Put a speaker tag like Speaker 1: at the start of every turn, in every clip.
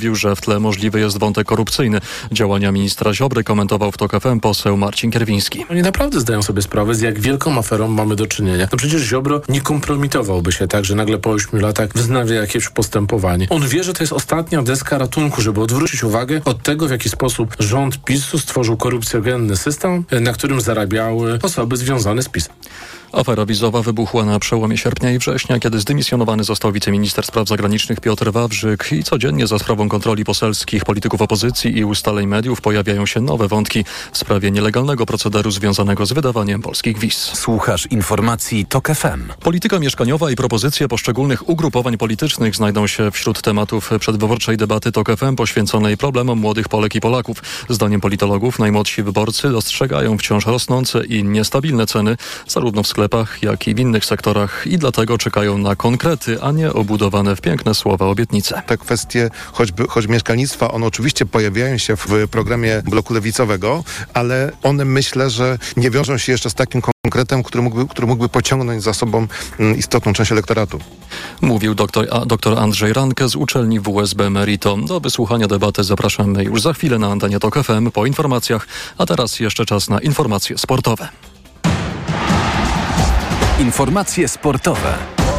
Speaker 1: Mówił, że w tle możliwy jest wątek korupcyjny. Działania ministra Ziobry komentował w TOK FM poseł Marcin Kierwiński.
Speaker 2: Oni naprawdę zdają sobie sprawę, z jak wielką aferą mamy do czynienia. No przecież Ziobro nie kompromitowałby się tak, że nagle po ośmiu latach wznawia jakieś postępowanie. On wie, że to jest ostatnia deska ratunku, żeby odwrócić uwagę od tego, w jaki sposób rząd PiSu stworzył korupcjogenny system, na którym zarabiały osoby związane z PiSem.
Speaker 1: Afera wizowa wybuchła na przełomie sierpnia i września, kiedy zdymisjonowany został wiceminister spraw zagranicznych Piotr Wawrzyk i codziennie za sprawą kontroli poselskich, polityków opozycji i ustaleń mediów pojawiają się nowe wątki w sprawie nielegalnego procederu związanego z wydawaniem polskich wiz.
Speaker 3: Słuchasz informacji TOK FM.
Speaker 1: Polityka mieszkaniowa i propozycje poszczególnych ugrupowań politycznych znajdą się wśród tematów przedwyborczej debaty TOK FM poświęconej problemom młodych Polek i Polaków. Zdaniem politologów najmłodsi wyborcy dostrzegają wciąż rosnące i niestabilne ceny zarówno w sklepach, sklepach, jak i w innych sektorach i dlatego czekają na konkrety, a nie obudowane w piękne słowa obietnice.
Speaker 4: Te kwestie, choćby, choć mieszkalnictwa, one oczywiście pojawiają się w programie bloku lewicowego, ale one myślę, że nie wiążą się jeszcze z takim konkretem, który mógłby, który mógłby pociągnąć za sobą mm, istotną część elektoratu.
Speaker 1: Mówił doktor, a, doktor Andrzej Ranke z uczelni WSB Merito. Do wysłuchania debaty zapraszamy już za chwilę na antenie TOK FM po informacjach, a teraz jeszcze czas na informacje sportowe.
Speaker 3: Informacje sportowe.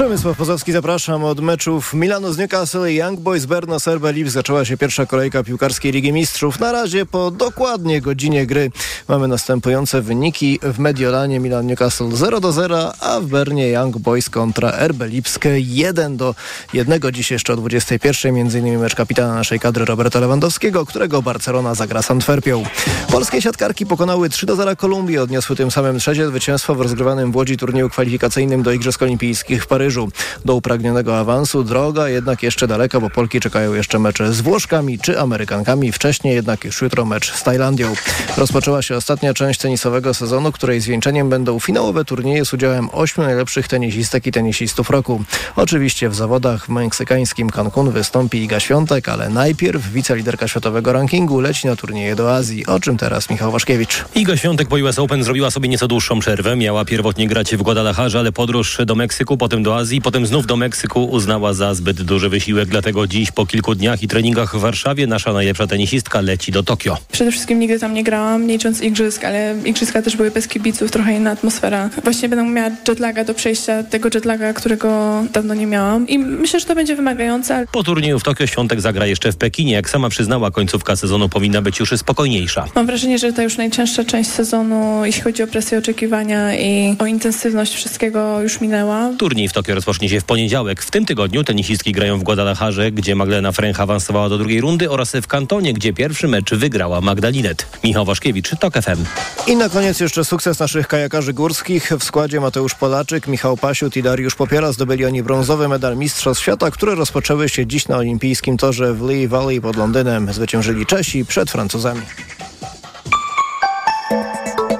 Speaker 5: Przemysław Pozowski, zapraszam od meczów Milano z Newcastle i Young Boys Berno Serbe. Zaczęła się pierwsza kolejka piłkarskiej Ligi Mistrzów. Na razie po dokładnie godzinie gry mamy następujące wyniki. W Mediolanie Milan Newcastle 0 do 0, a w Bernie Young Boys kontra RB Lipskie 1 do 1. Dziś jeszcze o 21. Między innymi mecz kapitana naszej kadry Roberta Lewandowskiego, którego Barcelona zagra z Antwerpią. Polskie siatkarki pokonały 3 do 0 Kolumbię. Odniosły tym samym trzecie zwycięstwo w rozgrywanym w Łodzi turnieju kwalifikacyjnym do Igrzysk Olimpijskich w Paryżu. Paryżu. Do upragnionego awansu droga jednak jeszcze daleka, bo Polki czekają jeszcze mecze z Włoszkami czy Amerykankami. Wcześniej jednak już jutro mecz z Tajlandią. Rozpoczęła się ostatnia część tenisowego sezonu, której zwieńczeniem będą finałowe turnieje z udziałem ośmiu najlepszych tenisistek i tenisistów roku. Oczywiście w zawodach w meksykańskim Cancun wystąpi Iga Świątek, ale najpierw wiceliderka światowego rankingu leci na turnieje do Azji. O czym teraz Michał Waszkiewicz.
Speaker 6: Iga Świątek po US Open zrobiła sobie nieco dłuższą przerwę. Miała pierwotnie grać w Guadalajara, ale podróż do Meksyku, potem do Azji, potem znów do Meksyku uznała za zbyt duży wysiłek. Dlatego dziś po kilku dniach i treningach w Warszawie nasza najlepsza tenisistka leci do Tokio.
Speaker 7: Przede wszystkim nigdy tam nie grałam, nie licząc igrzysk, ale igrzyska też były bez kibiców, trochę inna atmosfera. Właśnie będę miała jetlaga do przejścia, tego jetlaga, którego dawno nie miałam i myślę, że to będzie wymagające.
Speaker 6: Po turnieju w Tokio Świątek zagra jeszcze w Pekinie. Jak sama przyznała, końcówka sezonu powinna być już spokojniejsza.
Speaker 7: Mam wrażenie, że to już najcięższa część sezonu, jeśli chodzi o presję oczekiwania i o intensywność wszystkiego już minęła.
Speaker 6: Turniej w Tokio rozpocznie się w poniedziałek. W tym tygodniu tenisistki grają w Guadalajarze, gdzie Magdalena Fręch awansowała do drugiej rundy oraz w Kantonie, gdzie pierwszy mecz wygrała Magdalinet. Michał Waszkiewicz, TOK FM.
Speaker 5: I na koniec jeszcze sukces naszych kajakarzy górskich. W składzie Mateusz Polaczyk, Michał Pasiut i Dariusz Popiera zdobyli oni brązowy medal Mistrzostw Świata, które rozpoczęły się dziś na olimpijskim torze w Lee Valley pod Londynem. Zwyciężyli Czesi przed Francuzami.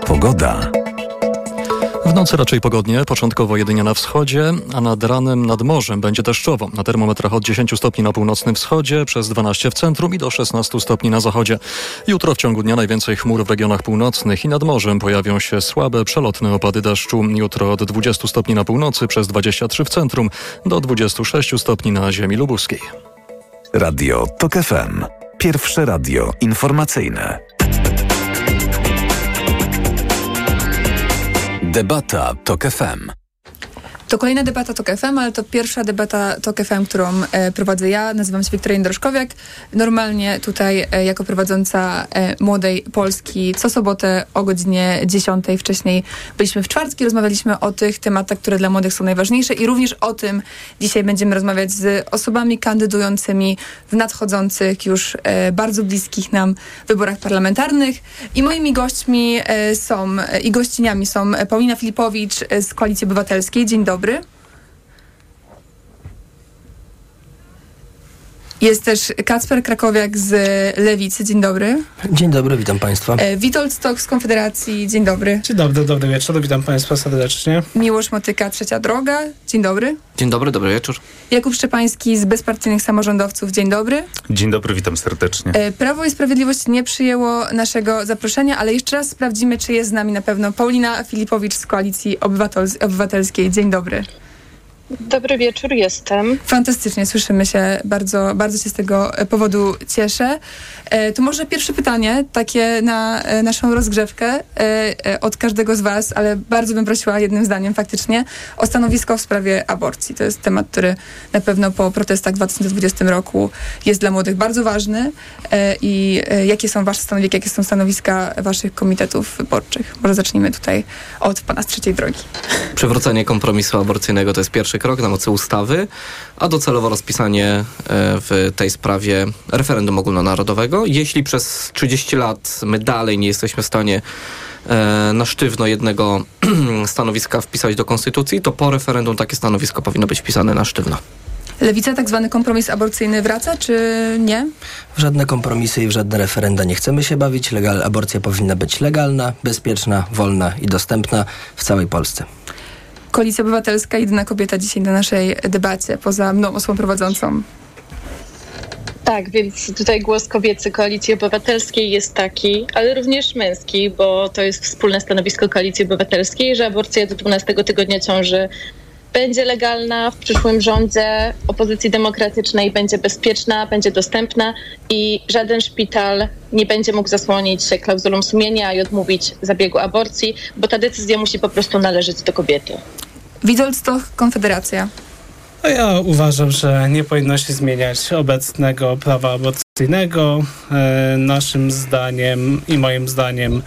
Speaker 3: Pogoda.
Speaker 1: W nocy raczej pogodnie, początkowo jedynie na wschodzie, a nad ranem nad morzem będzie deszczowo. Na termometrach od 10 stopni na północnym wschodzie, przez 12 w centrum i do 16 stopni na zachodzie. Jutro w ciągu dnia najwięcej chmur w regionach północnych i nad morzem pojawią się słabe, przelotne opady deszczu. Jutro od 20 stopni na północy, przez 23 w centrum, do 26 stopni na ziemi lubuskiej.
Speaker 3: Radio TOK FM. Pierwsze radio informacyjne. Debata TOK FM.
Speaker 8: To kolejna debata TOK FM, ale to pierwsza debata TOK FM, którą e, prowadzę ja. Nazywam się Wiktoria Droszkowiak. Normalnie tutaj e, jako prowadząca e, Młodej Polski co sobotę o godzinie 10. Wcześniej byliśmy w czwartki, rozmawialiśmy o tych tematach, które dla młodych są najważniejsze i również o tym dzisiaj będziemy rozmawiać z osobami kandydującymi w nadchodzących już e, bardzo bliskich nam wyborach parlamentarnych. I moimi gośćmi e, są e, i gościniami są Paulina Filipowicz z Koalicji Obywatelskiej. Dzień dobry. dobry. Jest też Kacper Krakowiak z Lewicy. Dzień dobry.
Speaker 9: Dzień dobry, witam Państwa.
Speaker 8: E, Witold Stok z Konfederacji. Dzień dobry.
Speaker 10: Dzień dobry, dobry wieczór, witam Państwa serdecznie.
Speaker 8: Miłosz Motyka, Trzecia Droga. Dzień dobry.
Speaker 11: Dzień dobry, dobry wieczór.
Speaker 8: Jakub Szczepański z Bezpartyjnych Samorządowców. Dzień dobry.
Speaker 12: Dzień dobry, witam serdecznie.
Speaker 8: E, Prawo i Sprawiedliwość nie przyjęło naszego zaproszenia, ale jeszcze raz sprawdzimy, czy jest z nami na pewno Paulina Filipowicz z Koalicji Obywatel- Obywatelskiej. Dzień dobry.
Speaker 9: Dobry wieczór, jestem.
Speaker 8: Fantastycznie, słyszymy się. Bardzo, bardzo się z tego powodu cieszę. E, to może pierwsze pytanie, takie na e, naszą rozgrzewkę e, e, od każdego z Was, ale bardzo bym prosiła jednym zdaniem faktycznie o stanowisko w sprawie aborcji. To jest temat, który na pewno po protestach w 2020 roku jest dla młodych bardzo ważny. E, I e, jakie są Wasze stanowiska, jakie są stanowiska Waszych komitetów wyborczych? Może zacznijmy tutaj od Pana z trzeciej drogi.
Speaker 11: Przywrócenie kompromisu aborcyjnego to jest pierwszy krok na mocy ustawy, a docelowo rozpisanie e, w tej sprawie referendum ogólnonarodowego. Jeśli przez 30 lat my dalej nie jesteśmy w stanie e, na sztywno jednego stanowiska wpisać do konstytucji, to po referendum takie stanowisko powinno być wpisane na sztywno.
Speaker 8: Lewica tak zwany kompromis aborcyjny wraca, czy nie?
Speaker 13: W żadne kompromisy i w żadne referenda nie chcemy się bawić. Legal, aborcja powinna być legalna, bezpieczna, wolna i dostępna w całej Polsce.
Speaker 8: Koalicja Obywatelska, jedyna kobieta dzisiaj na naszej debacie, poza mną osobą prowadzącą.
Speaker 9: Tak, więc tutaj głos kobiecy Koalicji Obywatelskiej jest taki, ale również męski, bo to jest wspólne stanowisko Koalicji Obywatelskiej, że aborcja do 12 tygodnia ciąży będzie legalna w przyszłym rządzie opozycji demokratycznej, będzie bezpieczna, będzie dostępna i żaden szpital nie będzie mógł zasłonić się klauzulą sumienia i odmówić zabiegu aborcji, bo ta decyzja musi po prostu należeć do kobiety.
Speaker 8: Witold Stoch, Konfederacja.
Speaker 10: Ja uważam, że nie powinno się zmieniać obecnego prawa aborcyjnego. E, naszym zdaniem i moim zdaniem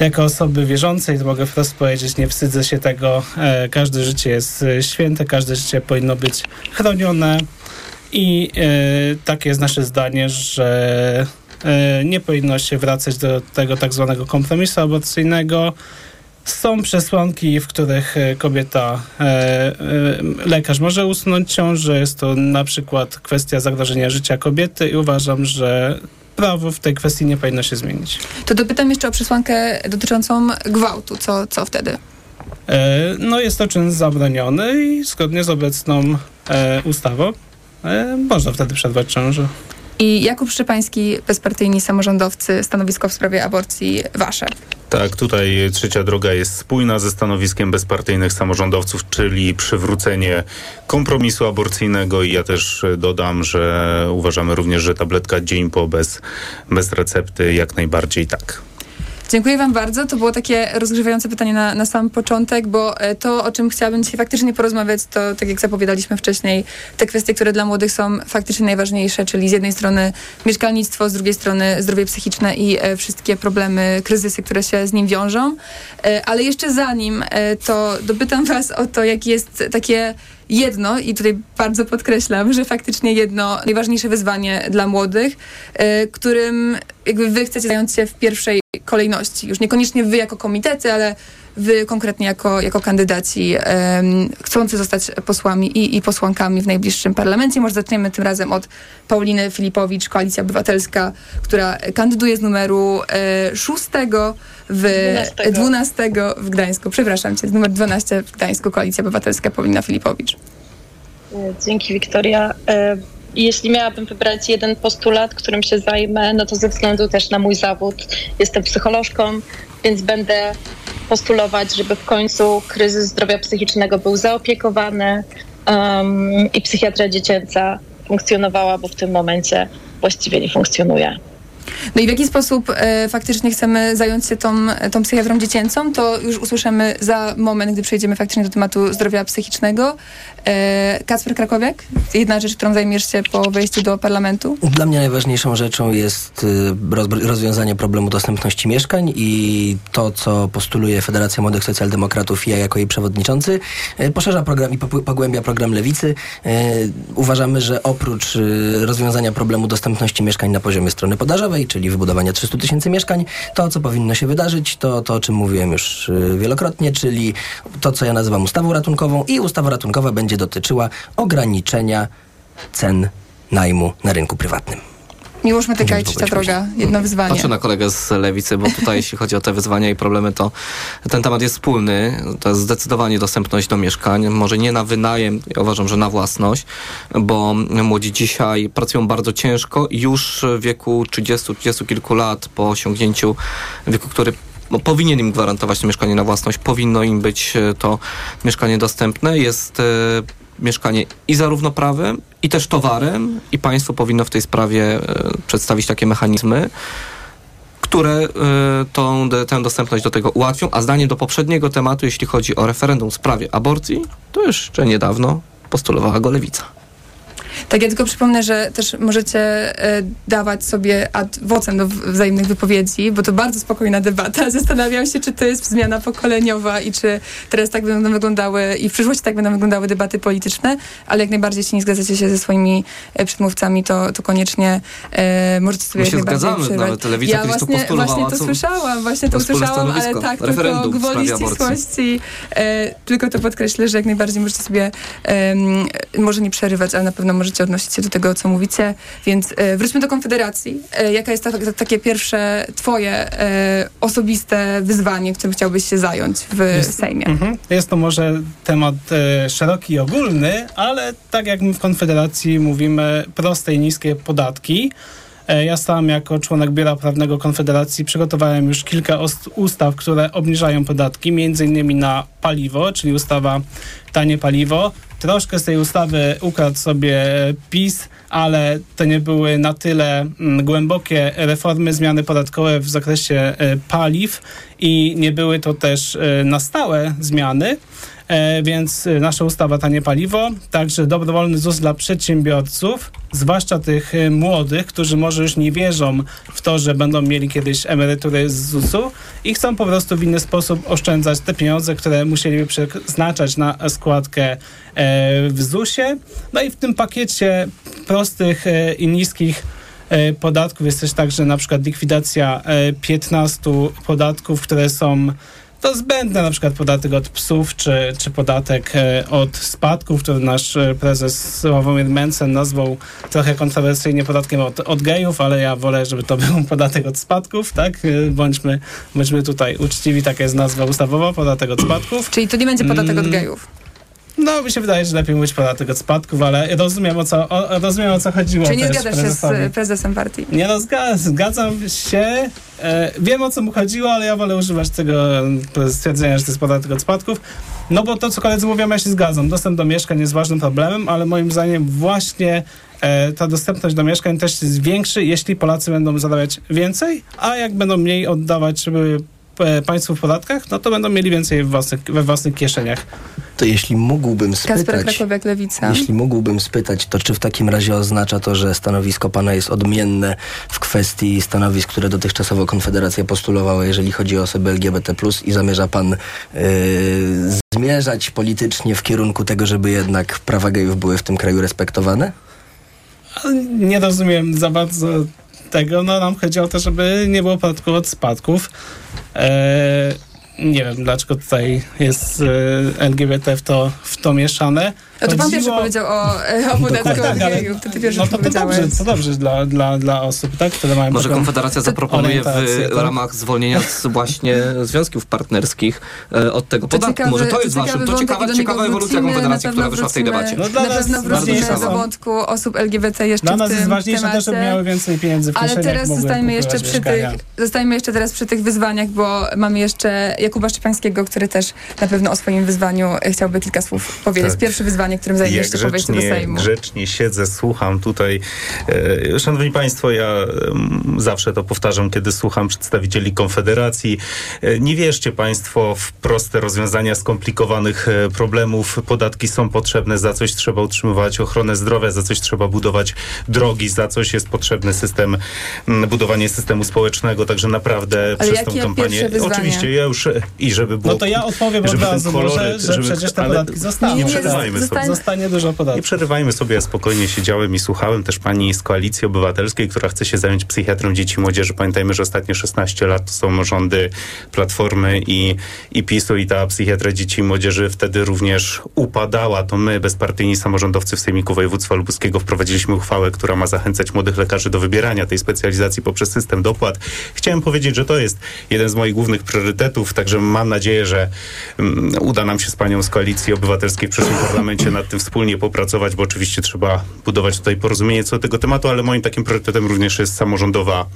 Speaker 10: jako osoby wierzącej to mogę wprost powiedzieć, nie wstydzę się tego. E, każde życie jest e, święte, każde życie powinno być chronione i takie jest nasze zdanie, że nie powinno się wracać do tego tak zwanego kompromisu aborcyjnego. Są przesłanki, w których e, kobieta, e, e, lekarz może usunąć ciążę. Jest to na przykład kwestia zagrożenia życia kobiety i uważam, że prawo w tej kwestii nie powinno się zmienić.
Speaker 8: To dopytam jeszcze o przesłankę dotyczącą gwałtu. Co, co wtedy?
Speaker 10: No jest to czyn zabroniony i zgodnie z obecną ustawą można wtedy przerwać ciążę.
Speaker 8: I Jakub Szczepański, bezpartyjni samorządowcy, stanowisko w sprawie aborcji wasze.
Speaker 12: Tak, tutaj trzecia droga jest spójna ze stanowiskiem bezpartyjnych samorządowców, czyli przywrócenie kompromisu aborcyjnego i ja też dodam, że uważamy również, że tabletka dzień po bez, bez recepty jak najbardziej tak.
Speaker 8: Dziękuję Wam bardzo. To było takie rozgrzewające pytanie na, na sam początek, bo e, to, o czym chciałabym dzisiaj faktycznie porozmawiać, to tak jak zapowiadaliśmy wcześniej, te kwestie, które dla młodych są faktycznie najważniejsze, czyli z jednej strony mieszkalnictwo, z drugiej strony zdrowie psychiczne i e, wszystkie problemy, kryzysy, które się z nim wiążą. E, ale jeszcze zanim, to dopytam Was o to, jak jest takie jedno, i tutaj bardzo podkreślam, że faktycznie jedno najważniejsze wyzwanie dla młodych, którym jakby wy chcecie zająć się w pierwszej kolejności. Już niekoniecznie wy jako komitety, ale wy konkretnie jako, jako kandydaci em, chcący zostać posłami i, i posłankami w najbliższym parlamencie. Może zaczniemy tym razem od Pauliny Filipowicz, Koalicja Obywatelska, która kandyduje z numeru e, szóstego w
Speaker 9: 12.
Speaker 8: 12 w Gdańsku. Przepraszam cię, z numer 12 w Gdańsku, Koalicja Obywatelska, Paulina Filipowicz.
Speaker 9: E, Dzięki, Wiktoria. Jeśli miałabym wybrać jeden postulat, którym się zajmę, no to ze względu też na mój zawód, jestem psycholożką, więc będę postulować, żeby w końcu kryzys zdrowia psychicznego był zaopiekowany um, i psychiatria dziecięca funkcjonowała, bo w tym momencie właściwie nie funkcjonuje.
Speaker 8: No i w jaki sposób e, faktycznie chcemy zająć się tą, tą psychiatrą dziecięcą, to już usłyszymy za moment, gdy przejdziemy faktycznie do tematu zdrowia psychicznego. E, Kacper Krakowiak, jedna rzecz, którą zajmiesz się po wejściu do parlamentu.
Speaker 13: Dla mnie najważniejszą rzeczą jest roz, rozwiązanie problemu dostępności mieszkań i to, co postuluje Federacja Młodych Socjaldemokratów i ja jako jej przewodniczący, y, poszerza program i pogłębia program Lewicy. Y, Uważamy, że oprócz rozwiązania problemu dostępności mieszkań na poziomie strony podażowej, czyli wybudowania 300 tysięcy mieszkań, to, co powinno się wydarzyć, to to, o czym mówiłem już y, wielokrotnie, czyli to, co ja nazywam ustawą ratunkową i ustawa ratunkowa będzie dotyczyła ograniczenia cen najmu na rynku prywatnym.
Speaker 8: Miłosz Metyka i
Speaker 13: Dziękuję
Speaker 8: Trzecia
Speaker 13: bardzo.
Speaker 8: Droga, jedno wyzwanie.
Speaker 11: Patrzę na kolegę z lewicy, bo tutaj jeśli chodzi o te wyzwania i problemy, to ten temat jest wspólny. To jest zdecydowanie dostępność do mieszkań. Może nie na wynajem, ja uważam, że na własność, bo młodzi dzisiaj pracują bardzo ciężko i już w wieku 30-30 kilku lat po osiągnięciu wieku, który no, powinien im gwarantować to mieszkanie na własność, powinno im być e, to mieszkanie dostępne. Jest e, mieszkanie i zarówno prawem, i też towarem, i państwo powinno w tej sprawie e, przedstawić takie mechanizmy, które y, tą, tę dostępność do tego ułatwią, a zdaniem do poprzedniego tematu, jeśli chodzi o referendum w sprawie aborcji, to jeszcze niedawno postulowała go lewica.
Speaker 8: Tak, ja tylko przypomnę, że też możecie e, dawać sobie ad vocem do wzajemnych wypowiedzi, bo to bardzo spokojna debata. Zastanawiam się, czy to jest zmiana pokoleniowa i czy teraz tak będą wyglądały i w przyszłości tak będą wyglądały debaty polityczne, ale jak najbardziej, jeśli nie zgadzacie się ze swoimi e, przedmówcami, to, to koniecznie e, możecie sobie
Speaker 11: My się zgadzamy,
Speaker 8: przerwać.
Speaker 11: nawet telewizja
Speaker 8: Ja
Speaker 11: kiedyś to
Speaker 8: właśnie, właśnie to
Speaker 11: co-
Speaker 8: słyszałam, właśnie to usłyszałam, ale tak, tylko gwoli ścisłości. E, tylko to podkreślę, że jak najbardziej możecie sobie em, może nie przerywać, ale na pewno możecie odnosić się do tego, co mówicie. Więc e, wróćmy do Konfederacji. E, jaka jest ta, ta, takie pierwsze twoje e, osobiste wyzwanie, którym chciałbyś się zająć w
Speaker 10: Jest-
Speaker 8: Sejmie?
Speaker 10: Mhm. Jest to może temat szeroki i ogólny, ale tak jak my w Konfederacji mówimy, proste i niskie podatki. E, ja sam jako członek Biura Prawnego Konfederacji przygotowałem już kilka ustaw, które obniżają podatki, między innymi na paliwo, czyli ustawa Tanie Paliwo. Troszkę z tej ustawy ukradł sobie PiS, ale to nie były na tyle mm, głębokie reformy, zmiany podatkowe w zakresie e, paliw i nie były to też e, na stałe zmiany. E, więc e, nasza ustawa Tanie Paliwo, także dobrowolny ZUS dla przedsiębiorców, zwłaszcza tych e, młodych, którzy może już nie wierzą w to, że będą mieli kiedyś emerytury z ZUS-u i chcą po prostu w inny sposób oszczędzać te pieniądze, które musieliby przeznaczać na składkę w ZUS-ie. No i w tym pakiecie prostych i niskich podatków jest też także na przykład likwidacja e, 15 podatków, które są to zbędne, na przykład podatek od psów, czy, czy podatek e, od spadków, który nasz e, prezes Sławomir Mencen nazwał trochę kontrowersyjnie podatkiem od, od gejów, ale ja wolę, żeby to był podatek od spadków, tak? E, Bądźmy, bądźmy tutaj uczciwi, taka jest nazwa ustawowa, podatek od spadków.
Speaker 8: Czyli to nie będzie podatek od
Speaker 10: Mm,
Speaker 8: gejów.
Speaker 10: No, mi się wydaje, że lepiej mówić podatek od spadków, ale rozumiem o co, o, rozumiem, o co chodziło
Speaker 8: Czyli nie zgadzasz się z prezesem partii?
Speaker 10: Nie no, zga- zgadzam się. E, wiem o co mu chodziło, ale ja wolę używać tego e, stwierdzenia, że to jest podatek od spadków. No bo to, co koledzy mówią, ja się zgadzam. Dostęp do mieszkań jest ważnym problemem, ale moim zdaniem właśnie e, ta dostępność do mieszkań też jest większy, jeśli Polacy będą zarabiać więcej, a jak będą mniej oddawać żeby, państwu w podatkach, no to będą mieli więcej we własnych, we własnych kieszeniach.
Speaker 13: To jeśli mógłbym spytać...
Speaker 8: Krakowiak.
Speaker 13: Jeśli mógłbym spytać, to czy w takim razie oznacza to, że stanowisko pana jest odmienne w kwestii stanowisk, które dotychczasowo Konfederacja postulowała, jeżeli chodzi o osoby LGBT, i zamierza pan yy, zmierzać politycznie w kierunku tego, żeby jednak prawa gejów były w tym kraju respektowane?
Speaker 10: Nie rozumiem za bardzo tego. No nam chodzi o to, żeby nie było podatku od spadków. E, nie wiem, dlaczego tutaj jest e, LGBT w to, w to mieszane.
Speaker 8: No to pan pierwszy powiedział o, e, o podatku
Speaker 10: Tak,
Speaker 8: od
Speaker 10: tak,
Speaker 8: gejów. To ty pierwszy
Speaker 10: No to, to dobrze, to dobrze dla, dla, dla osób, tak, które mają
Speaker 11: Może Konfederacja zaproponuje w
Speaker 10: tak?
Speaker 11: ramach zwolnienia z właśnie związków partnerskich e, od tego
Speaker 8: To
Speaker 11: podatku.
Speaker 8: ciekawy-
Speaker 11: Może to jest ważne. To ciekawa, ciekawa ewolucja. Konfederacji, która wyszła w tej debacie.
Speaker 10: No dla
Speaker 8: na pewno wrócimy do wątku osób LGBT jeszcze
Speaker 10: Dla
Speaker 8: w
Speaker 10: nas jest ważniejsze
Speaker 8: temacie.
Speaker 10: też, żeby miały więcej pieniędzy w
Speaker 8: Ale teraz
Speaker 10: mogły
Speaker 8: zostańmy jeszcze przy tych, zostańmy jeszcze teraz przy tych wyzwaniach, bo mamy jeszcze Jakuba Szczepańskiego, który też na pewno o swoim wyzwaniu chciałby kilka słów powiedzieć. Pierwsze wyzwanie, którym zajmiesz się po wejściu do Sejmu.
Speaker 12: grzecznie siedzę, słucham tutaj. E, Szanowni Państwo, ja em, zawsze to powtarzam, kiedy słucham przedstawicieli Konfederacji. E, Nie wierzcie Państwo w proste rozwiązania skomplikowanych e, problemów. Podatki są potrzebne, za coś trzeba utrzymywać ochronę zdrowia, za coś trzeba budować drogi, za coś jest potrzebny system, m, budowanie systemu społecznego, także naprawdę
Speaker 8: Ale
Speaker 12: przez tą kampanię... Oczywiście, ja już i żeby było...
Speaker 10: No to ja odpowiem od
Speaker 12: żeby ten
Speaker 10: razu może,
Speaker 12: koloryt,
Speaker 10: że
Speaker 12: żeby-
Speaker 10: przecież te podatki zostaną.
Speaker 12: Nie przerywajmy sobie.
Speaker 10: Zostanie dużo podatków.
Speaker 12: Nie przerywajmy sobie, ja spokojnie siedziałem i słuchałem też pani z Koalicji Obywatelskiej, która chce się zająć psychiatrą dzieci i młodzieży. Pamiętajmy, że ostatnie 16 lat to są rządy Platformy i, i PiSu i ta psychiatra dzieci i młodzieży wtedy również upadała. To my, bezpartyjni samorządowcy w Sejmiku Województwa Lubuskiego wprowadziliśmy uchwałę, która ma zachęcać młodych lekarzy do wybierania tej specjalizacji poprzez system dopłat. Chciałem powiedzieć, że to jest jeden z moich głównych priorytetów, także mam nadzieję, że mm, uda nam się z panią z Koalicji Obywatelskiej w przyszłym parlamencie momencie nad tym wspólnie popracować, bo oczywiście trzeba budować tutaj porozumienie co do tego tematu, ale moim takim priorytetem również jest samorządowa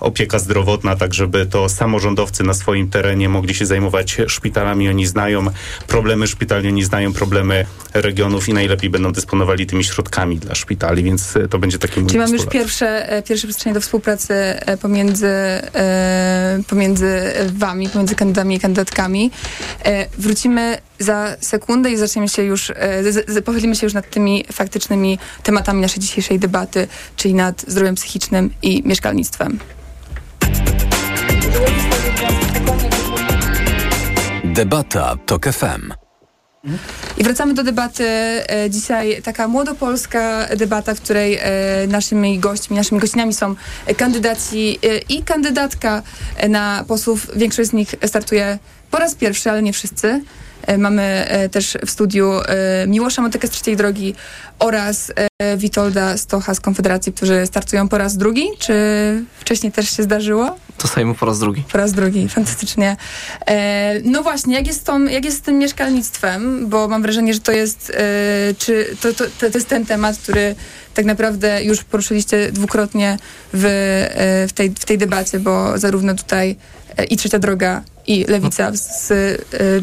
Speaker 12: opieka zdrowotna, tak żeby to samorządowcy na swoim terenie mogli się zajmować szpitalami. Oni znają problemy szpitali, oni znają problemy regionów i najlepiej będą dysponowali tymi środkami dla szpitali, więc to będzie taki mój
Speaker 8: Czyli mamy już pierwsze, e, pierwsze przestrzenie do współpracy e, pomiędzy, e, pomiędzy wami, pomiędzy kandydatami i kandydatkami. Wrócimy za sekundę i zaczniemy się już, e, pochylimy się już nad tymi faktycznymi tematami naszej dzisiejszej debaty, czyli nad zdrowiem psychicznym i mieszkalnictwem.
Speaker 3: Debata TOK FM.
Speaker 8: I wracamy do debaty. E, Dzisiaj taka młodopolska debata, w której e, naszymi gośćmi, naszymi gościnami są kandydaci i kandydatka na posłów. Większość z nich startuje po raz pierwszy, ale nie wszyscy. E, Mamy e, też w studiu e, Miłosza Motykę z Trzeciej Drogi oraz Witolda Stocha z Konfederacji, którzy startują po raz drugi. Czy wcześniej też się zdarzyło?
Speaker 11: To stajemy po raz drugi.
Speaker 8: Po raz drugi, fantastycznie. No właśnie, jak jest, tą, jak jest z tym mieszkalnictwem? Bo mam wrażenie, że to jest, czy to, to, to, jest ten temat, który tak naprawdę już poruszyliście dwukrotnie w, w, tej, w tej debacie, bo zarówno tutaj i Trzecia Droga, i Lewica z, e,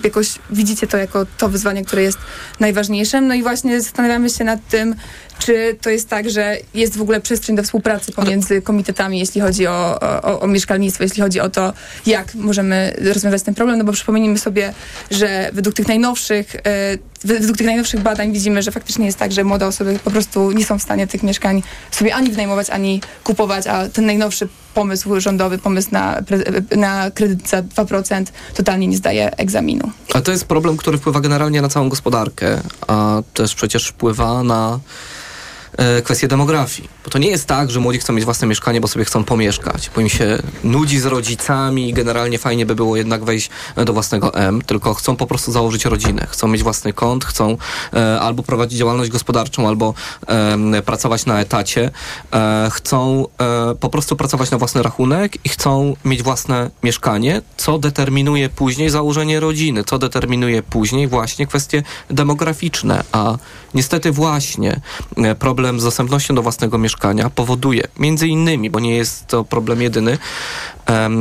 Speaker 8: jakoś widzicie to jako to wyzwanie, które jest najważniejsze. No i właśnie zastanawiamy się nad tym, czy to jest tak, że jest w ogóle przestrzeń do współpracy pomiędzy komitetami, jeśli chodzi o, o, o mieszkalnictwo, jeśli chodzi o to, jak możemy rozwiązać ten problem, no bo przypomnijmy sobie, że według tych najnowszych, e, według tych najnowszych badań widzimy, że faktycznie jest tak, że młode osoby po prostu nie są w stanie tych mieszkań sobie ani wynajmować, ani kupować, a ten najnowszy pomysł rządowy, pomysł na, na kredyt za 2% totalnie nie zdaje egzaminu.
Speaker 11: Ale to jest problem, który wpływa generalnie na całą gospodarkę, a też przecież wpływa na kwestię demografii. Bo to nie jest tak, że młodzi chcą mieć własne mieszkanie, bo sobie chcą pomieszkać, bo im się nudzi z rodzicami i generalnie fajnie by było jednak wejść do własnego M, tylko chcą po prostu założyć rodzinę, chcą mieć własny kąt, chcą e, albo prowadzić działalność gospodarczą, albo e, pracować na etacie, e, chcą e, po prostu pracować na własny rachunek i chcą mieć własne mieszkanie, co determinuje później założenie rodziny, co determinuje później właśnie kwestie demograficzne, a niestety właśnie e, problem z dostępnością do własnego mieszkania powoduje, między innymi, bo nie jest to problem jedyny, e,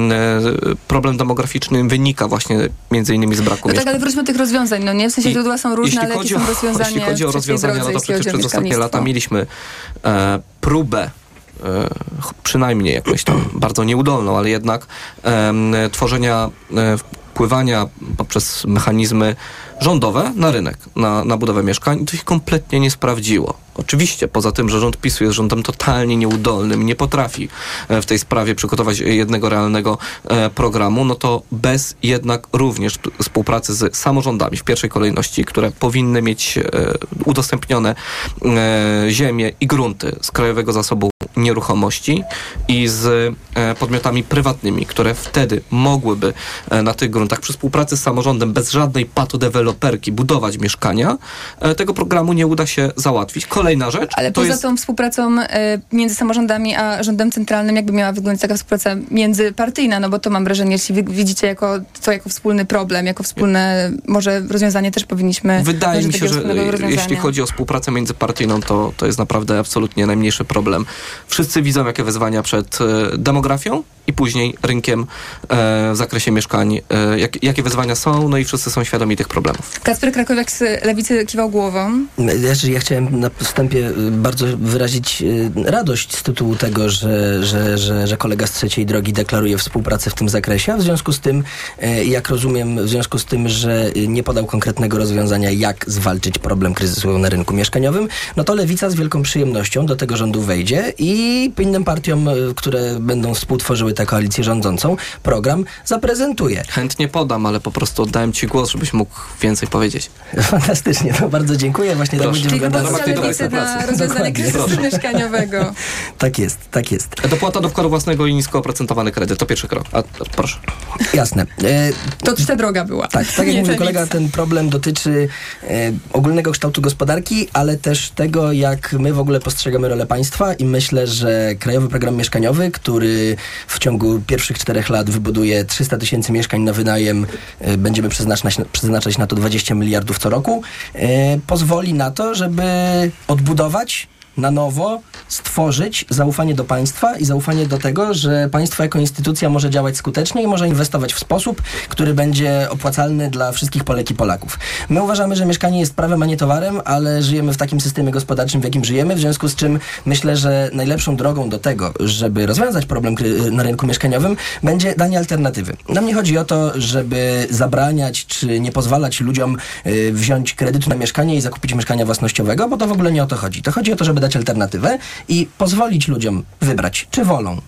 Speaker 11: problem demograficzny wynika właśnie między innymi z braku
Speaker 8: No tak, ale wróćmy do tych rozwiązań. No nie? W sensie źródła są różne, ale jakie są rozwiązania
Speaker 11: Jeśli chodzi o rozwiązania, no to przecież przez ostatnie lata mieliśmy e, próbę przynajmniej jakąś tam bardzo nieudolną, ale jednak tworzenia, e, wpływania poprzez mechanizmy rządowe na rynek, na, na budowę mieszkań to się kompletnie nie sprawdziło. Oczywiście, poza tym, że rząd PiSu jest rządem totalnie nieudolnym nie potrafi e, w tej sprawie przygotować jednego realnego e, programu, no to bez jednak również współpracy z samorządami w pierwszej kolejności, które powinny mieć e, udostępnione e, ziemie i grunty z Krajowego Zasobu Nieruchomości i z e, podmiotami prywatnymi, które wtedy mogłyby e, na tych gruntach przy współpracy z samorządem bez żadnej patodeweloperki budować mieszkania, e, tego programu nie uda się załatwić. Kolejna rzecz
Speaker 8: Ale
Speaker 11: to
Speaker 8: poza
Speaker 11: jest
Speaker 8: tą współpracą między samorządami a rządem centralnym, jakby miała wyglądać taka współpraca międzypartyjna, no bo to mam wrażenie, jeśli widzicie jako, to jako wspólny problem, jako wspólne może rozwiązanie też powinniśmy
Speaker 11: Wydaje mi się, że jeśli chodzi o współpracę międzypartyjną, to, to jest naprawdę absolutnie najmniejszy problem. Wszyscy widzą, jakie wyzwania przed e, demografią i później rynkiem e, w zakresie mieszkań, e, jak, jakie wyzwania są, no i wszyscy są świadomi tych problemów.
Speaker 8: Kacper Krakowiak z Lewicy kiwał głową.
Speaker 13: Znaczy, ja chciałem na wstępie bardzo wyrazić radość z tytułu tego, że, że, że, że kolega z trzeciej drogi deklaruje współpracę w tym zakresie, a w związku z tym, jak rozumiem, w związku z tym, że nie podał konkretnego rozwiązania, jak zwalczyć problem kryzysu na rynku mieszkaniowym, no to Lewica z wielką przyjemnością do tego rządu wejdzie i innym partiom, y, które będą współtworzyły tę koalicję rządzącą, program zaprezentuje.
Speaker 11: Chętnie podam, ale po prostu oddałem Ci głos, żebyś mógł więcej powiedzieć.
Speaker 13: Fantastycznie, to bardzo dziękuję. Właśnie tak
Speaker 11: Proszę.
Speaker 13: będzie
Speaker 8: Czyli
Speaker 13: wyglądała
Speaker 8: propozycja Lewicy na rozwiązanie kryzysu mieszkaniowego.
Speaker 13: Tak jest, tak jest.
Speaker 11: Dopłata do wkładu własnego i nisko oprocentowany kredyt. To pierwszy krok. A, proszę.
Speaker 13: Jasne. E,
Speaker 8: To trzecia droga była.
Speaker 13: Tak, tak jak mówił kolega, ten problem dotyczy e, ogólnego kształtu gospodarki, ale też tego, jak my w ogóle postrzegamy rolę państwa i myślę, że Krajowy Program Mieszkaniowy, który w ciągu pierwszych czterech lat wybuduje 300 tysięcy mieszkań na wynajem, e, będziemy przeznaczać, przeznaczać na to 20 miliardów co roku, e, pozwoli na to, żeby odbudować na nowo stworzyć zaufanie do państwa i zaufanie do tego, że państwo jako instytucja może działać skutecznie i może inwestować w sposób, który będzie opłacalny dla wszystkich Polek i Polaków. My uważamy, że mieszkanie jest prawem, a nie towarem, ale żyjemy w takim systemie gospodarczym, w jakim żyjemy, w związku z czym myślę, że najlepszą drogą do tego, żeby rozwiązać problem na rynku mieszkaniowym, będzie danie alternatywy. Nam nie chodzi o to, żeby zabraniać czy nie pozwalać ludziom y, wziąć kredytu na mieszkanie i zakupić mieszkania własnościowego, bo to w ogóle nie o to chodzi. To chodzi o to, żeby dać alternatywę i pozwolić ludziom wybrać, czy wolą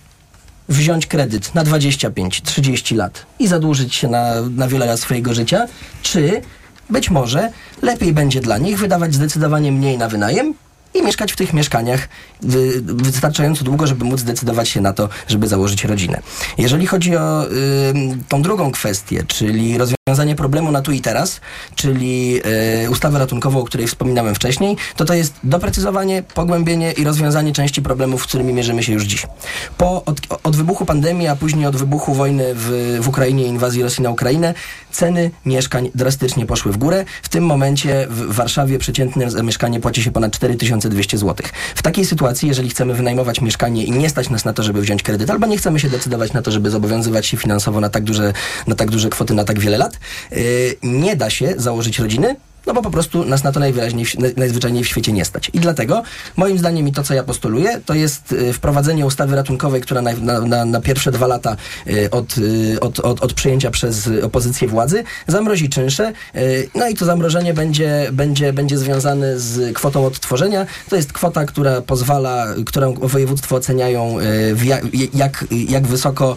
Speaker 13: wziąć kredyt na 25-30 lat i zadłużyć się na, na wiele lat swojego życia, czy być może lepiej będzie dla nich wydawać zdecydowanie mniej na wynajem i mieszkać w tych mieszkaniach wy, wystarczająco długo, żeby móc zdecydować się na to, żeby założyć rodzinę. Jeżeli chodzi o y, tą drugą kwestię, czyli rozwiązanie problemu na tu i teraz, czyli y, ustawę ratunkową, o której wspominałem wcześniej, to to jest doprecyzowanie, pogłębienie i rozwiązanie części problemów, z którymi mierzymy się już dziś. Po, od, od wybuchu pandemii, a później od wybuchu wojny w, w Ukrainie i inwazji Rosji na Ukrainę, ceny mieszkań drastycznie poszły w górę. W tym momencie w Warszawie przeciętne mieszkanie płaci się ponad 4200 zł. W takiej sytuacji, jeżeli chcemy wynajmować mieszkanie i nie stać nas na to, żeby wziąć kredyt, albo nie chcemy się decydować na to, żeby zobowiązywać się finansowo na tak duże, na tak duże kwoty na tak wiele lat, yy, nie da się założyć rodziny, no bo po prostu nas na to najwyraźniej, najzwyczajniej w świecie nie stać. I dlatego, moim zdaniem i to, co ja postuluję, to jest y, wprowadzenie ustawy ratunkowej, która na, na, na pierwsze dwa lata y, od, y, od, od, od przejęcia przez opozycję władzy zamrozi czynsze. No i to zamrożenie będzie, będzie, będzie związane z kwotą odtworzenia. To jest kwota, która pozwala, którą województwo oceniają, jak, jak, jak wysoko,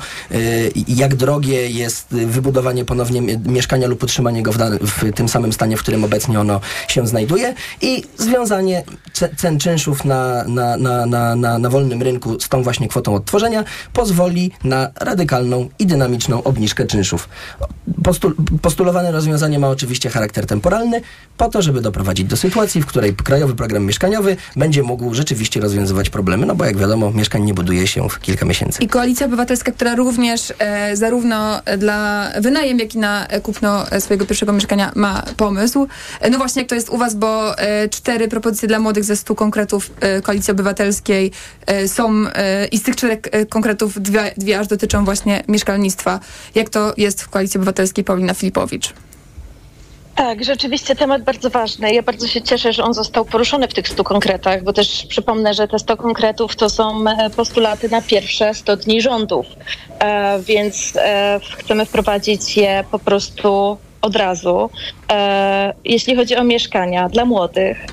Speaker 13: jak drogie jest wybudowanie ponownie mieszkania lub utrzymanie go w, w tym samym stanie, w którym obecnie obecnie ono się znajduje i związanie cen czynszów na, na, na, na, na, na wolnym rynku z tą właśnie kwotą odtworzenia pozwoli na radykalną i dynamiczną obniżkę czynszów. Postul postulowane rozwiązanie ma oczywiście charakter temporalny, po to, żeby doprowadzić do sytuacji, w której Krajowy Program Mieszkaniowy będzie mógł rzeczywiście rozwiązywać problemy, no bo jak wiadomo, mieszkań nie buduje się w kilka miesięcy.
Speaker 8: I Koalicja Obywatelska, która również e, zarówno dla wynajem, jak i na kupno swojego pierwszego mieszkania ma pomysł, no właśnie, jak to jest u Was, bo e, cztery propozycje dla młodych ze stu konkretów e, Koalicji Obywatelskiej e, są i z tych czterech konkretów dwie, dwie aż dotyczą właśnie mieszkalnictwa. Jak to jest w Koalicji Obywatelskiej Paulina Filipowicz?
Speaker 9: Tak, rzeczywiście temat bardzo ważny. Ja bardzo się cieszę, że on został poruszony w tych 100 konkretach, bo też przypomnę, że te 100 konkretów to są postulaty na pierwsze 100 dni rządów, więc chcemy wprowadzić je po prostu od razu. E, jeśli chodzi o mieszkania dla młodych,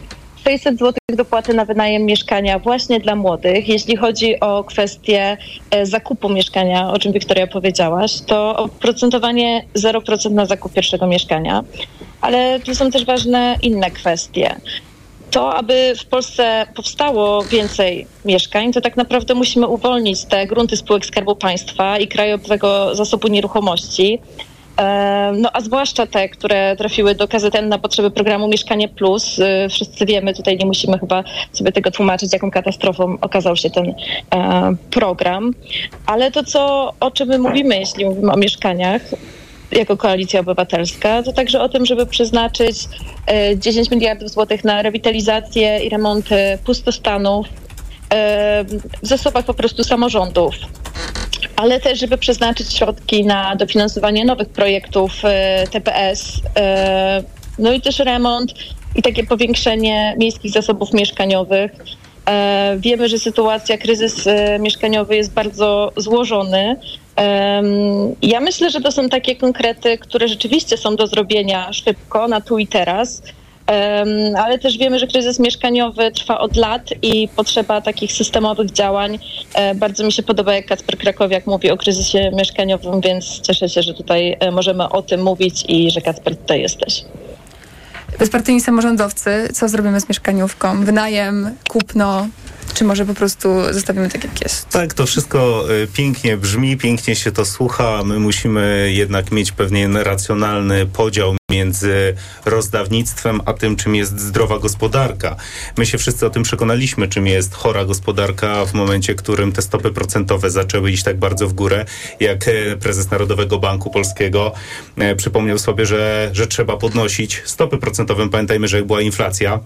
Speaker 9: 600 zł dopłaty na wynajem mieszkania właśnie dla młodych. Jeśli chodzi o kwestię e, zakupu mieszkania, o czym Wiktoria powiedziałaś, to oprocentowanie 0% na zakup pierwszego mieszkania. Ale tu są też ważne inne kwestie. To, aby w Polsce powstało więcej mieszkań, to tak naprawdę musimy uwolnić te grunty spółek Skarbu Państwa i Krajowego Zasobu Nieruchomości no a zwłaszcza te, które trafiły do KZN na potrzeby programu Mieszkanie Plus. Y, wszyscy wiemy, tutaj nie musimy chyba sobie tego tłumaczyć, jaką katastrofą okazał się ten e, program. Ale to, co, o czym my mówimy, jeśli mówimy o mieszkaniach, jako koalicja obywatelska, to także o tym, żeby przeznaczyć 10 e, miliardów złotych na rewitalizację i remonty pustostanów e, w zasobach po prostu samorządów ale też, żeby przeznaczyć środki na dofinansowanie nowych projektów e, TPS, e, no i też remont i takie powiększenie miejskich zasobów mieszkaniowych. E, wiemy, że sytuacja, kryzys mieszkaniowy jest bardzo złożony. Ja myślę, że to są takie konkrety, które rzeczywiście są do zrobienia szybko, na tu i teraz ale też wiemy, że kryzys mieszkaniowy trwa od lat i potrzeba takich systemowych działań. E, bardzo mi się podoba, jak Kacper Krakowiak mówi o kryzysie mieszkaniowym, więc cieszę się, że tutaj e, możemy o tym mówić i że Kacper tutaj jesteś.
Speaker 8: Bezpartyjni samorządowcy, co zrobimy z mieszkaniówką? Wynajem, kupno, Czy może po prostu zostawimy tak, jak jest?
Speaker 12: Tak, to wszystko y, pięknie brzmi, pięknie się to słucha. My musimy jednak mieć pewien racjonalny podział między rozdawnictwem a tym, czym jest zdrowa gospodarka. My się wszyscy o tym przekonaliśmy, czym jest chora gospodarka w momencie, w którym te stopy procentowe zaczęły iść tak bardzo w górę, jak e, prezes Narodowego Banku Polskiego e, przypomniał sobie, że, że trzeba podnosić stopy procentowe. Pamiętajmy, że jak była inflacja,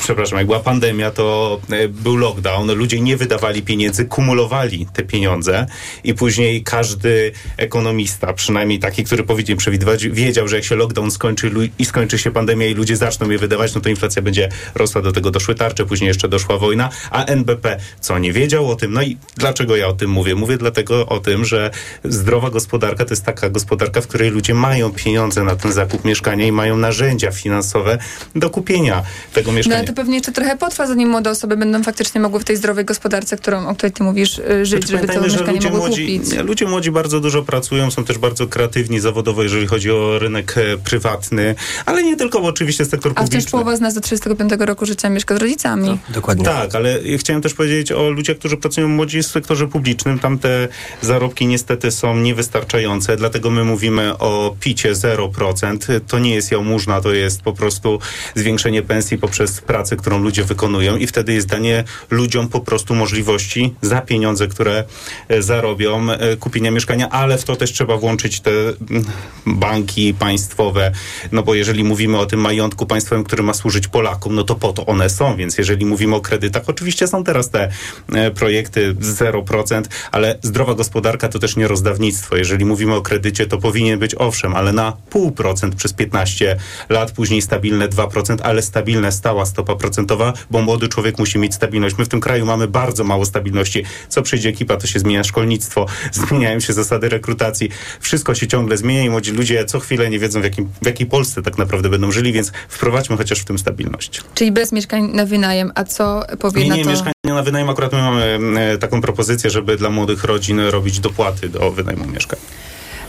Speaker 12: przepraszam, jak była pandemia, to był lockdown, ludzie nie wydawali pieniędzy, kumulowali te pieniądze i później każdy ekonomista, przynajmniej taki, który powinien przewidywać, wiedział, że jak się lockdown skończy i skończy się pandemia i ludzie zaczną je wydawać, no to inflacja będzie rosła, do tego doszły tarcze, później jeszcze doszła wojna, a NBP co, nie wiedział o tym? No i dlaczego ja o tym mówię? Mówię dlatego o tym, że zdrowa gospodarka to jest taka gospodarka, w której ludzie mają pieniądze na ten zakup mieszkania i mają narzędzia finansowe do kupienia tego
Speaker 8: No
Speaker 12: mieszkania.
Speaker 8: ale to pewnie jeszcze trochę potrwa, zanim młode osoby będą faktycznie mogły w tej zdrowej gospodarce, którą, o której ty mówisz, y, żyć,
Speaker 12: Znaczy,
Speaker 8: żeby to
Speaker 12: że
Speaker 8: mieszkanie
Speaker 12: ludzie
Speaker 8: mogły
Speaker 12: młodzi,
Speaker 8: kupić.
Speaker 12: ludzie młodzi bardzo dużo pracują, są też bardzo kreatywni zawodowo, jeżeli chodzi o rynek e, prywatny, ale nie tylko, bo oczywiście sektor
Speaker 8: A wciąż
Speaker 12: publiczny.
Speaker 8: połowa z nas do 35 roku życia mieszka z rodzicami.
Speaker 13: Dokładnie.
Speaker 12: Tak, ale chciałem też powiedzieć o ludziach, którzy pracują młodzi w sektorze publicznym. Tam te zarobki niestety są niewystarczające, dlatego my mówimy o picie 0%. To nie jest jałmużna, to jest po prostu zwiększenie pensji poprzez pracę, którą ludzie wykonują i wtedy jest danie ludziom po prostu możliwości za pieniądze, które e, zarobią, e, kupienia mieszkania, ale w to też trzeba włączyć te mm, banki państwowe, no bo jeżeli mówimy o tym majątku państwowym, który ma służyć Polakom, no to po to one są, więc jeżeli mówimy o kredytach, oczywiście są teraz te e, projekty 0%, ale zdrowa gospodarka to też nie rozdawnictwo. Jeżeli mówimy o kredycie, to powinien być owszem, ale na pół procent przez 15 lat, później stabilne 2%, ale stabilne, stała stopa procentowa, bo młody człowiek musi mieć stabilność. My w tym kraju mamy bardzo mało stabilności. Co przyjdzie ekipa, to się zmienia szkolnictwo, zmieniają się zasady rekrutacji, wszystko się ciągle zmienia i młodzi ludzie co chwilę nie wiedzą, w, jakim, w jakiej Polsce tak naprawdę będą żyli, więc wprowadźmy chociaż w tym stabilność.
Speaker 8: Czyli bez mieszkań na wynajem. A co powie
Speaker 12: Nie,
Speaker 8: na
Speaker 12: nie,
Speaker 8: to...
Speaker 12: mieszkania na wynajem akurat my mamy e, taką propozycję, żeby dla młodych rodzin robić dopłaty do wynajmu mieszkań.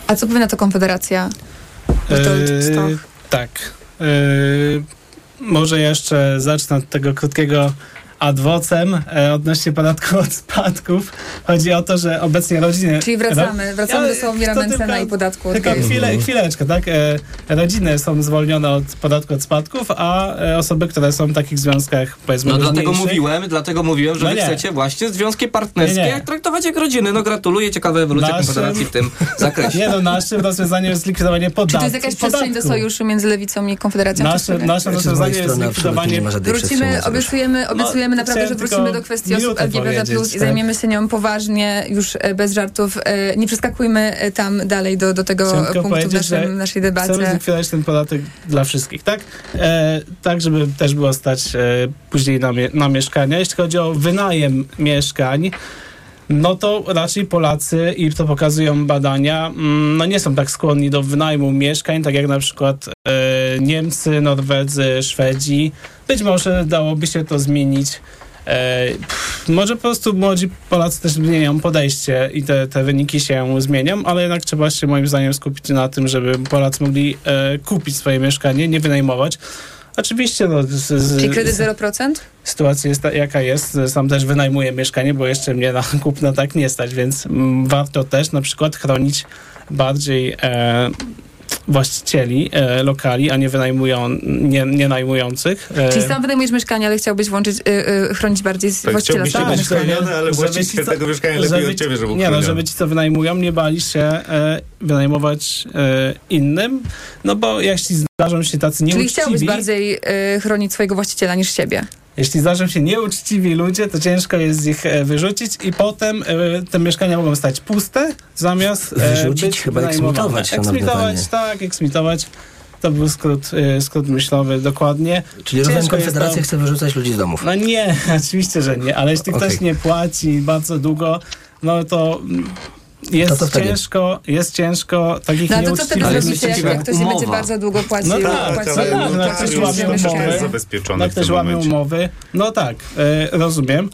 Speaker 8: A co powie na to Konfederacja?
Speaker 10: Eee, tak. Eee, może jeszcze zacznę od tego krótkiego adwocem e, odnośnie podatku od spadków. Chodzi o to, że obecnie rodziny...
Speaker 8: Czyli wracamy, wracamy do Sławomira Mencena i podatku od
Speaker 10: Tylko chwilę, chwileczkę, tak? E, rodziny są zwolnione od podatku od spadków, a e, osoby, które są w takich związkach, powiedzmy,
Speaker 11: No dlatego mówiłem, dlatego mówiłem, że
Speaker 10: No
Speaker 11: wy chcecie właśnie związki partnerskie
Speaker 10: Nie, nie.
Speaker 11: jak traktować jak rodziny. No gratuluję, ciekawa ewolucja
Speaker 10: Naszym-
Speaker 11: Konfederacji w tym zakresie.
Speaker 10: Nie no, naszym rozwiązaniem jest likwidowanie podatku.
Speaker 8: Czy to jest jakaś przestrzeń do
Speaker 10: podatku.
Speaker 8: sojuszu między lewicą i Konfederacją?
Speaker 10: Nasze, nasze rozwiązanie jest likwidowanie...
Speaker 8: Wrócimy, obiecujemy, obiecujemy
Speaker 10: No,
Speaker 8: naprawdę, że wrócimy do kwestii osób LGBT+,
Speaker 10: powiedzieć,
Speaker 8: i
Speaker 10: tak.
Speaker 8: zajmiemy się nią poważnie, już e, bez żartów. E, Nie przeskakujmy e, tam dalej do, do tego
Speaker 10: Chciałem
Speaker 8: punktu w naszym, naszej
Speaker 10: Chcemy
Speaker 8: debacie.
Speaker 10: zlikwidować ten podatek dla wszystkich, tak? E, tak, żeby też było stać e, później na, mie- na mieszkania. Jeśli chodzi o wynajem mieszkań, no to raczej Polacy, i to pokazują badania, mm, no nie są tak skłonni do wynajmu mieszkań, tak jak na przykład e, Niemcy, Norwedzy, Szwedzi. Być może dałoby się to zmienić. E, pff, może po prostu młodzi Polacy też zmieniają podejście i te, te wyniki się zmienią, ale jednak trzeba się moim zdaniem skupić na tym, żeby Polacy mogli e, kupić swoje mieszkanie, nie wynajmować. Oczywiście no, z, z,
Speaker 8: Czyli kredyt 0%?
Speaker 10: sytuacja jest ta, jaka jest. Sam też wynajmuję mieszkanie, bo jeszcze mnie na kupno tak nie stać, więc mm, warto też na przykład chronić bardziej e, właścicieli e, lokali, a nie wynajmują, nie, nie najmujących. E,
Speaker 8: Czyli sam wynajmujesz mieszkanie, ale chciałbyś włączyć, y, chronić bardziej
Speaker 12: Tak,
Speaker 8: właściciela
Speaker 12: chciałbyś być
Speaker 8: mieszkania.
Speaker 12: chroniony, ale właściciel tego mieszkania lepiej
Speaker 10: żeby
Speaker 12: od ciebie, żeby
Speaker 10: Nie no, żeby ci, co wynajmują, nie bali się e, wynajmować e, innym, no bo jeśli zdarzą się tacy
Speaker 8: Czyli
Speaker 10: nieuczciwi...
Speaker 8: chciałbyś bardziej y, chronić swojego właściciela niż siebie.
Speaker 10: Jeśli zdarzą się nieuczciwi ludzie, to ciężko jest ich e, wyrzucić i potem e, te mieszkania mogą stać puste, zamiast e,
Speaker 13: Wyrzucić?
Speaker 10: być
Speaker 13: Chyba eksmitować,
Speaker 10: Eksmitować, tak, eksmitować. To był skrót, skrót myślowy, dokładnie.
Speaker 13: Czyli rozumiem,
Speaker 10: Ciężko jest
Speaker 13: Konfederacja
Speaker 10: to-
Speaker 13: chce wyrzucać ludzi z domów.
Speaker 10: No nie, oczywiście, że nie, ale jeśli
Speaker 13: Okej.
Speaker 10: ktoś nie płaci bardzo długo, no to jest
Speaker 13: wtedy?
Speaker 10: ciężko, jest ciężko takich
Speaker 8: No to co wtedy zrobicie, jak, ktoś nie
Speaker 11: umowa.
Speaker 8: będzie bardzo długo płacił?
Speaker 10: No tak,
Speaker 8: płacił,
Speaker 10: no, ktoś łamie
Speaker 12: zabezpieczony
Speaker 10: jak ktoś łamie umowy, no tak, e, rozumiem.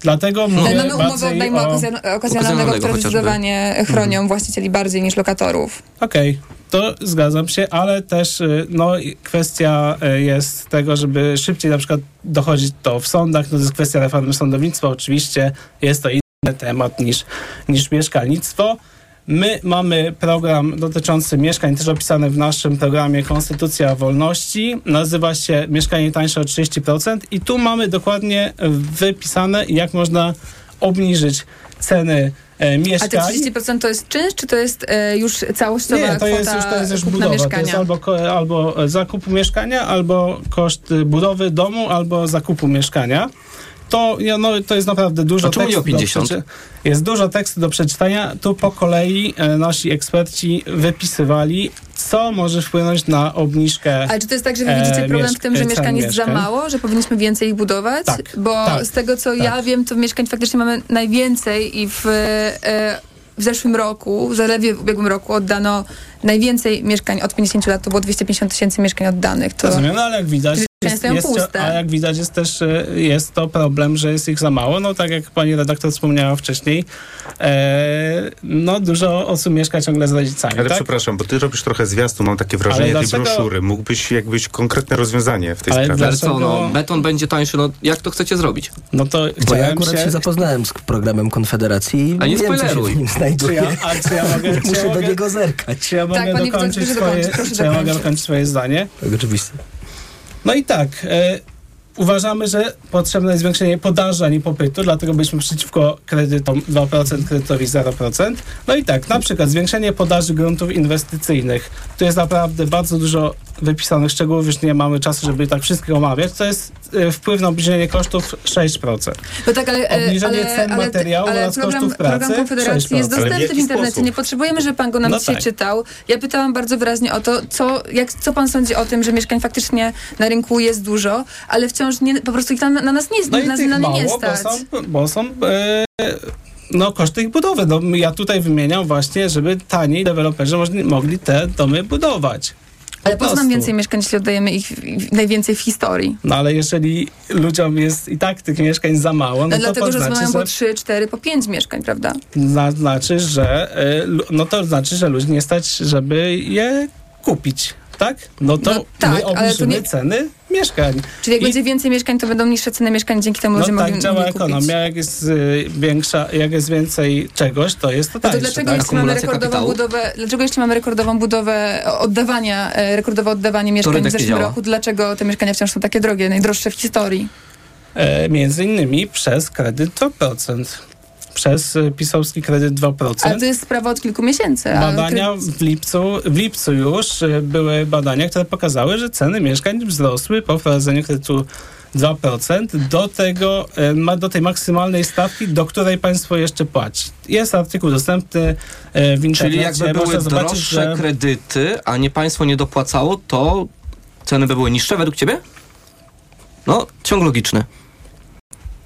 Speaker 10: Dlatego mówię
Speaker 8: Ale mamy umowę o
Speaker 10: bardziej
Speaker 8: odnajmu
Speaker 10: o...
Speaker 8: okazjonalnego, które
Speaker 11: chociażby.
Speaker 8: zdecydowanie chronią właścicieli bardziej niż lokatorów.
Speaker 10: Okej, To zgadzam się, ale też y, no, kwestia y, jest tego, żeby szybciej na przykład dochodzić to w sądach. No, to jest kwestia reformy sądownictwa. Oczywiście jest to temat niż, niż mieszkalnictwo. My mamy program dotyczący mieszkań, też opisany w naszym programie Konstytucja Wolności. Nazywa się Mieszkanie tańsze o 30% i tu mamy dokładnie wypisane, jak można obniżyć ceny e,
Speaker 8: A
Speaker 10: mieszkań.
Speaker 8: te 30% to jest czynsz, czy to jest e, już całościowa
Speaker 10: Nie, to
Speaker 8: kwota
Speaker 10: jest już, to jest już budowa.
Speaker 8: mieszkania?
Speaker 10: To jest albo, albo zakupu mieszkania, albo koszt budowy domu, albo zakupu mieszkania. To, no, to jest naprawdę dużo
Speaker 11: o
Speaker 10: tekstu do
Speaker 11: 50?
Speaker 10: przeczy- Jest dużo tekstu do przeczytania. Tu po kolei e, nasi eksperci wypisywali, co może wpłynąć na obniżkę
Speaker 8: Ale czy to jest tak, że wy
Speaker 10: e,
Speaker 8: widzicie problem
Speaker 10: mieszk-
Speaker 8: w tym, że mieszkań jest za
Speaker 10: mieszkań?
Speaker 8: mało, że powinniśmy więcej ich budować?
Speaker 10: Tak,
Speaker 8: Bo
Speaker 10: tak,
Speaker 8: z tego, co
Speaker 10: tak.
Speaker 8: ja wiem, to mieszkań faktycznie mamy najwięcej i w, e, w zeszłym roku, zaledwie w ubiegłym roku oddano najwięcej mieszkań od 50 lat, to było 250 tysięcy mieszkań oddanych. To
Speaker 10: Rozumiem, no ale jak widać, jest, jest,
Speaker 8: puste.
Speaker 10: a jak widać jest też e, jest to problem, że jest ich za mało. No tak jak pani redaktor wspomniała wcześniej, e, no dużo osób mieszka ciągle z rodzicami,
Speaker 12: Ale
Speaker 10: tak?
Speaker 12: przepraszam, bo ty robisz trochę zwiastu, mam takie wrażenie tej
Speaker 10: dlaczego-
Speaker 12: broszury. Mógłbyś jakbyś konkretne rozwiązanie w tej
Speaker 10: Ale
Speaker 12: sprawie.
Speaker 11: Ale co, no, beton będzie tańszy, no jak to chcecie zrobić?
Speaker 10: No to
Speaker 13: Bo ja akurat się...
Speaker 10: się...
Speaker 13: zapoznałem z programem Konfederacji i
Speaker 11: A nie
Speaker 13: wiem, co się
Speaker 11: spoileruj.
Speaker 13: w nim
Speaker 10: Czy ja, a czy ja mogę, czy
Speaker 13: Muszę
Speaker 10: ja
Speaker 13: do
Speaker 10: mogę,
Speaker 13: niego zerkać.
Speaker 10: czy ja mogę
Speaker 8: Tak,
Speaker 10: dokończyć swoje,
Speaker 8: proszę
Speaker 10: czy ja mogę
Speaker 8: dokończyć.
Speaker 10: dokończyć swoje zdanie?
Speaker 13: Tak, oczywiście.
Speaker 10: No i tak, e, uważamy, że potrzebne jest zwiększenie podaży, a nie popytu, dlatego byliśmy przeciwko kredytom 2%, kredytowi 0%. No i tak, na przykład zwiększenie podaży gruntów inwestycyjnych. Tu jest naprawdę bardzo dużo wypisanych szczegółów, już nie mamy czasu, żeby tak wszystkiego omawiać. To jest e, wpływ na obniżenie kosztów 6%.
Speaker 8: No tak, ale, e,
Speaker 10: Obniżenie
Speaker 8: ale,
Speaker 10: cen
Speaker 8: ale,
Speaker 10: materiału
Speaker 8: ale
Speaker 10: oraz
Speaker 8: program,
Speaker 10: kosztów pracy
Speaker 8: program Konfederacji
Speaker 10: 6%.
Speaker 8: jest
Speaker 12: w
Speaker 8: dostępny w
Speaker 12: jaki
Speaker 8: internecie.
Speaker 12: sposób?
Speaker 8: Nie potrzebujemy, żeby pan go nam
Speaker 10: No
Speaker 8: dzisiaj
Speaker 10: tak.
Speaker 8: czytał. Ja pytałam bardzo wyraźnie o to, co, jak, co pan sądzi o tym, że mieszkań faktycznie na rynku jest dużo, ale wciąż nie, po prostu ich na, na nas nie,
Speaker 10: No
Speaker 8: na, na nie,
Speaker 10: mało,
Speaker 8: nie
Speaker 10: bo
Speaker 8: stać.
Speaker 10: są, bo są e, no, koszty ich budowy. No, ja tutaj wymieniam właśnie, żeby taniej deweloperzy mogli te domy budować.
Speaker 8: Ale po co nam więcej mieszkań, jeśli oddajemy ich najwięcej w historii?
Speaker 10: No ale jeżeli ludziom jest i tak tych mieszkań za mało, no
Speaker 8: No
Speaker 10: to
Speaker 8: dlatego,
Speaker 10: to
Speaker 8: że
Speaker 10: znaczy,
Speaker 8: mają po
Speaker 10: że,
Speaker 8: 3, 4, po 5 mieszkań, prawda?
Speaker 10: zna- znaczy, że no to znaczy, że ludzi nie stać, żeby je kupić. Tak? No to
Speaker 8: No tak,
Speaker 10: my obniżymy
Speaker 8: nie-
Speaker 10: ceny mieszkań.
Speaker 8: Czyli jak
Speaker 10: I-
Speaker 8: będzie więcej mieszkań, to będą niższe ceny mieszkań, dzięki temu
Speaker 10: No
Speaker 8: ludzie
Speaker 10: tak
Speaker 8: mogli,
Speaker 10: działa
Speaker 8: mogli kupić.
Speaker 10: ekonomia. Jak jest y, większa, jak jest więcej czegoś, to jest to
Speaker 8: No to
Speaker 10: tańsze.
Speaker 8: dlaczego
Speaker 10: tak?
Speaker 8: jeśli mamy rekordową
Speaker 11: kapitału?
Speaker 8: budowę, dlaczego jeśli mamy rekordową budowę oddawania, e, rekordowe oddawanie mieszkań w zeszłym
Speaker 11: działa.
Speaker 8: roku, dlaczego te mieszkania wciąż są takie drogie, najdroższe w historii?
Speaker 10: E, między innymi przez kredyt 2%. Przez y, pisowski kredyt 2%.
Speaker 8: Ale to jest sprawa od kilku miesięcy. a
Speaker 10: Badania w lipcu, w lipcu już y, były badania, które pokazały, że ceny mieszkań wzrosły po wprowadzeniu kredytu 2% do tego, y, ma- do tej maksymalnej stawki, do której państwo jeszcze płaci. Jest artykuł dostępny w internecie.
Speaker 11: Czyli jakby były
Speaker 10: można zobaczyć,
Speaker 11: droższe
Speaker 10: że-
Speaker 11: kredyty, a nie państwo nie dopłacało, to ceny by były niższe według ciebie? No, ciąg logiczny.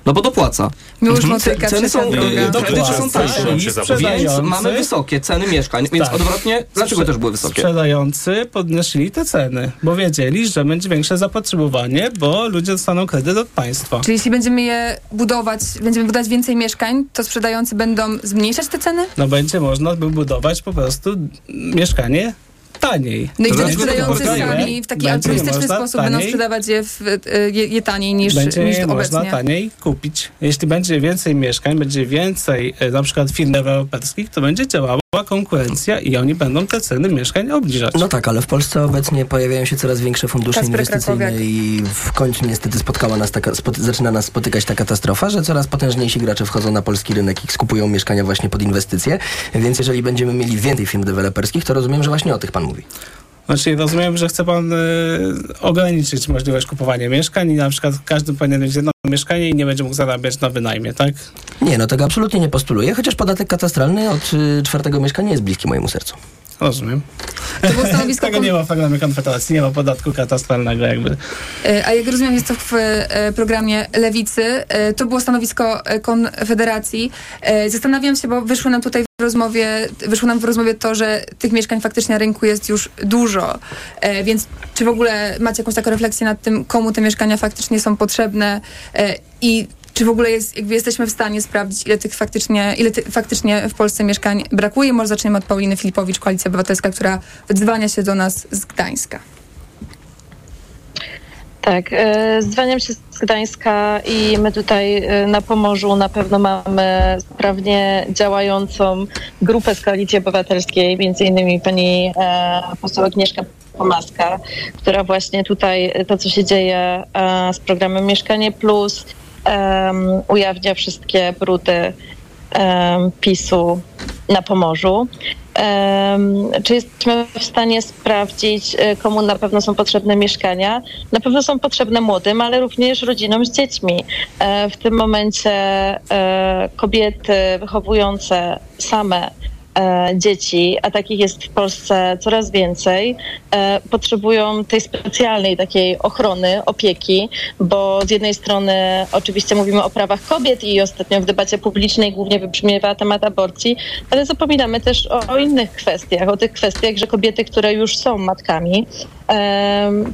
Speaker 11: No bo dopłaca.
Speaker 8: Miłosz
Speaker 11: Mhm.
Speaker 8: Motyka,
Speaker 11: Ce- Ceny są, kredyty są tańsze.
Speaker 10: sprzedający,
Speaker 11: Więc mamy wysokie ceny mieszkań, więc
Speaker 10: Tak.
Speaker 11: odwrotnie, dlaczego
Speaker 10: Sprze-
Speaker 11: też były wysokie?
Speaker 10: Sprzedający podnosili te ceny, bo wiedzieli, że będzie większe zapotrzebowanie, bo ludzie dostaną kredyt od państwa.
Speaker 8: Czyli jeśli będziemy je budować, będziemy budować więcej mieszkań, to sprzedający będą zmniejszać te ceny?
Speaker 10: No będzie można by budować po prostu mieszkanie taniej.
Speaker 8: No i wtedy sprzedający
Speaker 11: pokazuje?
Speaker 8: sami w taki altruistyczny sposób będą sprzedawać je, w, e, je, je taniej niż,
Speaker 10: będzie
Speaker 8: niż
Speaker 10: je można
Speaker 8: obecnie.
Speaker 10: taniej kupić. Jeśli będzie więcej mieszkań, będzie więcej e, na przykład firm deweloperskich, to będzie działała konkurencja i oni będą te ceny mieszkań obniżać.
Speaker 13: No tak, ale w Polsce obecnie pojawiają się coraz większe fundusze
Speaker 8: Kasper
Speaker 13: inwestycyjne
Speaker 8: Krakowiak.
Speaker 13: i w końcu niestety spotkała nas taka, zaczyna nas spotykać ta katastrofa, że coraz potężniejsi gracze wchodzą na polski rynek i skupują mieszkania właśnie pod inwestycje, więc jeżeli będziemy mieli więcej firm deweloperskich, to rozumiem, że właśnie o tych pan mówi.
Speaker 10: Znaczy rozumiem, że chce pan y, ograniczyć możliwość kupowania mieszkań i na przykład każdy powinien mieć jedno mieszkanie i nie będzie mógł zarabiać na wynajmie, tak?
Speaker 13: Nie, no tego absolutnie nie postuluję, chociaż podatek katastralny od y, czwartego mieszkania jest bliski mojemu sercu.
Speaker 10: Rozumiem.
Speaker 8: To było stanowisko
Speaker 10: Tego nie ma w programie Konfederacji, nie ma podatku katastralnego jakby.
Speaker 8: E, A jak rozumiem, jest to w e, programie Lewicy. E, To było stanowisko Konfederacji. Zastanawiam się, bo wyszło nam tutaj w rozmowie, wyszło nam w rozmowie to, że tych mieszkań faktycznie na rynku jest już dużo. Więc czy w ogóle macie jakąś taką refleksję nad tym, komu te mieszkania faktycznie są potrzebne i czy w ogóle jest, jakby jesteśmy w stanie sprawdzić, ile tych faktycznie, ile ty, faktycznie w Polsce mieszkań brakuje. Może zaczniemy od Pauliny Filipowicz, Koalicja Obywatelska, która wydzwania się do nas z Gdańska.
Speaker 9: Tak, e, zwaniam się z Gdańska i my tutaj e, na Pomorzu na pewno mamy sprawnie działającą grupę z Koalicji Obywatelskiej, między innymi pani e, poseł Agnieszka Pomaska, która właśnie tutaj to, co się dzieje z programem Mieszkanie Plus, ujawnia wszystkie brudy PiSu na Pomorzu. Czy jesteśmy w stanie sprawdzić, e, komu na pewno są potrzebne mieszkania? Na pewno są potrzebne młodym, ale również rodzinom z dziećmi. E, w tym momencie e, kobiety wychowujące same dzieci, a takich jest w Polsce coraz więcej, e, potrzebują tej specjalnej takiej ochrony, opieki, bo z jednej strony oczywiście mówimy o prawach kobiet i ostatnio w debacie publicznej głównie wybrzmiewa temat aborcji, ale zapominamy też o, o innych kwestiach, o tych kwestiach, że kobiety, które już są matkami,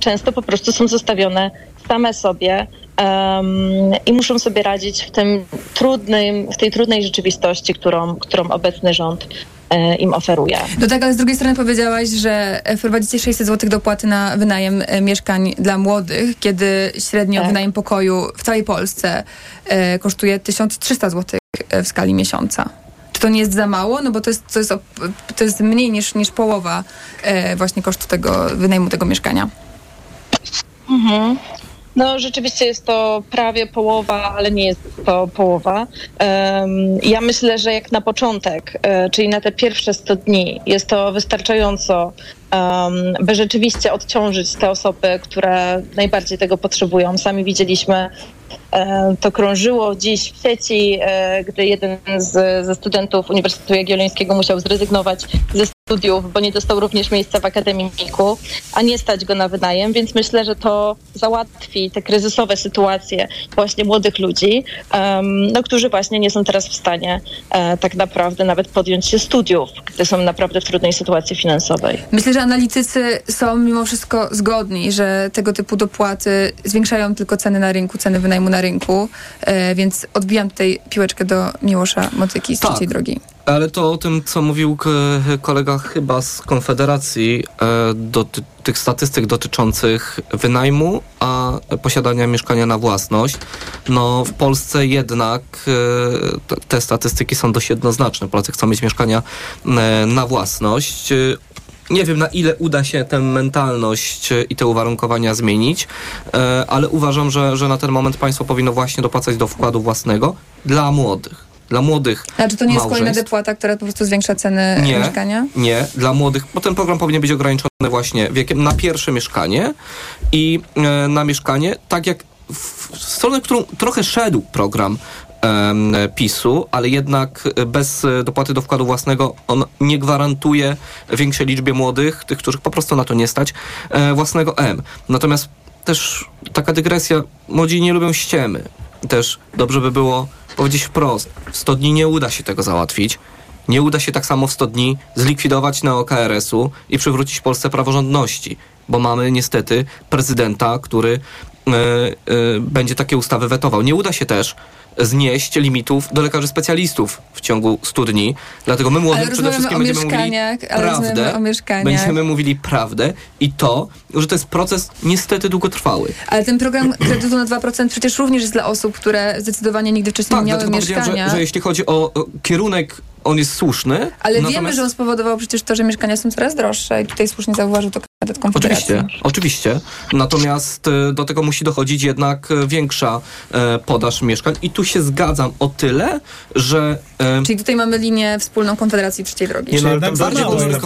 Speaker 9: często po prostu są zostawione same sobie um, i muszą sobie radzić w tym trudnym, w tej trudnej rzeczywistości, którą, którą obecny rząd e, im oferuje.
Speaker 8: No tak, ale z drugiej strony powiedziałaś, że wprowadzicie 600 zł dopłaty na wynajem e, mieszkań dla młodych, kiedy średnio tak. wynajem pokoju w całej Polsce e, kosztuje 1300 zł e, w skali miesiąca. Czy to nie jest za mało? No bo to jest, to jest, to jest mniej niż, niż połowa e, właśnie kosztu tego wynajmu tego mieszkania.
Speaker 9: Mhm. No rzeczywiście jest to prawie połowa, ale nie jest to połowa. Ja myślę, że jak na początek, e, czyli na te pierwsze 100 dni, jest to wystarczająco, by rzeczywiście odciążyć te osoby, które najbardziej tego potrzebują. Sami widzieliśmy E, to krążyło dziś w sieci, e, gdy jeden z, ze studentów Uniwersytetu Jagiellońskiego musiał zrezygnować ze studiów, bo nie dostał również miejsca w akademiku, a nie stać go na wynajem, więc myślę, że to załatwi te kryzysowe sytuacje właśnie młodych ludzi, no, którzy właśnie nie są teraz w stanie e, tak naprawdę nawet podjąć się studiów, gdy są naprawdę w trudnej sytuacji finansowej.
Speaker 8: Myślę, że analitycy są mimo wszystko zgodni, że tego typu dopłaty zwiększają tylko ceny na rynku, ceny wynajmu na rynku, e, więc odbijam tutaj piłeczkę do Miłosza Motyki z tak. trzeciej drogi.
Speaker 11: Ale to o tym, co mówił kolega chyba z Konfederacji, e, do tych statystyk dotyczących wynajmu, a posiadania mieszkania na własność. No w Polsce jednak e, te statystyki są dość jednoznaczne. Polacy chcą mieć mieszkania na własność. Nie wiem, na ile uda się tę mentalność e, i te uwarunkowania zmienić, e, ale uważam, że, że na ten moment państwo powinno właśnie dopłacać do wkładu własnego dla młodych dla młodych.
Speaker 8: A czy to nie jest kolejna dopłata, która po prostu zwiększa ceny
Speaker 11: nie,
Speaker 8: mieszkania?
Speaker 11: Nie, dla młodych, bo ten program powinien być ograniczony właśnie wiekiem na pierwsze mieszkanie i e, na mieszkanie, tak jak w stronę, którą trochę szedł program PiSu, ale jednak bez dopłaty do wkładu własnego on nie gwarantuje większej liczbie młodych, tych, których po prostu na to nie stać, e, własnego M. Natomiast też taka dygresja, młodzi nie lubią ściemy. Też dobrze by było powiedzieć wprost, w 100 dni nie uda się tego załatwić. Nie uda się tak samo w 100 dni zlikwidować neokRS-u i przywrócić Polsce praworządności, bo mamy niestety prezydenta, który e, e, będzie takie ustawy wetował. Nie uda się też znieść limitów do lekarzy specjalistów w ciągu 100 dni. Dlatego my młodym przede wszystkim będziemy mówili prawdę. Będziemy mówili prawdę i to, że to jest proces niestety długotrwały.
Speaker 8: Ale ten program kredytu na 2% przecież również jest dla osób, które zdecydowanie nigdy wcześniej tak, nie miały mieszkania.
Speaker 11: Że, że jeśli chodzi o kierunek on jest słuszny.
Speaker 8: Ale natomiast... wiemy, że on spowodował przecież to, że mieszkania są coraz droższe i tutaj słusznie zauważył to kandydat Konfederacji.
Speaker 11: Oczywiście, oczywiście. Natomiast e, do tego musi dochodzić jednak e, większa e, podaż mieszkań i tu się zgadzam o tyle, że...
Speaker 8: Czyli tutaj mamy linię wspólną Konfederacji Trzeciej Drogi.
Speaker 12: Nie, no, ale tam bardziej o tyle,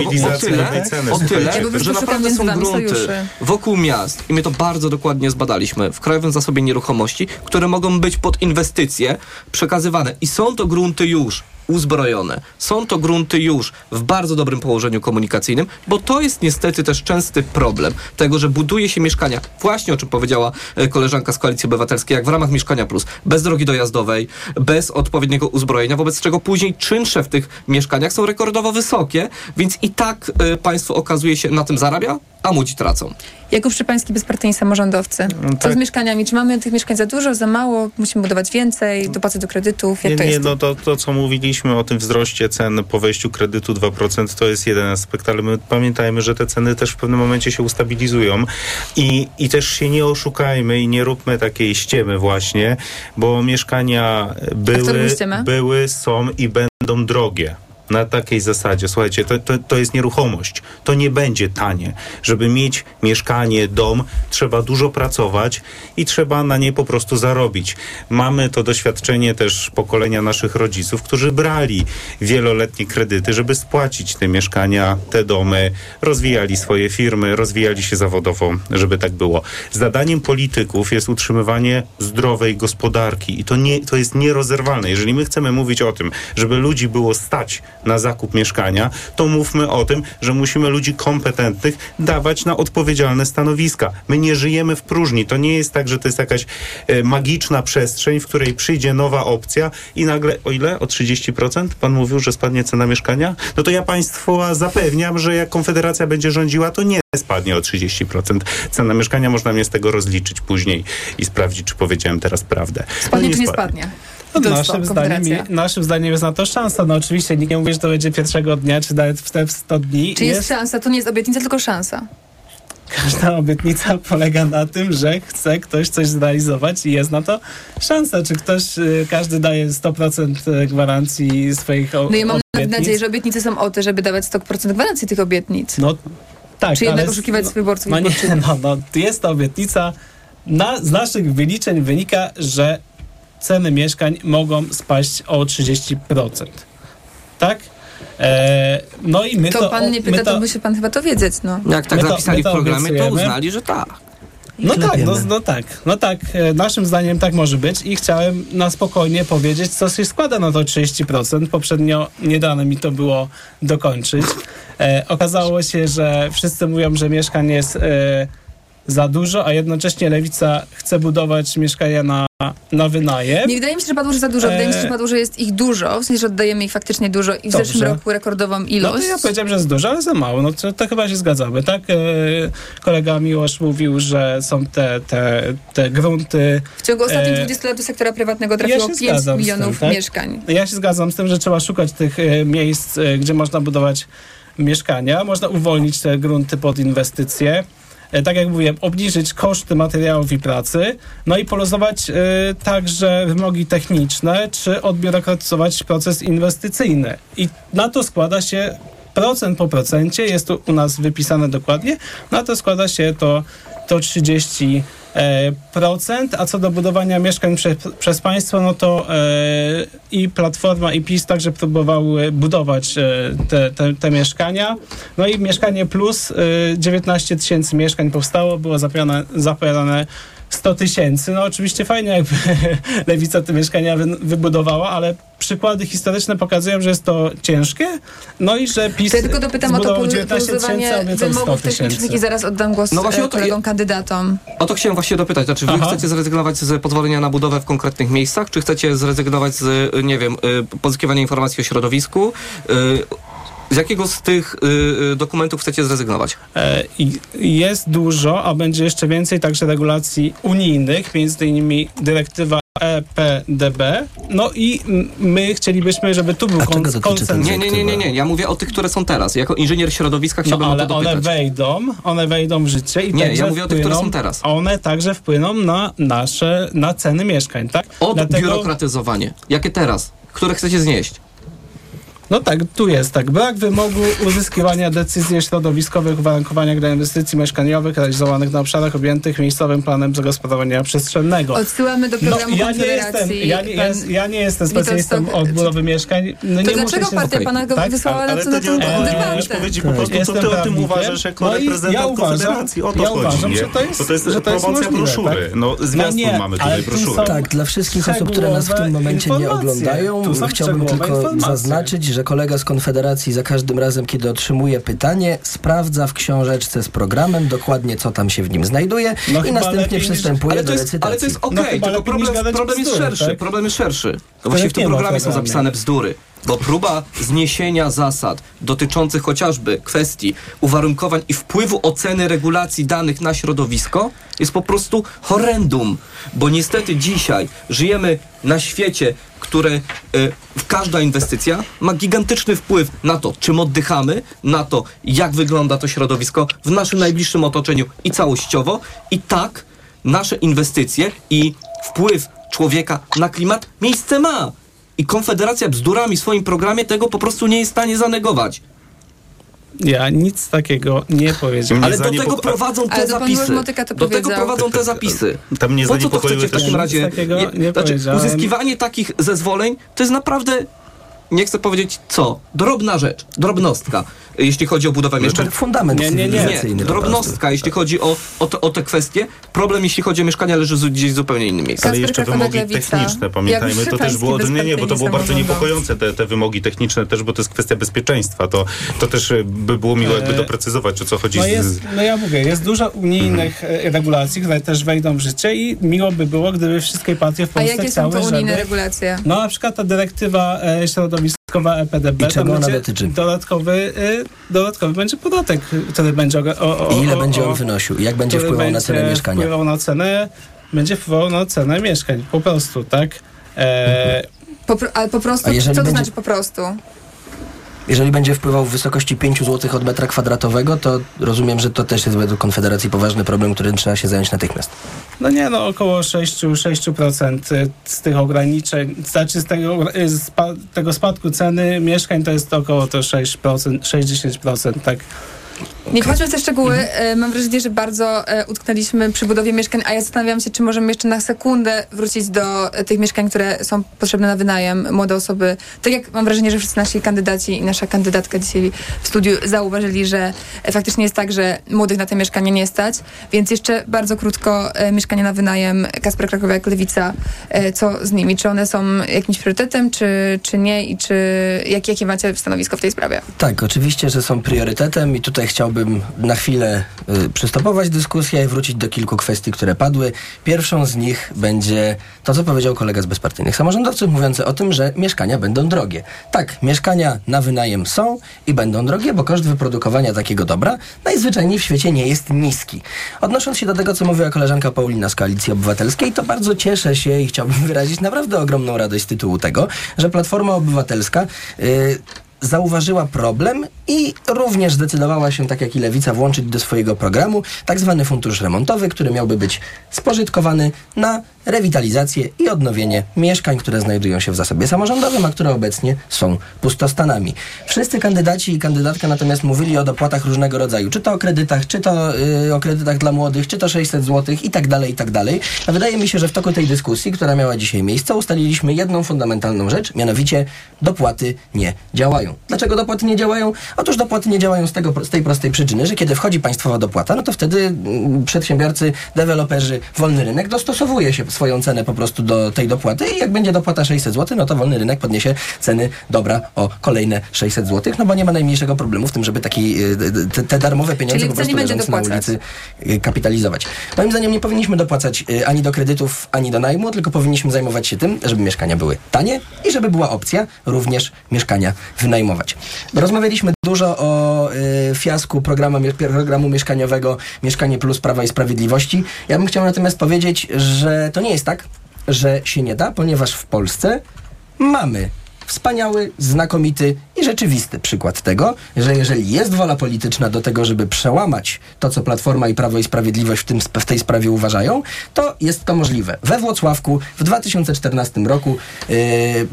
Speaker 11: o tyle że naprawdę są grunty wokół miast i my to bardzo dokładnie zbadaliśmy w Krajowym Zasobie Nieruchomości, które mogą być pod inwestycje przekazywane i są to grunty już uzbrojone. Są to grunty już w bardzo dobrym położeniu komunikacyjnym, bo to jest niestety też częsty problem tego, że buduje się mieszkania, właśnie o czym powiedziała e, koleżanka z Koalicji Obywatelskiej, jak w ramach Mieszkania Plus, bez drogi dojazdowej, bez odpowiedniego uzbrojenia, wobec czego później czynsze w tych mieszkaniach są rekordowo wysokie, więc i tak y, państwo okazuje się na tym zarabia, a młodzi tracą.
Speaker 8: Jakub Szczepański, bezpartyjni samorządowcy. Co
Speaker 12: tak.
Speaker 8: z mieszkaniami? Czy mamy tych mieszkań za dużo, za mało? Musimy budować więcej, dopłaty do kredytów? Jak
Speaker 12: Nie,
Speaker 8: to
Speaker 12: nie,
Speaker 8: jest?
Speaker 12: no to, to co mówiliśmy o tym wzroście cen po wejściu kredytu 2% to jest jeden aspekt, ale my pamiętajmy, że te ceny też w pewnym momencie się ustabilizują i, i też się nie oszukajmy i nie róbmy takiej ściemy właśnie, bo mieszkania były, były, są i będą drogie. Na takiej zasadzie, słuchajcie, to, to, to jest nieruchomość. To nie będzie tanie. Żeby mieć mieszkanie, dom, trzeba dużo pracować i trzeba na nie po prostu zarobić. Mamy to doświadczenie też pokolenia naszych rodziców, którzy brali wieloletnie kredyty, żeby spłacić te mieszkania, te domy, rozwijali swoje firmy, rozwijali się zawodowo, żeby tak było. Zadaniem polityków jest utrzymywanie zdrowej gospodarki i to, nie, to jest nierozerwalne. Jeżeli my chcemy mówić o tym, żeby ludzi było stać na zakup mieszkania, to mówmy o tym, że musimy ludzi kompetentnych dawać na odpowiedzialne stanowiska. My nie żyjemy w próżni. To nie jest tak, że to jest jakaś e, magiczna przestrzeń, w której przyjdzie nowa opcja i nagle, o ile? O 30%? Pan mówił, że spadnie cena mieszkania? No to ja Państwa zapewniam, że jak Konfederacja będzie rządziła, to nie spadnie o 30%. Cena mieszkania można mnie z tego rozliczyć później i sprawdzić, czy powiedziałem teraz prawdę.
Speaker 8: Spadnie
Speaker 12: No
Speaker 8: czy nie spadnie?
Speaker 10: No,
Speaker 8: jest
Speaker 10: naszym, zdaniem, naszym zdaniem jest na to szansa. No oczywiście nikt nie mówi, że to będzie pierwszego dnia, czy nawet w te 100 dni.
Speaker 8: Czy jest szansa? To nie jest obietnica, tylko szansa.
Speaker 10: Każda obietnica polega na tym, że chce ktoś coś zrealizować i jest na to szansa. Czy ktoś, y, każdy daje 100% gwarancji swoich o,
Speaker 8: No i mam
Speaker 10: obietnic?
Speaker 8: nadzieję, że obietnice są o to, żeby dawać 100% gwarancji tych obietnic.
Speaker 10: No tak,
Speaker 8: Czy jednak
Speaker 10: ale-
Speaker 8: oszukiwać
Speaker 10: no,
Speaker 8: wyborców
Speaker 10: No nie, no, no, jest to obietnica. Na, z naszych wyliczeń wynika, że ceny mieszkań mogą spaść o 30%. Tak? E, no i my to...
Speaker 8: To pan nie pyta,
Speaker 10: my
Speaker 8: to musi pan chyba to wiedzieć, no.
Speaker 11: Jak tak
Speaker 10: My to- to
Speaker 11: w programie, to uznali, że tak.
Speaker 10: No tak, no, no tak, no tak, e, naszym zdaniem tak może być i chciałem na spokojnie powiedzieć, co się składa na to 30%. Poprzednio nie dane mi to było dokończyć. E, okazało się, że wszyscy mówią, że mieszkań jest e, za dużo, a jednocześnie Lewica chce budować mieszkania na, na wynajem.
Speaker 8: Nie wydaje mi się, że padło, że za dużo. Wydaje mi się, że
Speaker 10: E,
Speaker 8: padło, że jest ich dużo. W sensie, że oddajemy ich faktycznie dużo i w
Speaker 10: Dobrze.
Speaker 8: zeszłym roku rekordową
Speaker 10: No
Speaker 8: ilość.
Speaker 10: to ja powiedziałem, że jest dużo, ale za mało. No to, to chyba się zgadzamy, tak? E, kolega Miłosz mówił, że są te, te, te grunty.
Speaker 8: W ciągu ostatnich
Speaker 10: e,
Speaker 8: 20 lat do sektora prywatnego trafiło
Speaker 10: się
Speaker 8: 5
Speaker 10: zgadzam z
Speaker 8: milionów
Speaker 10: tym, tak?
Speaker 8: mieszkań.
Speaker 10: Ja się zgadzam z tym, że trzeba szukać tych miejsc, gdzie można budować mieszkania. Można uwolnić te grunty pod inwestycje. E, Tak jak mówiłem, obniżyć koszty materiałów i pracy, no i poluzować e, także wymogi techniczne, czy odbiurokratyzować proces inwestycyjny. I na to składa się procent po procencie, jest tu u nas wypisane dokładnie, na to składa się to, to 30 e, procent, a co do budowania mieszkań prze, przez państwo, no to e, i Platforma i PiS także próbowały budować e, te, te, te mieszkania. No i Mieszkanie Plus, e, 19 tysięcy mieszkań powstało, było zapowiadane, zapowiadane 100 tysięcy. No oczywiście fajnie, jakby Lewica te mieszkania wy, wybudowała, ale przykłady historyczne pokazują, że jest to ciężkie, no i że PiS
Speaker 8: To ja tylko dopytam o to
Speaker 10: zbudował
Speaker 8: polu-
Speaker 10: 19 tysięcy, a
Speaker 8: poluzowanie
Speaker 10: obiecał 100
Speaker 8: wymogów technicznych i zaraz oddam głos
Speaker 11: No właśnie
Speaker 8: e,
Speaker 11: o to-
Speaker 8: kolegom kandydatom.
Speaker 11: O to chciałem właśnie dopytać. Znaczy, wy
Speaker 10: Aha.
Speaker 11: chcecie zrezygnować z pozwolenia na budowę w konkretnych miejscach, czy chcecie zrezygnować z, y, nie wiem, y, pozyskiwania informacji o środowisku? Z jakiego z tych y, y, dokumentów chcecie zrezygnować?
Speaker 10: E, Jest dużo, a będzie jeszcze więcej także regulacji unijnych, między innymi dyrektywa EPDB. No i my chcielibyśmy, żeby tu był kon-.
Speaker 11: Nie, nie, nie, nie, nie. Ja mówię o tych, które są teraz. Jako inżynier środowiska
Speaker 10: No
Speaker 11: chciałbym o
Speaker 10: ale
Speaker 11: to
Speaker 10: one
Speaker 11: dopytać.
Speaker 10: wejdą, one wejdą w życie i
Speaker 11: Nie, ja mówię o tych, które
Speaker 10: wpłyną-
Speaker 11: są teraz.
Speaker 10: One także wpłyną na nasze, na ceny mieszkań, tak?
Speaker 11: Odbiurokratyzowanie. Jakie teraz? Które chcecie znieść?
Speaker 10: No tak, tu jest tak. Brak wymogu uzyskiwania decyzji środowiskowych uwarunkowania dla inwestycji mieszkaniowych realizowanych na obszarach objętych miejscowym planem zagospodarowania przestrzennego.
Speaker 8: Odsyłamy do
Speaker 10: No,
Speaker 8: programu
Speaker 10: ja nie jestem, ja nie, jest, ja nie jestem specjalistą
Speaker 8: Stok-
Speaker 10: od budowy mieszkań. No,
Speaker 8: To
Speaker 10: nie
Speaker 8: dlaczego
Speaker 10: muszę się...
Speaker 8: partia pana go
Speaker 10: Tak?
Speaker 8: wysłała
Speaker 12: Ale
Speaker 8: na,
Speaker 12: to
Speaker 8: na
Speaker 12: to chodzi.
Speaker 8: debatę?
Speaker 12: Powiedzieć po prostu, co
Speaker 10: Jestem
Speaker 12: ty o tym uważasz jako
Speaker 10: No
Speaker 12: reprezentant
Speaker 10: ja uważam-
Speaker 12: Konfederacji. O to
Speaker 10: ja
Speaker 12: chodzi,
Speaker 10: uważam,
Speaker 12: nie?
Speaker 10: że to jest-
Speaker 12: to jest
Speaker 10: że to jest
Speaker 12: promocja
Speaker 10: możliwe,
Speaker 12: broszury.
Speaker 10: tak?
Speaker 12: No, zwiastun
Speaker 10: nie,
Speaker 12: mamy
Speaker 10: ale
Speaker 12: tutaj
Speaker 10: tu
Speaker 12: broszury.
Speaker 13: Tak, dla wszystkich osób, które nas w tym momencie nie oglądają, chciałbym tylko zaznaczyć, że kolega z Konfederacji za każdym razem, kiedy otrzymuje pytanie, sprawdza w książeczce z programem dokładnie, co tam się w nim znajduje
Speaker 10: No
Speaker 13: i następnie
Speaker 10: niż-
Speaker 13: przystępuje
Speaker 11: Ale
Speaker 13: do
Speaker 11: to jest,
Speaker 13: recytacji.
Speaker 11: ale to jest okej,
Speaker 10: No chyba
Speaker 11: tylko
Speaker 10: niż
Speaker 11: problem, problem jest szerszy.
Speaker 10: tak?
Speaker 11: Problem jest szerszy. No właśnie w tym programie są zapisane bzdury. Bo próba zniesienia zasad dotyczących chociażby kwestii uwarunkowań i wpływu oceny regulacji danych na środowisko jest po prostu horrendum, bo niestety dzisiaj żyjemy na świecie, które y, każda inwestycja ma gigantyczny wpływ na to, czym oddychamy, na to, jak wygląda to środowisko w naszym najbliższym otoczeniu i całościowo. I tak nasze inwestycje i wpływ człowieka na klimat miejsce ma. I Konfederacja bzdurami w swoim programie tego po prostu nie jest w stanie zanegować.
Speaker 10: Ja nic takiego nie powiedziałem.
Speaker 11: Ale do tego prowadzą te zapisy. Do tego prowadzą te zapisy.
Speaker 12: Tam
Speaker 11: Po co to chcecie w takim razie?
Speaker 10: Nie
Speaker 11: znaczy, uzyskiwanie takich zezwoleń to jest naprawdę, nie chcę powiedzieć co, drobna rzecz, drobnostka, jeśli chodzi o budowę mieszkań.
Speaker 13: Fundament
Speaker 10: Nie, nie, nie.
Speaker 11: Nie, drobnostka, jeśli chodzi o, o, te, o te kwestie. Problem, jeśli chodzi o mieszkania, leży gdzieś w zupełnie innym miejscu.
Speaker 12: Ale jeszcze wymogi techniczne, pamiętajmy, to też było, nie, nie, bo to było bardzo niepokojące te, te wymogi techniczne też, bo to jest kwestia bezpieczeństwa, to, to też e, by było miło jakby
Speaker 10: E,
Speaker 12: doprecyzować, o co chodzi
Speaker 10: No, jest, no ja mówię, jest dużo unijnych e, regulacji, które też wejdą w życie i miło by było, gdyby wszystkie partie w
Speaker 8: A
Speaker 10: Polsce
Speaker 8: jakie są to unijne
Speaker 10: żeby...
Speaker 8: regulacje?
Speaker 10: No na przykład ta dyrektywa e, środowiskowa EPDB,
Speaker 13: I czego ona
Speaker 10: będzie
Speaker 13: dotyczy?
Speaker 10: dodatkowy, e, dodatkowy będzie podatek, który będzie... O, o,
Speaker 13: I ile
Speaker 10: o,
Speaker 13: będzie on wynosił? I jak będzie wpływał na cenę mieszkania?
Speaker 10: Wpływał na cenę, będzie wpływał na cenę mieszkań, po prostu, tak? E,
Speaker 8: Po, pro- ale po prostu, co to
Speaker 13: będzie-
Speaker 8: znaczy po prostu?
Speaker 13: Jeżeli będzie wpływał w wysokości 5 zł od metra kwadratowego, to rozumiem, że to też jest według Konfederacji poważny problem, którym trzeba się zająć natychmiast.
Speaker 10: No nie, no około 6, 6% z tych ograniczeń, znaczy z tego, y, z tego spadku ceny mieszkań to jest około to 6%, 6-10%, tak.
Speaker 8: Nie wchodźmy w te szczegóły. E, Mam wrażenie, że bardzo e, utknęliśmy przy budowie mieszkań, a ja zastanawiam się, czy możemy jeszcze na sekundę wrócić do e, tych mieszkań, które są potrzebne na wynajem. Młode osoby, tak jak mam wrażenie, że wszyscy nasi kandydaci i nasza kandydatka dzisiaj w studiu zauważyli, że faktycznie jest tak, że młodych na te mieszkania nie stać. Więc jeszcze bardzo krótko mieszkania na wynajem. Kasper Krakowiak, Lewica, co z nimi? Czy one są jakimś priorytetem, czy, czy nie? I czy jak, jakie macie stanowisko w tej sprawie?
Speaker 13: Tak, oczywiście, że są priorytetem i tutaj chciałbym na chwilę y, przystopować dyskusję i wrócić do kilku kwestii, które padły. Pierwszą z nich będzie to, co powiedział kolega z bezpartyjnych samorządowców, mówiący o tym, że mieszkania będą drogie. Tak, mieszkania na wynajem są i będą drogie, bo koszt wyprodukowania takiego dobra najzwyczajniej w świecie nie jest niski. Odnosząc się do tego, co mówiła koleżanka Paulina z Koalicji Obywatelskiej, to bardzo cieszę się i chciałbym wyrazić naprawdę ogromną radość z tytułu tego, że Platforma Obywatelska y, zauważyła problem i również zdecydowała się, tak jak i Lewica, włączyć do swojego programu tak zwany fundusz remontowy, który miałby być spożytkowany na rewitalizację i odnowienie mieszkań, które znajdują się w zasobie samorządowym, a które obecnie są pustostanami. Wszyscy kandydaci i kandydatka natomiast mówili o dopłatach różnego rodzaju, czy to o kredytach, czy to yy, o kredytach dla młodych, czy to 600 zł i tak dalej, i tak dalej. A wydaje mi się, że w toku tej dyskusji, która miała dzisiaj miejsce, ustaliliśmy jedną fundamentalną rzecz, mianowicie dopłaty nie działają. Dlaczego dopłaty nie działają? Otóż dopłaty nie działają z, tego, z tej prostej przyczyny, że kiedy wchodzi państwowa dopłata, no to wtedy mm, przedsiębiorcy, deweloperzy, wolny rynek dostosowuje się swoją cenę po prostu do tej dopłaty i jak będzie dopłata 600 zł, no to wolny rynek podniesie ceny dobra o kolejne 600 zł, no bo nie ma najmniejszego problemu w tym, żeby taki, y, te, te darmowe pieniądze
Speaker 8: Czyli
Speaker 13: po prostu leżące na ulicy y, kapitalizować. Moim zdaniem nie powinniśmy dopłacać y, ani do kredytów, ani do najmu, tylko powinniśmy zajmować się tym, żeby mieszkania były tanie i żeby była opcja również mieszkania wynajmować. Rozmawialiśmy dużo o y, fiasku programu, programu mieszkaniowego Mieszkanie Plus Prawa i Sprawiedliwości. Ja bym chciał natomiast powiedzieć, że to nie jest tak, że się nie da, ponieważ w Polsce mamy wspaniały, znakomity i rzeczywisty przykład tego, że jeżeli jest wola polityczna do tego, żeby przełamać to, co Platforma i Prawo i Sprawiedliwość w, tym, w tej sprawie uważają, to jest to możliwe. We Włocławku w 2014 roku yy,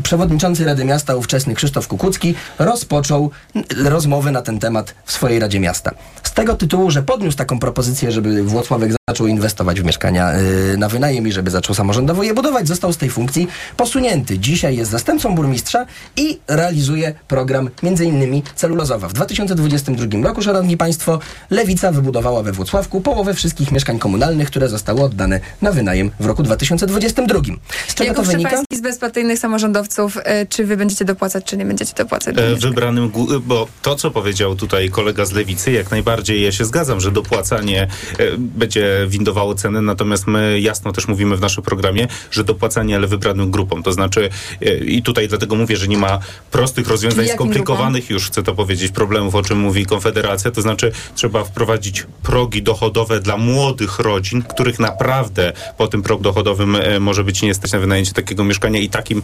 Speaker 13: przewodniczący Rady Miasta ówczesny Krzysztof Kukucki rozpoczął n- rozmowy na ten temat w swojej Radzie Miasta. Z tego tytułu, że podniósł taką propozycję, żeby Włocławek zaczął inwestować w mieszkania yy, na wynajem i żeby zaczął samorządowo je budować, został z tej funkcji posunięty. Dzisiaj jest zastępcą burmistrza i realizuje program między innymi celulozowa. W 2022 roku, szanowni państwo, Lewica wybudowała we Włocławku połowę wszystkich mieszkań komunalnych, które zostały oddane na wynajem w roku 2022. Z czego to wynika?
Speaker 8: Z bezpartyjnych samorządowców, e, czy wy będziecie dopłacać, czy nie będziecie dopłacać?
Speaker 12: e, wybranym, gó- bo to, co powiedział tutaj kolega z Lewicy, jak najbardziej ja się zgadzam, że dopłacanie e, będzie windowało ceny, natomiast my jasno też mówimy w naszym programie, że dopłacanie, ale wybranym grupom. To znaczy, e, i tutaj dlatego mówię, że nie ma prostych rozwiązań skomplikowanych już, chcę to powiedzieć, problemów, o czym mówi Konfederacja, to znaczy trzeba wprowadzić progi dochodowe dla młodych rodzin, których naprawdę po tym prog dochodowym e, może być nie stać na wynajęcie takiego mieszkania i takim,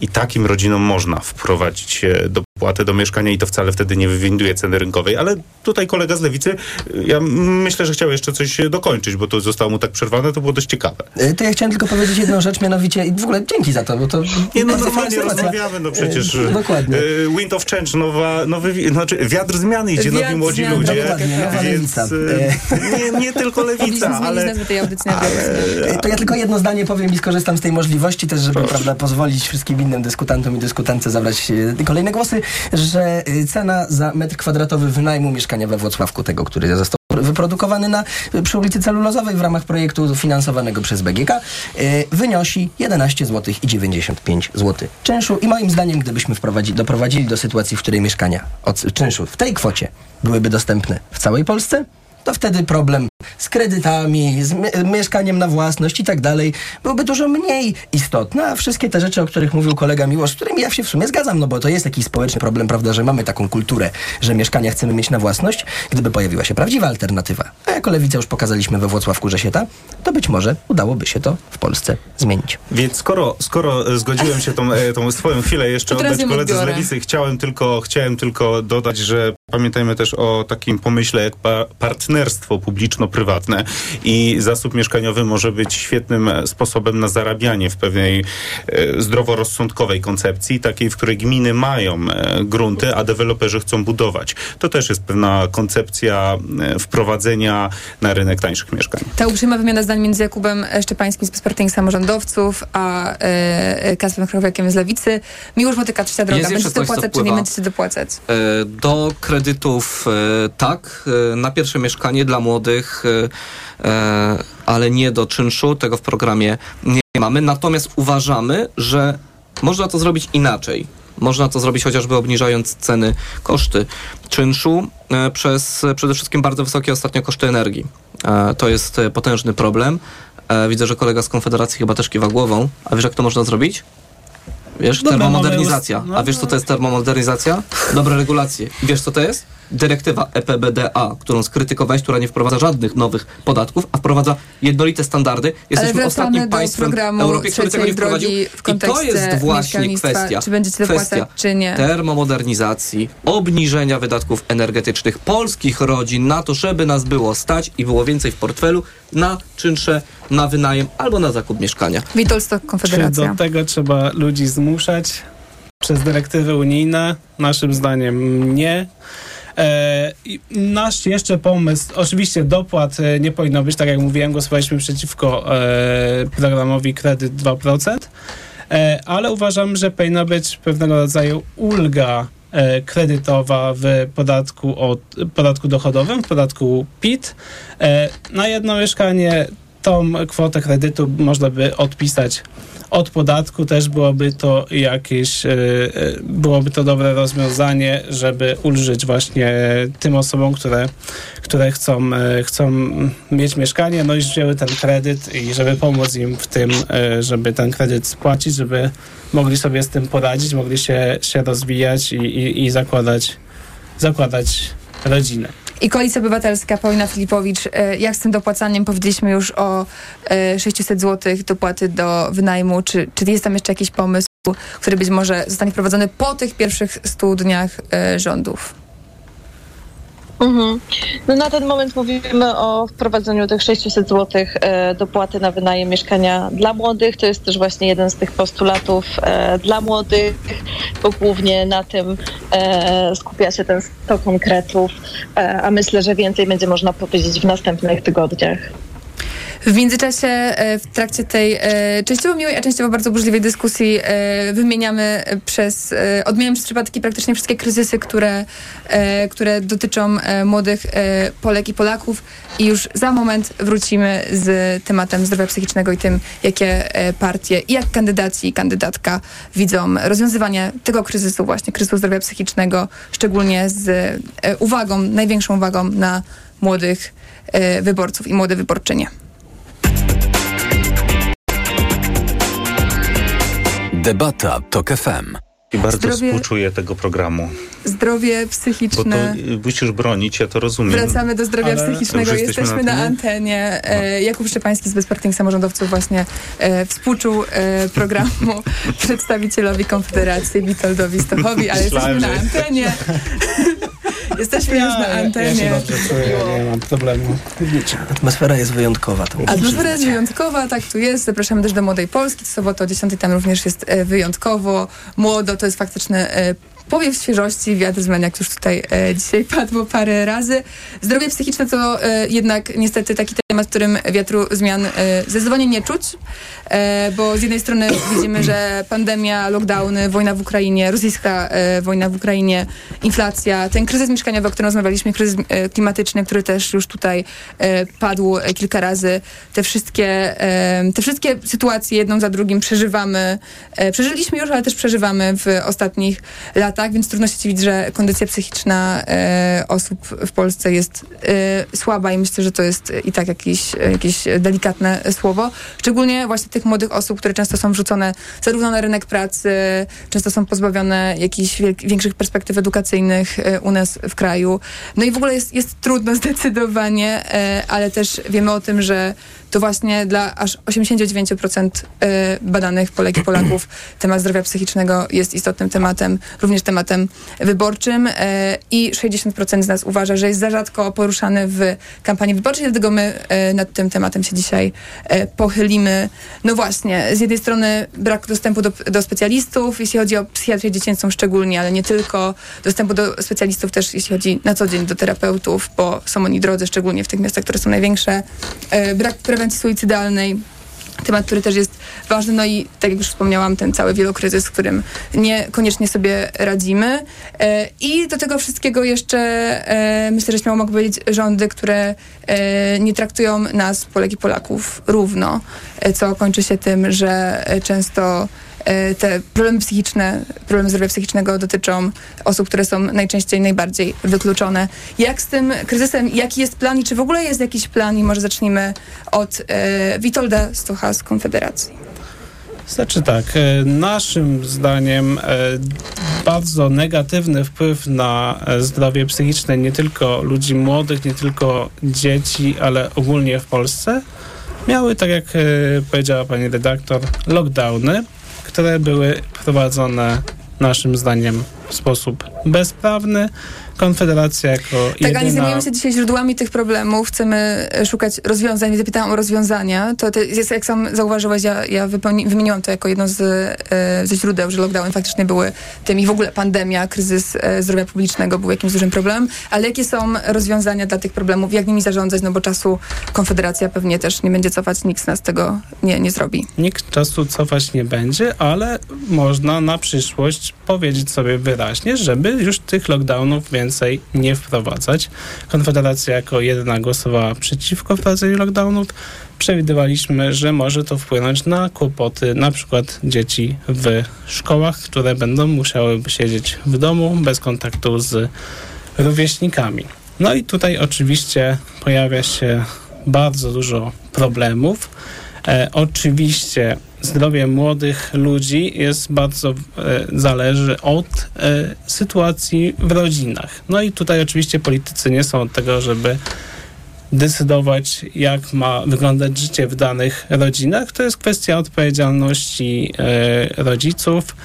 Speaker 12: i takim rodzinom można wprowadzić e, dopłatę do mieszkania i to wcale wtedy nie wywinduje ceny rynkowej. Ale tutaj kolega z Lewicy, ja myślę, że chciał jeszcze coś dokończyć, bo to zostało mu tak przerwane, to było dość ciekawe.
Speaker 13: E, To ja chciałem tylko powiedzieć jedną rzecz, mianowicie i w ogóle dzięki za to, bo to
Speaker 12: Nie, no normalnie rozmawiamy, no przecież
Speaker 13: E, Dokładnie.
Speaker 12: e, Wind of Change, nowa, nowy, znaczy wiatr zmiany idzie,
Speaker 8: Wiatr
Speaker 12: nowi młodzi
Speaker 8: zmiany,
Speaker 12: ludzie,
Speaker 13: dokładnie, nowa
Speaker 12: więc
Speaker 13: lewica.
Speaker 12: e, nie, nie tylko lewica, ale
Speaker 13: To ja tylko jedno zdanie powiem i skorzystam z tej możliwości też, żeby prawda, pozwolić wszystkim innym dyskutantom i dyskutantce zabrać kolejne głosy, że e, cena za metr kwadratowy wynajmu mieszkania we Włocławku, tego, który został wyprodukowany na, przy ulicy Celulozowej w ramach projektu finansowanego przez BGK, e, wynosi 11 zł i 95 zł czynszu. I moim zdaniem, gdybyśmy doprowadzili do sytuacji, w której mieszkania od czynszu w tej kwocie byłyby dostępne w całej Polsce, to wtedy problem z kredytami, z mie- mieszkaniem na własność i tak dalej byłby dużo mniej istotny, a wszystkie te rzeczy, o których mówił kolega Miłosz, z którymi ja się w sumie zgadzam, no bo to jest jakiś społeczny problem, prawda, że mamy taką kulturę, że mieszkania chcemy mieć na własność, gdyby pojawiła się prawdziwa alternatywa, a jako lewica już pokazaliśmy we Włocławku, że się ta, to być może udałoby się to w Polsce zmienić.
Speaker 12: Więc skoro, skoro e, zgodziłem się tą, e, tą swoją chwilę jeszcze oddać koledze z. Lewicy, chciałem tylko, chciałem tylko dodać, że pamiętajmy też o takim pomyśle jak pa partnerstwo publiczno-prywatne i zasób mieszkaniowy może być świetnym sposobem na zarabianie w pewnej e, zdroworozsądkowej koncepcji, takiej, w której gminy mają e, grunty, a deweloperzy chcą budować. To też jest pewna koncepcja e, wprowadzenia na rynek tańszych mieszkań.
Speaker 8: Ta uprzejma wymiana zdań między Jakubem Szczepańskim z bezpartyjnych samorządowców, a e, Kasprem Chrowiakiem z Lewicy. Miłosz Motyka, trzecia droga. Będziecie dopłacać, czy nie będziecie dopłacać?
Speaker 11: Do kredytów tak, na pierwsze mieszkanie dla młodych, e, e, ale nie do czynszu, tego w programie nie mamy. Natomiast uważamy, że można to zrobić inaczej. Można to zrobić chociażby obniżając ceny, koszty czynszu e, przez przede wszystkim bardzo wysokie ostatnio koszty energii. To jest potężny problem. Widzę, że kolega z Konfederacji chyba też kiwa głową. A wiesz, jak to można zrobić? Wiesz,
Speaker 10: Dobra,
Speaker 11: termomodernizacja.
Speaker 10: mamy no,
Speaker 11: A wiesz, co to jest termomodernizacja? Dobre regulacje. Wiesz, co to jest? Dyrektywa EPBDA, którą skrytykowałeś, która nie wprowadza żadnych nowych podatków, a wracamy jednolite standardy. Jesteśmy
Speaker 8: wracamy
Speaker 11: ostatnim państwem w Europie, który tego nie wprowadził. I to jest właśnie kwestia.
Speaker 8: Czy będziecie dopłacać,
Speaker 11: kwestia
Speaker 8: czy nie?
Speaker 11: termomodernizacji, obniżenia wydatków energetycznych polskich rodzin na to, żeby nas było stać i było więcej w portfelu na czynsze, na wynajem albo na zakup mieszkania.
Speaker 8: Witolstok,
Speaker 10: Czy
Speaker 8: Konfederacja.
Speaker 10: do tego trzeba ludzi zmuszać przez dyrektywy unijne? Naszym zdaniem nie. E, nasz jeszcze pomysł, oczywiście dopłat e, nie powinno być, tak jak mówiłem, głosowaliśmy przeciwko e, programowi kredyt 2%, e, ale uważam, że powinna być pewnego rodzaju ulga e, kredytowa w podatku, od, podatku dochodowym, w podatku PIT. E, na jedno mieszkanie tą kwotę kredytu można by odpisać od podatku też byłoby to jakieś, e, e, byłoby to dobre rozwiązanie, żeby ulżyć właśnie tym osobom, które, które chcą, e, chcą mieć mieszkanie, no i wzięły ten kredyt i żeby pomóc im w tym, żeby ten kredyt spłacić, żeby mogli sobie z tym poradzić, mogli się, się rozwijać i, i, i zakładać, zakładać rodzinę.
Speaker 8: I Koalicja Obywatelska, Paulina Filipowicz, e, jak z tym dopłacaniem? Powiedzieliśmy już o e, 600 zł dopłaty do wynajmu. Czy, czy jest tam jeszcze jakiś pomysł, który być może zostanie wprowadzony po tych pierwszych 100 dniach e, rządów?
Speaker 9: Mhm. No na ten moment mówimy o wprowadzeniu tych 600 zł e, dopłaty na wynajem mieszkania dla młodych. To jest też właśnie jeden z tych postulatów e, dla młodych, bo głównie na tym e, skupia się ten 100 konkretów, a myślę, że więcej będzie można powiedzieć w następnych tygodniach.
Speaker 8: W międzyczasie e, w trakcie tej e, częściowo miłej, a częściowo bardzo burzliwej dyskusji e, wymieniamy przez, odmieniamy przez przypadki praktycznie wszystkie kryzysy, które, które dotyczą młodych Polek i Polaków i już za moment wrócimy z tematem zdrowia psychicznego i tym, jakie partie i jak kandydaci i kandydatka widzą rozwiązywanie tego kryzysu właśnie, kryzysu zdrowia psychicznego, szczególnie z uwagą, największą uwagą na młodych wyborców i młode wyborczynie.
Speaker 3: Debata TOK FM.
Speaker 12: I bardzo Zdrowie... współczuję tego programu.
Speaker 8: Zdrowie psychiczne.
Speaker 12: Bo to musisz bronić, ja to rozumiem.
Speaker 8: Wracamy do zdrowia Ale psychicznego. Jesteśmy, jesteśmy na, na antenie. No. Jakub Szczepański z Bezpartyjnych Samorządowców właśnie e, współczuł e, programu przedstawicielowi Konfederacji Witoldowi Stochowi, ale jesteśmy na antenie. Jesteśmy ja, już na antenie.
Speaker 10: Ja się dobrze czuję, nie mam problemu.
Speaker 13: Atmosfera jest wyjątkowa.
Speaker 8: Atmosfera jest wyjątkowa, tak tu jest. Zapraszamy też do Młodej Polski. Co sobotę o 10 tam również jest e, wyjątkowo. Młodo to jest faktyczny e, powiew świeżości, wiatr zmian, jak już tutaj e, dzisiaj padło parę razy. Zdrowie psychiczne to e, jednak niestety taki temat, w którym wiatru zmian e, zdecydowanie nie czuć, bo z jednej strony widzimy, że pandemia, lockdowny, wojna w Ukrainie, rosyjska e, wojna w Ukrainie, inflacja, ten kryzys mieszkaniowy, o którym rozmawialiśmy, kryzys e, klimatyczny, który też już tutaj e, padł e, kilka razy, te wszystkie, te wszystkie sytuacje jedną za drugim przeżywamy, przeżyliśmy już, ale też przeżywamy w ostatnich latach, więc trudno się dziwić, że kondycja psychiczna osób w Polsce jest słaba i myślę, że to jest i tak jakieś, jakieś delikatne słowo. Szczególnie właśnie tych młodych osób, które często są wrzucone zarówno na rynek pracy, często są pozbawione jakichś większych perspektyw edukacyjnych e, u nas w kraju. No i w ogóle jest, jest trudno zdecydowanie, e, ale też wiemy o tym, że to właśnie dla aż 89% e, badanych Polek i Polaków temat zdrowia psychicznego jest istotnym tematem, również tematem wyborczym i 60% z nas uważa, że jest za rzadko poruszany w kampanii wyborczej, dlatego my nad tym tematem się dzisiaj pochylimy. No właśnie, z jednej strony brak dostępu do, do specjalistów, jeśli chodzi o psychiatrię dziecięcą szczególnie, ale nie tylko. Dostępu do specjalistów też, jeśli chodzi na co dzień do terapeutów, bo są oni drodzy, szczególnie w tych miastach, które są największe. E, brak prewencji suicydalnej temat, który też jest ważny, no i tak jak już wspomniałam, ten cały wielokryzys, z którym niekoniecznie sobie radzimy. E, I do tego wszystkiego jeszcze e, myślę, że śmiało mogę powiedzieć rządy, które e, nie traktują nas, Polek i Polaków, równo, co kończy się tym, że często te problemy psychiczne, problemy zdrowia psychicznego dotyczą osób, które są najczęściej najbardziej wykluczone. Jak z tym kryzysem, jaki jest plan i czy w ogóle jest jakiś plan i może zacznijmy od e, Witolda Stucha z Konfederacji.
Speaker 10: Znaczy tak, e, naszym zdaniem e, bardzo negatywny wpływ na zdrowie psychiczne nie tylko ludzi młodych, nie tylko dzieci, ale ogólnie w Polsce miały, tak jak powiedziała pani redaktor, lockdowny które były prowadzone naszym zdaniem w sposób bezprawny, Konfederacja jako
Speaker 8: Tak, jedyna... a nie zajmujemy się dzisiaj źródłami tych problemów, chcemy e, szukać rozwiązań, zapytałam o rozwiązania. To, to jest, jak sam zauważyłeś, ja, ja wymieniłam to jako jedno z, e, ze źródeł, że lockdowny faktycznie były tym i w ogóle pandemia, kryzys e, zdrowia publicznego był jakimś dużym problemem, ale jakie są rozwiązania dla tych problemów, jak nimi zarządzać, no bo czasu Konfederacja pewnie też nie będzie cofać, nikt z nas tego nie, nie zrobi.
Speaker 10: Nikt czasu cofać nie będzie, ale można na przyszłość powiedzieć sobie wyraźnie, żeby już tych lockdownów więcej więcej nie wprowadzać. Konfederacja jako jedyna głosowała przeciwko wprowadzeniu lockdownów. Przewidywaliśmy, że może to wpłynąć na kłopoty na przykład dzieci w szkołach, które będą musiały siedzieć w domu bez kontaktu z rówieśnikami. No i tutaj oczywiście pojawia się bardzo dużo problemów. E, oczywiście zdrowie młodych ludzi jest bardzo e, zależy od e, sytuacji w rodzinach. No i tutaj oczywiście politycy nie są od tego, żeby decydować, jak ma wyglądać życie w danych rodzinach. To jest kwestia odpowiedzialności e, rodziców,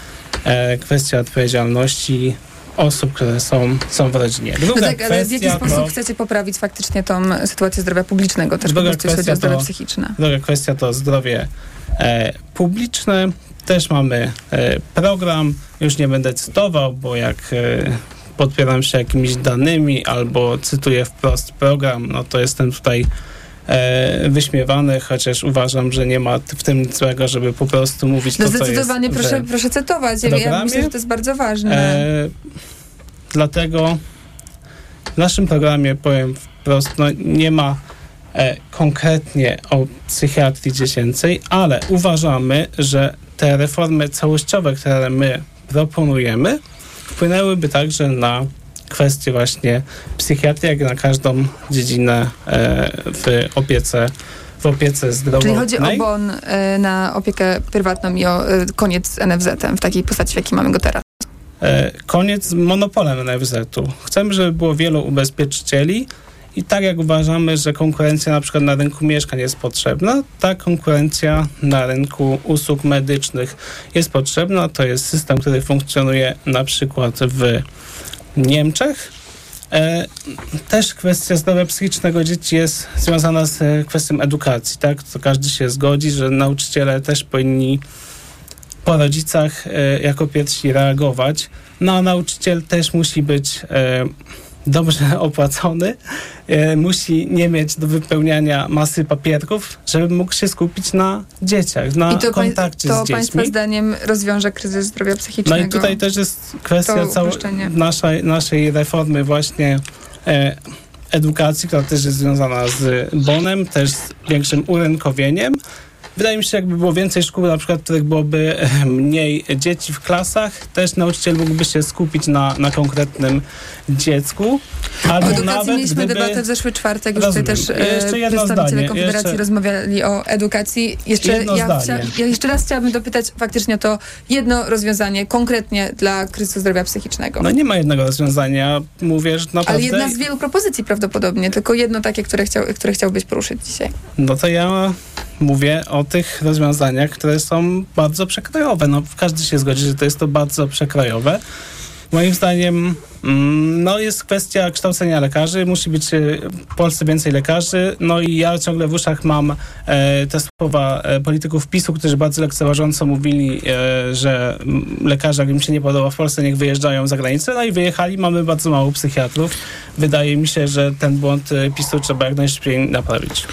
Speaker 10: kwestia odpowiedzialności osób, które są, są w rodzinie.
Speaker 8: Druga no tak, ale w jaki sposób to, chcecie poprawić faktycznie tą sytuację zdrowia publicznego, też po prostu jeśli chodzi o zdrowie psychiczne?
Speaker 10: Druga kwestia to zdrowie e, publiczne. Też mamy e, program, już nie będę cytował, bo jak e, podpieram się jakimiś danymi albo cytuję wprost program, no to jestem tutaj e, wyśmiewany, chociaż uważam, że nie ma w tym złego, żeby po prostu mówić
Speaker 8: No
Speaker 10: to, co jest
Speaker 8: zdecydowanie proszę, proszę cytować. Ja, ja myślę, że to jest bardzo ważne.
Speaker 10: E, dlatego w naszym programie powiem wprost, no, nie ma e, konkretnie o psychiatrii dziecięcej, ale uważamy, że te reformy całościowe, które my proponujemy, wpłynęłyby także na kwestie właśnie psychiatrii, jak na każdą dziedzinę e, w opiece w opiece zdrowotnej.
Speaker 8: Czyli chodzi o bon e, na opiekę prywatną i o e, koniec z NFZ-em w takiej postaci, w jakiej mamy go teraz.
Speaker 10: Koniec z monopolem NFZ-u. Chcemy, żeby było wielu ubezpieczycieli i tak jak uważamy, że konkurencja na przykład na rynku mieszkań jest potrzebna, ta konkurencja na rynku usług medycznych jest potrzebna. To jest system, który funkcjonuje na przykład w Niemczech. E, też kwestia zdrowia psychicznego dzieci jest związana z e, kwestią edukacji, tak? To każdy się zgodzi, że nauczyciele też powinni po rodzicach e, jako pierwsi reagować. No a nauczyciel też musi być dobrze opłacony, e, musi nie mieć do wypełniania masy papierków, żeby mógł się skupić na dzieciach, na
Speaker 8: I to, pań-
Speaker 10: kontakcie
Speaker 8: to
Speaker 10: z
Speaker 8: Państwa
Speaker 10: dziećmi.
Speaker 8: zdaniem rozwiąże kryzys zdrowia
Speaker 10: No
Speaker 8: psychicznego.
Speaker 10: i tutaj też jest kwestia
Speaker 8: To
Speaker 10: całej naszej, naszej reformy właśnie e, edukacji, która też jest związana z bonem, też z większym urynkowieniem. Wydaje mi się, jakby było więcej szkół, na przykład, w których byłoby e, mniej dzieci w klasach, też nauczyciel mógłby się skupić na, na konkretnym dziecku.
Speaker 8: O
Speaker 10: Albo
Speaker 8: edukacji
Speaker 10: nawet
Speaker 8: mieliśmy
Speaker 10: gdyby...
Speaker 8: debatę w zeszły czwartek, już tutaj
Speaker 10: Rozumiem.
Speaker 8: też e,
Speaker 10: Jeszcze jedno
Speaker 8: przedstawiciele
Speaker 10: zdanie,
Speaker 8: Konfederacji
Speaker 10: jeszcze-
Speaker 8: rozmawiali o edukacji. Jeszcze,
Speaker 10: Jedno
Speaker 8: ja, chcia, ja jeszcze raz chciałabym dopytać faktycznie o to jedno rozwiązanie konkretnie dla kryzysu zdrowia psychicznego.
Speaker 10: No nie ma jednego rozwiązania. Mówię, że naprawdę...
Speaker 8: Ale jedna z wielu propozycji prawdopodobnie, tylko jedno takie, które, chciał, które chciałbyś poruszyć dzisiaj.
Speaker 10: No to ja mówię o tych rozwiązaniach, które są bardzo przekrojowe. No, każdy się zgodzi, że to jest to bardzo przekrojowe. Moim zdaniem mm, no jest kwestia kształcenia lekarzy. Musi być e, w Polsce więcej lekarzy. No i ja ciągle w uszach mam e, te słowa e, polityków PiSu, którzy bardzo lekceważąco mówili, że mm, lekarze, jak im się nie podoba w Polsce, niech wyjeżdżają za granicę. No i wyjechali. Mamy bardzo mało psychiatrów. Wydaje mi się, że ten błąd PiSu trzeba jak najszybciej naprawić.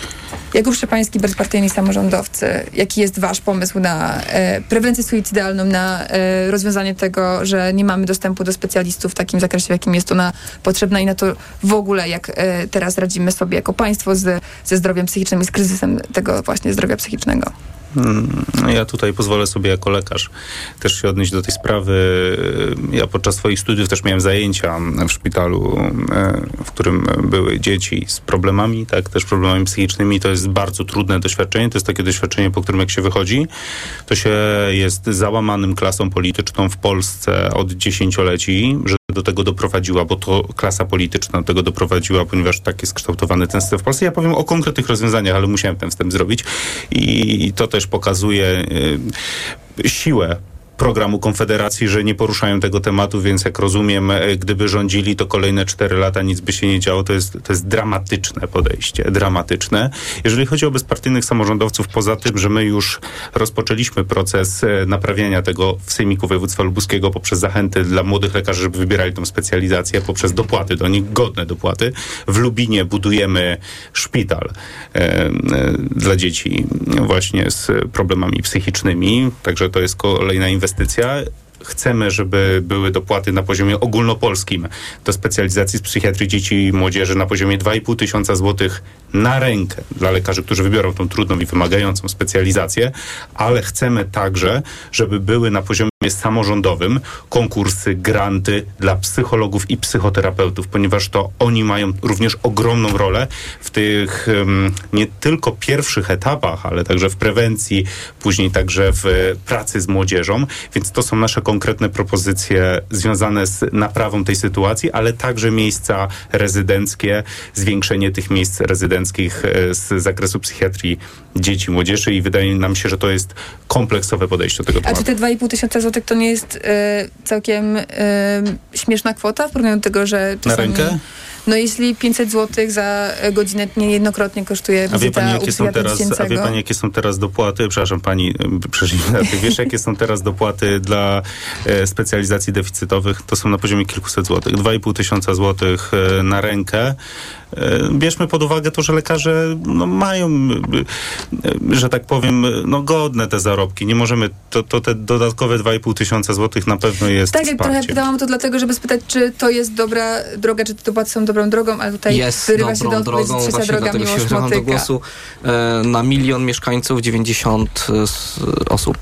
Speaker 8: Jakub Szczepański, bezpartyjni samorządowcy, jaki jest wasz pomysł na e, prewencję suicydalną, na e, rozwiązanie tego, że nie mamy dostępu do specjalistów w takim zakresie, w jakim jest ona potrzebna i na to w ogóle, jak e, teraz radzimy sobie jako państwo z, ze zdrowiem psychicznym i z kryzysem tego właśnie zdrowia psychicznego?
Speaker 12: Hmm, Ja tutaj pozwolę sobie jako lekarz też się odnieść do tej sprawy. Ja podczas swoich studiów też miałem zajęcia w szpitalu, e, w którym były dzieci z problemami, tak, też problemami psychicznymi. To jest bardzo trudne doświadczenie. To jest takie doświadczenie, po którym jak się wychodzi, to się jest załamanym klasą polityczną w Polsce od dziesięcioleci, że do tego doprowadziła, bo to klasa polityczna do tego doprowadziła, ponieważ tak jest kształtowany ten system w Polsce. Ja powiem o konkretnych rozwiązaniach, ale musiałem ten wstęp zrobić i to też pokazuje y, siłę programu Konfederacji, że nie poruszają tego tematu, więc jak rozumiem, e, gdyby rządzili, to kolejne cztery lata nic by się nie działo. To jest, to jest dramatyczne podejście, dramatyczne. Jeżeli chodzi o bezpartyjnych samorządowców, poza tym, że my już rozpoczęliśmy proces e, naprawiania tego w Sejmiku Województwa Lubuskiego poprzez zachęty dla młodych lekarzy, żeby wybierali tą specjalizację, poprzez dopłaty do nich, godne dopłaty. W Lubinie budujemy szpital e, e, dla dzieci właśnie z problemami psychicznymi, także to jest kolejna inwestycja. Chcemy, żeby były dopłaty na poziomie ogólnopolskim do specjalizacji z psychiatrii dzieci i młodzieży na poziomie 2,5 tysiąca złotych na rękę dla lekarzy, którzy wybiorą tą trudną i wymagającą specjalizację, ale chcemy także, żeby były na poziomie samorządowym konkursy, granty dla psychologów i psychoterapeutów, ponieważ to oni mają również ogromną rolę w tych nie tylko pierwszych etapach, ale także w prewencji, później także w e, pracy z młodzieżą, więc to są nasze konkretne propozycje związane z naprawą tej sytuacji, ale także miejsca rezydenckie, zwiększenie tych miejsc rezydenckich e, z zakresu psychiatrii dzieci, młodzieży i wydaje nam się, że to jest kompleksowe podejście do tego
Speaker 8: A
Speaker 12: tematu.
Speaker 8: czy te 2,5 tysiąca złotych to nie jest e, całkiem e, śmieszna kwota w porównaniu do tego, że
Speaker 12: Na rękę?
Speaker 8: No jeśli 500 zł za godzinę niejednokrotnie kosztuje
Speaker 12: A wie pani, jakie są teraz, a wie pani, jakie są teraz dopłaty? Przepraszam pani, przepraszam, wiesz, jakie są teraz dopłaty dla e, specjalizacji deficytowych? To są na poziomie kilkuset złotych. 2,5 tysiąca złotych e, na rękę. E, Bierzmy pod uwagę to, że lekarze no, mają, e, że tak powiem, no, godne te zarobki. Nie możemy, to, to te dodatkowe 2,5 tysiąca złotych na pewno jest
Speaker 8: Tak, jak trochę pytałam to dlatego, żeby spytać, czy to jest dobra droga, czy te dopłaty są dobrą drogą, ale tutaj
Speaker 11: jest
Speaker 8: wyrywa się do
Speaker 11: drogą,
Speaker 8: trzecia droga
Speaker 11: dlatego się do głosu. E, na milion mieszkańców 90 s- osób.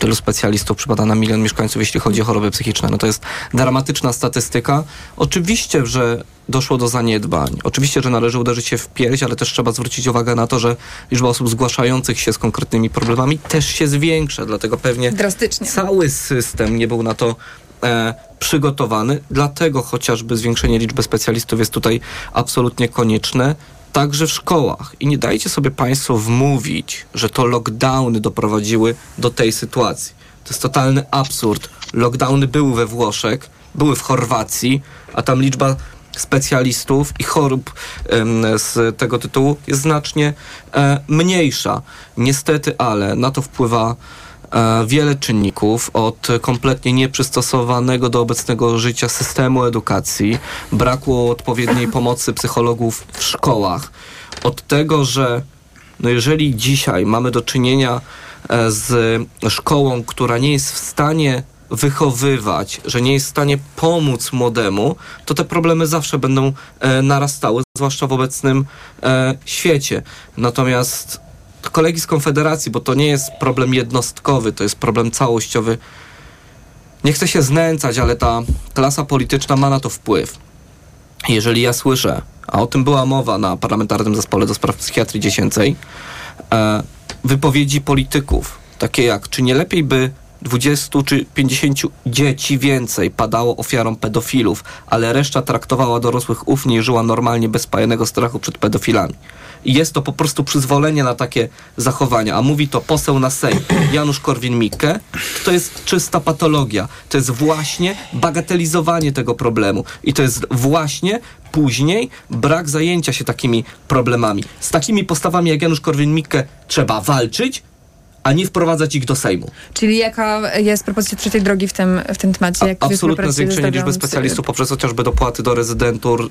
Speaker 11: Tylu specjalistów przypada na milion mieszkańców, jeśli chodzi o choroby psychiczne. No to jest dramatyczna statystyka. Oczywiście, że doszło do zaniedbań. Oczywiście, że należy uderzyć się w pierś, ale też trzeba zwrócić uwagę na to, że liczba osób zgłaszających się z konkretnymi problemami też się zwiększa, dlatego pewnie
Speaker 8: Drastycznie.
Speaker 11: cały system nie był na to e, przygotowany. Dlatego chociażby zwiększenie liczby specjalistów jest tutaj absolutnie konieczne. Także w szkołach. I nie dajcie sobie Państwo wmówić, że to lockdowny doprowadziły do tej sytuacji. To jest totalny absurd. Lockdowny były we Włoszech, były w Chorwacji, a tam liczba specjalistów i chorób z tego tytułu jest znacznie e, mniejsza. Niestety, ale na to wpływa wiele czynników, od kompletnie nieprzystosowanego do obecnego życia systemu edukacji, braku odpowiedniej pomocy psychologów w szkołach, od tego, że no jeżeli dzisiaj mamy do czynienia e, z szkołą, która nie jest w stanie wychowywać, że nie jest w stanie pomóc młodemu, to te problemy zawsze będą e, narastały, zwłaszcza w obecnym e, świecie. Natomiast kolegi z Konfederacji, bo to nie jest problem jednostkowy, to jest problem całościowy. Nie chcę się znęcać, ale ta klasa polityczna ma na to wpływ. Jeżeli ja słyszę, a o tym była mowa na Parlamentarnym Zespole do Spraw Psychiatrii Dziecięcej, e, wypowiedzi polityków, takie jak, czy nie lepiej by 20 czy 50 dzieci więcej padało ofiarą pedofilów, ale reszta traktowała dorosłych ufnie i żyła normalnie bez pajanego strachu przed pedofilami. I jest to po prostu przyzwolenie na takie zachowania. A mówi to poseł na Sejm Janusz Korwin-Mikke. To jest czysta patologia. To jest właśnie bagatelizowanie tego problemu. I to jest właśnie później brak zajęcia się takimi problemami. Z takimi postawami jak Janusz Korwin-Mikke trzeba walczyć, a nie wprowadzać ich do Sejmu.
Speaker 8: Czyli jaka jest propozycja trzeciej drogi w tym, w tym temacie? Jak
Speaker 11: Absolutne zwiększenie liczby specjalistów poprzez chociażby dopłaty do rezydentur, e,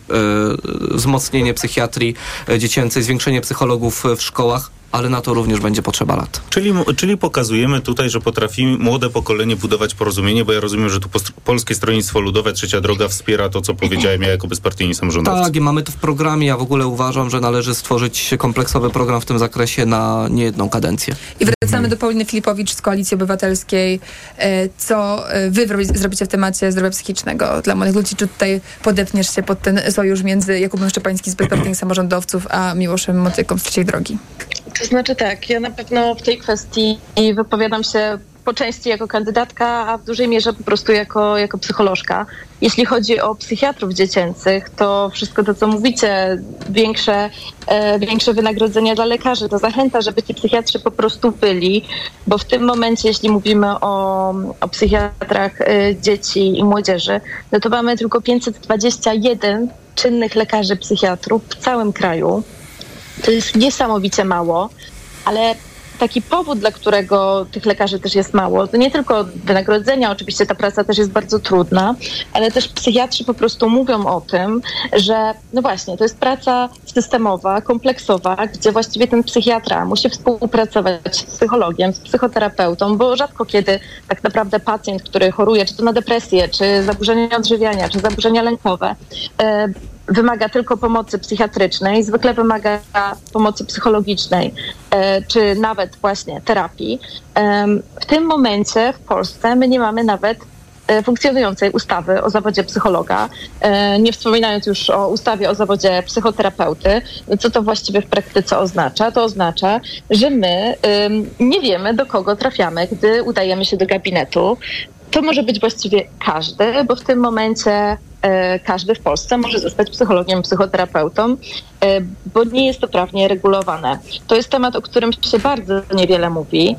Speaker 11: wzmocnienie psychiatrii e, dziecięcej, zwiększenie psychologów e, w szkołach, ale na to również będzie potrzeba lat.
Speaker 12: Czyli, czyli pokazujemy tutaj, że potrafi młode pokolenie budować porozumienie, bo ja rozumiem, że tu Polskie Stronnictwo Ludowe, Trzecia Droga wspiera to, co powiedziałem ja jako bezpartyjni samorządowcy.
Speaker 11: Tak, i mamy to w programie. Ja w ogóle uważam, że należy stworzyć kompleksowy program w tym zakresie na niejedną kadencję.
Speaker 8: I wracamy do Pauliny Filipowicz z Koalicji Obywatelskiej. E, Co e, wy zrobicie w temacie zdrowia psychicznego dla młodych ludzi? Czy tutaj podepniesz się pod ten sojusz między Jakubem Szczepańskim z bezpartyjnych samorządowców, a Miłoszem Motyką z trzeciej drogi?
Speaker 9: To znaczy tak, ja na pewno w tej kwestii wypowiadam się po części jako kandydatka, a w dużej mierze po prostu jako, jako psycholożka. Jeśli chodzi o psychiatrów dziecięcych, to wszystko to, co mówicie, większe, e, większe wynagrodzenia dla lekarzy, to zachęta, żeby ci psychiatrzy po prostu byli, bo w tym momencie, jeśli mówimy o, o psychiatrach e, dzieci i młodzieży, no to mamy tylko 521 czynnych lekarzy psychiatrów w całym kraju. To jest niesamowicie mało, ale taki powód, dla którego tych lekarzy też jest mało, to nie tylko wynagrodzenia, oczywiście ta praca też jest bardzo trudna, ale też psychiatrzy po prostu mówią o tym, że no właśnie, to jest praca systemowa, kompleksowa, gdzie właściwie ten psychiatra musi współpracować z psychologiem, z psychoterapeutą, bo rzadko kiedy tak naprawdę pacjent, który choruje, czy to na depresję, czy zaburzenia odżywiania, czy zaburzenia lękowe, e, wymaga tylko pomocy psychiatrycznej, zwykle wymaga pomocy psychologicznej, e, czy nawet właśnie terapii. W tym momencie w Polsce my nie mamy nawet e, funkcjonującej ustawy o zawodzie psychologa, e, nie wspominając już o ustawie o zawodzie psychoterapeuty. Co to właściwie w praktyce oznacza? To oznacza, że my nie wiemy, do kogo trafiamy, gdy udajemy się do gabinetu. To może być właściwie każdy, bo w tym momencie e, każdy w Polsce może zostać psychologiem, psychoterapeutą, e, bo nie jest to prawnie regulowane. To jest temat, o którym się bardzo niewiele mówi.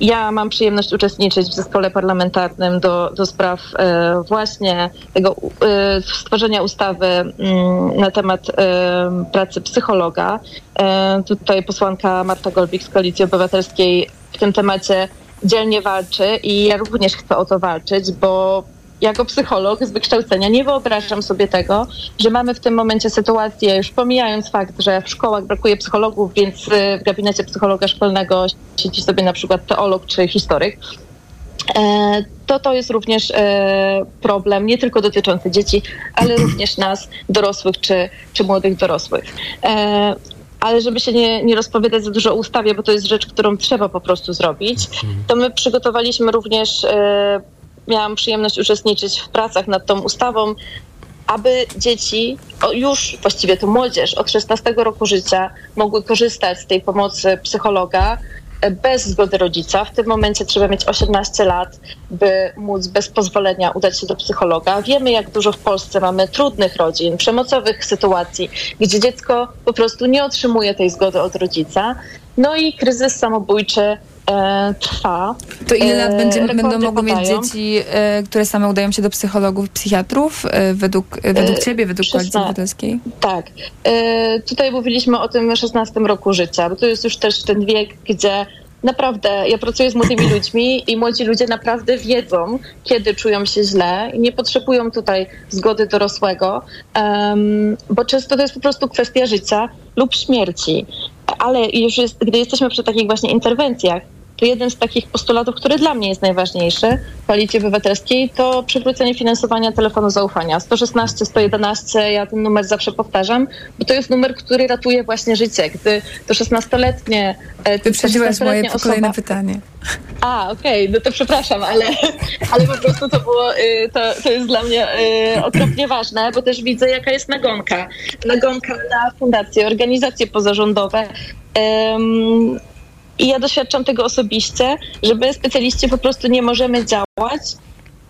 Speaker 9: Ja mam przyjemność uczestniczyć w zespole parlamentarnym do, do spraw e, właśnie tego stworzenia ustawy mm, na temat pracy psychologa. Tutaj posłanka Marta Golbik z Koalicji Obywatelskiej w tym temacie dzielnie walczy i ja również chcę o to walczyć, bo jako psycholog z wykształcenia nie wyobrażam sobie tego, że mamy w tym momencie sytuację, już pomijając fakt, że w szkołach brakuje psychologów, więc y, w gabinecie psychologa szkolnego siedzi sobie na przykład teolog czy historyk, e, to to jest również e, problem nie tylko dotyczący dzieci, ale również nas, dorosłych czy, czy młodych dorosłych. E, ale żeby się nie, nie rozpowiadać za dużo o ustawie, bo to jest rzecz, którą trzeba po prostu zrobić, to my przygotowaliśmy również miałam przyjemność uczestniczyć w pracach nad tą ustawą, aby dzieci, już właściwie to młodzież od 16 roku życia mogły korzystać z tej pomocy psychologa e, bez zgody rodzica. W tym momencie trzeba mieć 18 lat, by móc bez pozwolenia udać się do psychologa. Wiemy, jak dużo w Polsce mamy trudnych rodzin, przemocowych sytuacji, gdzie dziecko po prostu nie otrzymuje tej zgody od rodzica. No i kryzys samobójczy trwa.
Speaker 8: To ile lat e, będzie, będą mogły mieć dzieci, e, które same udają się do psychologów, psychiatrów, e, według, e, według ciebie, według Koalicji Obywatelskiej?
Speaker 9: Tak. E, tutaj mówiliśmy o tym 16 roku życia, bo to jest już też ten wiek, gdzie naprawdę, ja pracuję z młodymi ludźmi i młodzi ludzie naprawdę wiedzą, kiedy czują się źle i nie potrzebują tutaj zgody dorosłego, bo często to jest po prostu kwestia życia lub śmierci. Ale już jest, gdy jesteśmy przy takich właśnie interwencjach, to jeden z takich postulatów, który dla mnie jest najważniejszy w Koalicji Obywatelskiej, to przywrócenie finansowania telefonu zaufania. 116, 111, ja ten numer zawsze powtarzam, bo to jest numer, który ratuje właśnie życie. Gdy to 16-letnie...
Speaker 8: E, Wyprzedziłaś moje osoba... kolejne pytanie.
Speaker 9: A, okej, okay, no to przepraszam, ale, ale po prostu to było, y, to, to jest dla mnie y, okropnie ważne, bo też widzę, jaka jest nagonka. Nagonka na fundacje, organizacje pozarządowe. I ja doświadczam tego osobiście, że my specjaliści po prostu nie możemy działać.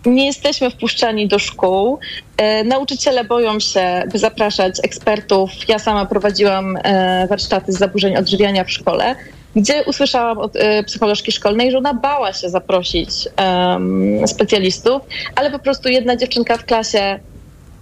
Speaker 9: Nie jesteśmy wpuszczani do szkół. E, nauczyciele boją się, by zapraszać ekspertów. Ja sama prowadziłam e, warsztaty z zaburzeń odżywiania w szkole, gdzie usłyszałam od e, psycholożki szkolnej, że ona bała się zaprosić specjalistów, ale po prostu jedna dziewczynka w klasie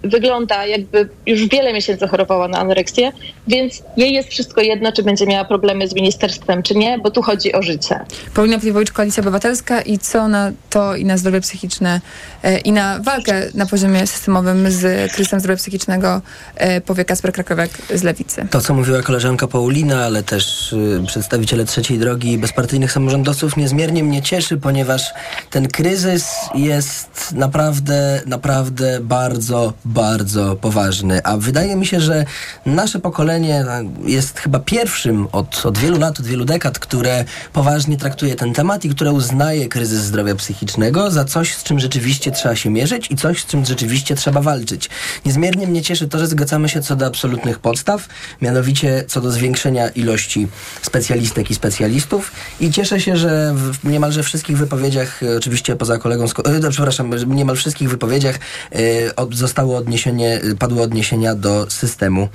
Speaker 9: wygląda jakby już wiele miesięcy chorowała na anoreksję, więc jej jest wszystko jedno, czy będzie miała problemy z ministerstwem, czy nie, bo tu chodzi o życie.
Speaker 8: Paulina Piwowicz, Koalicja Obywatelska i co na to i na zdrowie psychiczne e, i na walkę na poziomie systemowym z kryzysem zdrowia psychicznego e, powie Kasper Krakowiak z Lewicy.
Speaker 13: To, co mówiła koleżanka Paulina, ale też y, przedstawiciele trzeciej drogi i bezpartyjnych samorządowców niezmiernie mnie cieszy, ponieważ ten kryzys jest naprawdę, naprawdę bardzo, bardzo poważny. A wydaje mi się, że nasze pokolenie jest chyba pierwszym od, od wielu lat, od wielu dekad, które poważnie traktuje ten temat i które uznaje kryzys zdrowia psychicznego za coś, z czym rzeczywiście trzeba się mierzyć i coś, z czym rzeczywiście trzeba walczyć. Niezmiernie mnie cieszy to, że zgadzamy się co do absolutnych podstaw, mianowicie co do zwiększenia ilości specjalistek i specjalistów i cieszę się, że w niemalże wszystkich wypowiedziach, oczywiście poza kolegą, e, przepraszam, niemal wszystkich wypowiedziach e, od, zostało odniesienie, padły odniesienia do systemu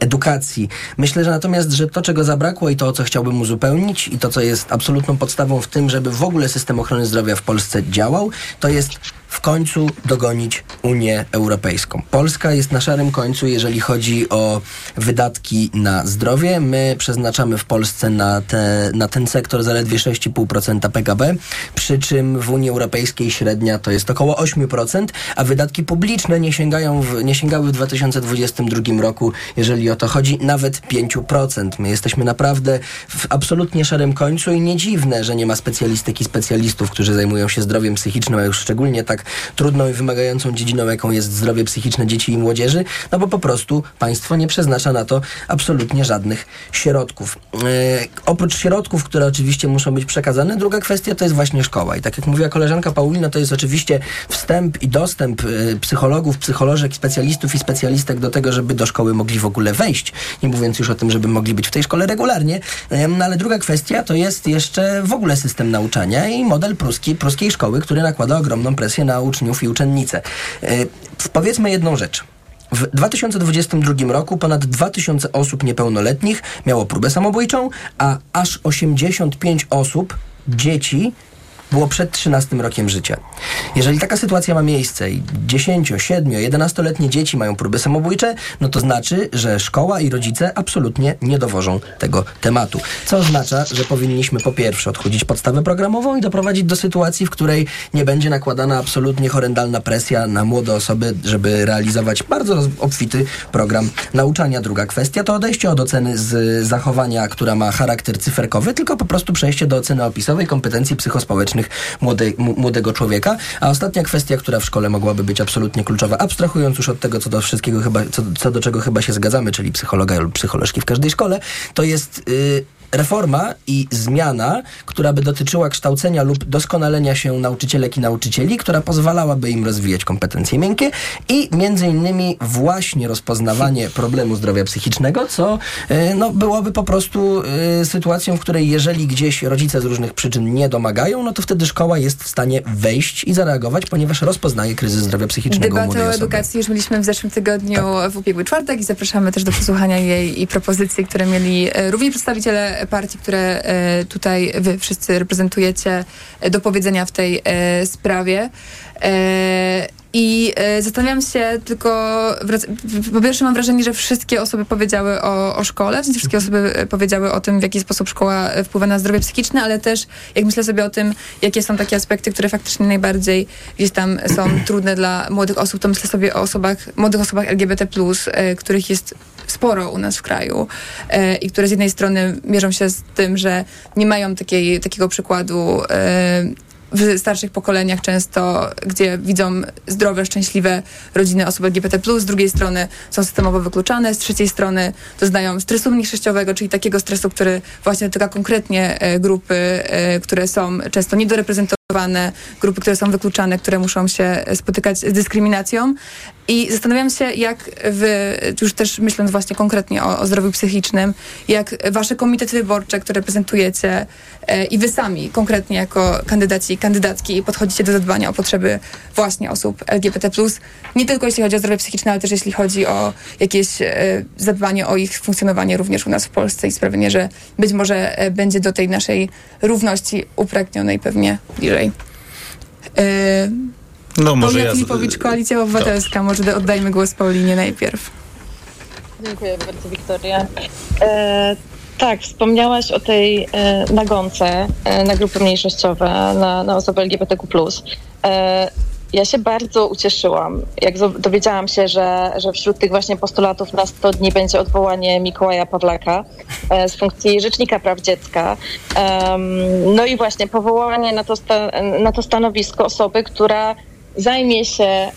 Speaker 13: edukacji. Myślę, że natomiast, że to, czego zabrakło i to, co chciałbym uzupełnić i to, co jest absolutną podstawą w tym, żeby w ogóle system ochrony zdrowia w Polsce działał, to jest w końcu dogonić Unię Europejską. Polska jest na szarym końcu, jeżeli chodzi o wydatki na zdrowie. My przeznaczamy w Polsce na, te, na ten sektor zaledwie 6,5% PKB, przy czym w Unii Europejskiej średnia to jest około 8%, a wydatki publiczne nie, sięgają w, nie sięgały w 2022 roku, jeżeli o to chodzi, nawet 5%. My jesteśmy naprawdę w absolutnie szarym końcu i nie dziwne, że nie ma specjalistek i specjalistów, którzy zajmują się zdrowiem psychicznym, a już szczególnie tak trudną i wymagającą dziedziną, jaką jest zdrowie psychiczne dzieci i młodzieży, no bo po prostu państwo nie przeznacza na to absolutnie żadnych środków. Yy, oprócz środków, które oczywiście muszą być przekazane, druga kwestia to jest właśnie szkoła. I tak jak mówiła koleżanka Paulina, to jest oczywiście wstęp i dostęp yy, psychologów, psycholożek, specjalistów i specjalistek do tego, żeby do szkoły mogli w ogóle wejść. Nie mówiąc już o tym, żeby mogli być w tej szkole regularnie. Yy, no ale druga kwestia to jest jeszcze w ogóle system nauczania i model pruski, pruskiej szkoły, który nakłada ogromną presję na uczniów i uczennice. E, powiedzmy jedną rzecz. W 2022 roku ponad 2000 osób niepełnoletnich miało próbę samobójczą, a aż 85 osób, dzieci, było przed 13 rokiem życia. Jeżeli taka sytuacja ma miejsce i 10, 7, 11-letnie dzieci mają próby samobójcze, no to znaczy, że szkoła i rodzice absolutnie nie dowożą tego tematu. Co oznacza, że powinniśmy po pierwsze odchudzić podstawę programową i doprowadzić do sytuacji, w której nie będzie nakładana absolutnie horrendalna presja na młode osoby, żeby realizować bardzo obfity program nauczania. Druga kwestia to odejście od oceny z zachowania, która ma charakter cyferkowy, tylko po prostu przejście do oceny opisowej kompetencji psychospołecznych młode, młodego człowieka. A ostatnia kwestia, która w szkole mogłaby być absolutnie kluczowa, abstrahując już od tego, co do wszystkiego chyba, co, co do czego chyba się zgadzamy, czyli psychologa lub psycholożki w każdej szkole, to jest yy, reforma i zmiana, która by dotyczyła kształcenia lub doskonalenia się nauczycielek i nauczycieli, która pozwalałaby im rozwijać kompetencje miękkie i między innymi właśnie rozpoznawanie problemu zdrowia psychicznego, co e, no, byłoby po prostu y, sytuacją, w której jeżeli gdzieś rodzice z różnych przyczyn nie domagają, no to wtedy szkoła jest w stanie wejść i zareagować, ponieważ rozpoznaje kryzys zdrowia psychicznego
Speaker 8: Debatę o edukacji już mieliśmy w zeszłym tygodniu tak. w ubiegły czwartek i zapraszamy też do posłuchania jej i propozycji, które mieli e, równi partii, które e, tutaj wy wszyscy reprezentujecie e, do powiedzenia w tej e, sprawie. I zastanawiam się tylko, po pierwsze mam wrażenie, że wszystkie osoby powiedziały o, o szkole, wszystkie osoby powiedziały o tym, w jaki sposób szkoła wpływa na zdrowie psychiczne, ale też jak myślę sobie o tym, jakie są takie aspekty, które faktycznie najbardziej gdzieś tam są trudne dla młodych osób, to myślę sobie o osobach, młodych osobach LGBT+, których jest sporo u nas w kraju e, i które z jednej strony mierzą się z tym, że nie mają takiej, takiego przykładu e, w starszych pokoleniach często, gdzie widzą zdrowe, szczęśliwe rodziny osób LGBT+, z drugiej strony są systemowo wykluczane, z trzeciej strony doznają stresu mniejszościowego, czyli takiego stresu, który właśnie dotyka konkretnie e, grupy, e, które są często niedoreprezentowane, grupy, które są wykluczane, które muszą się spotykać z dyskryminacją. I zastanawiam się, jak wy, już też myśląc właśnie konkretnie o, o zdrowiu psychicznym, jak wasze komitety wyborcze, które reprezentujecie e, i wy sami konkretnie jako kandydaci i kandydatki podchodzicie do zadbania o potrzeby właśnie osób LGBT+, nie tylko jeśli chodzi o zdrowie psychiczne, ale też jeśli chodzi o jakieś e, zadbanie o ich funkcjonowanie również u nas w Polsce i sprawienie, że być może e, będzie do tej naszej równości upragnionej pewnie. E, no, może Paulina ja... Filipowicz, Koalicja Obywatelska. Może oddajmy głos Paulinie najpierw.
Speaker 9: Dziękuję bardzo, Wiktoria. E, tak, wspomniałaś o tej e, nagonce e, na grupy mniejszościowe, na, na osoby LGBTQ+. E, ja się bardzo ucieszyłam, jak dowiedziałam się, że, że wśród tych właśnie postulatów na 100 dni będzie odwołanie Mikołaja Pawlaka e, z funkcji Rzecznika Praw Dziecka. No i właśnie powołanie na to, na to stanowisko osoby, która zajmie się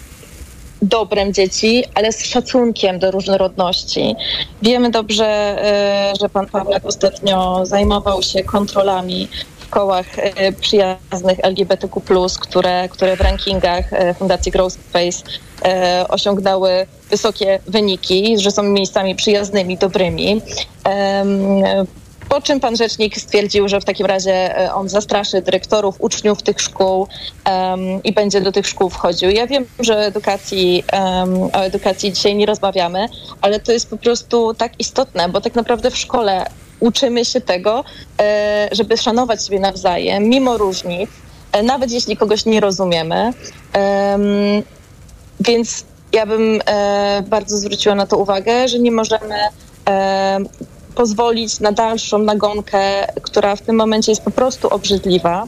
Speaker 9: dobrem dzieci, ale z szacunkiem do różnorodności. Wiemy dobrze, e, że pan Pawlak ostatnio zajmował się kontrolami w kołach e, przyjaznych LGBTQ+, które, które w rankingach e, Fundacji Growth Space osiągnęły wysokie wyniki, że są miejscami przyjaznymi, dobrymi. Po czym pan rzecznik stwierdził, że w takim razie e, on zastraszy dyrektorów, uczniów tych szkół um, i będzie do tych szkół wchodził. Ja wiem, że edukacji, um, o edukacji dzisiaj nie rozmawiamy, ale to jest po prostu tak istotne, bo tak naprawdę w szkole uczymy się tego, e, żeby szanować siebie nawzajem, mimo różnic, e, nawet jeśli kogoś nie rozumiemy. Więc ja bym bardzo zwróciła na to uwagę, że nie możemy pozwolić na dalszą nagonkę, która w tym momencie jest po prostu obrzydliwa.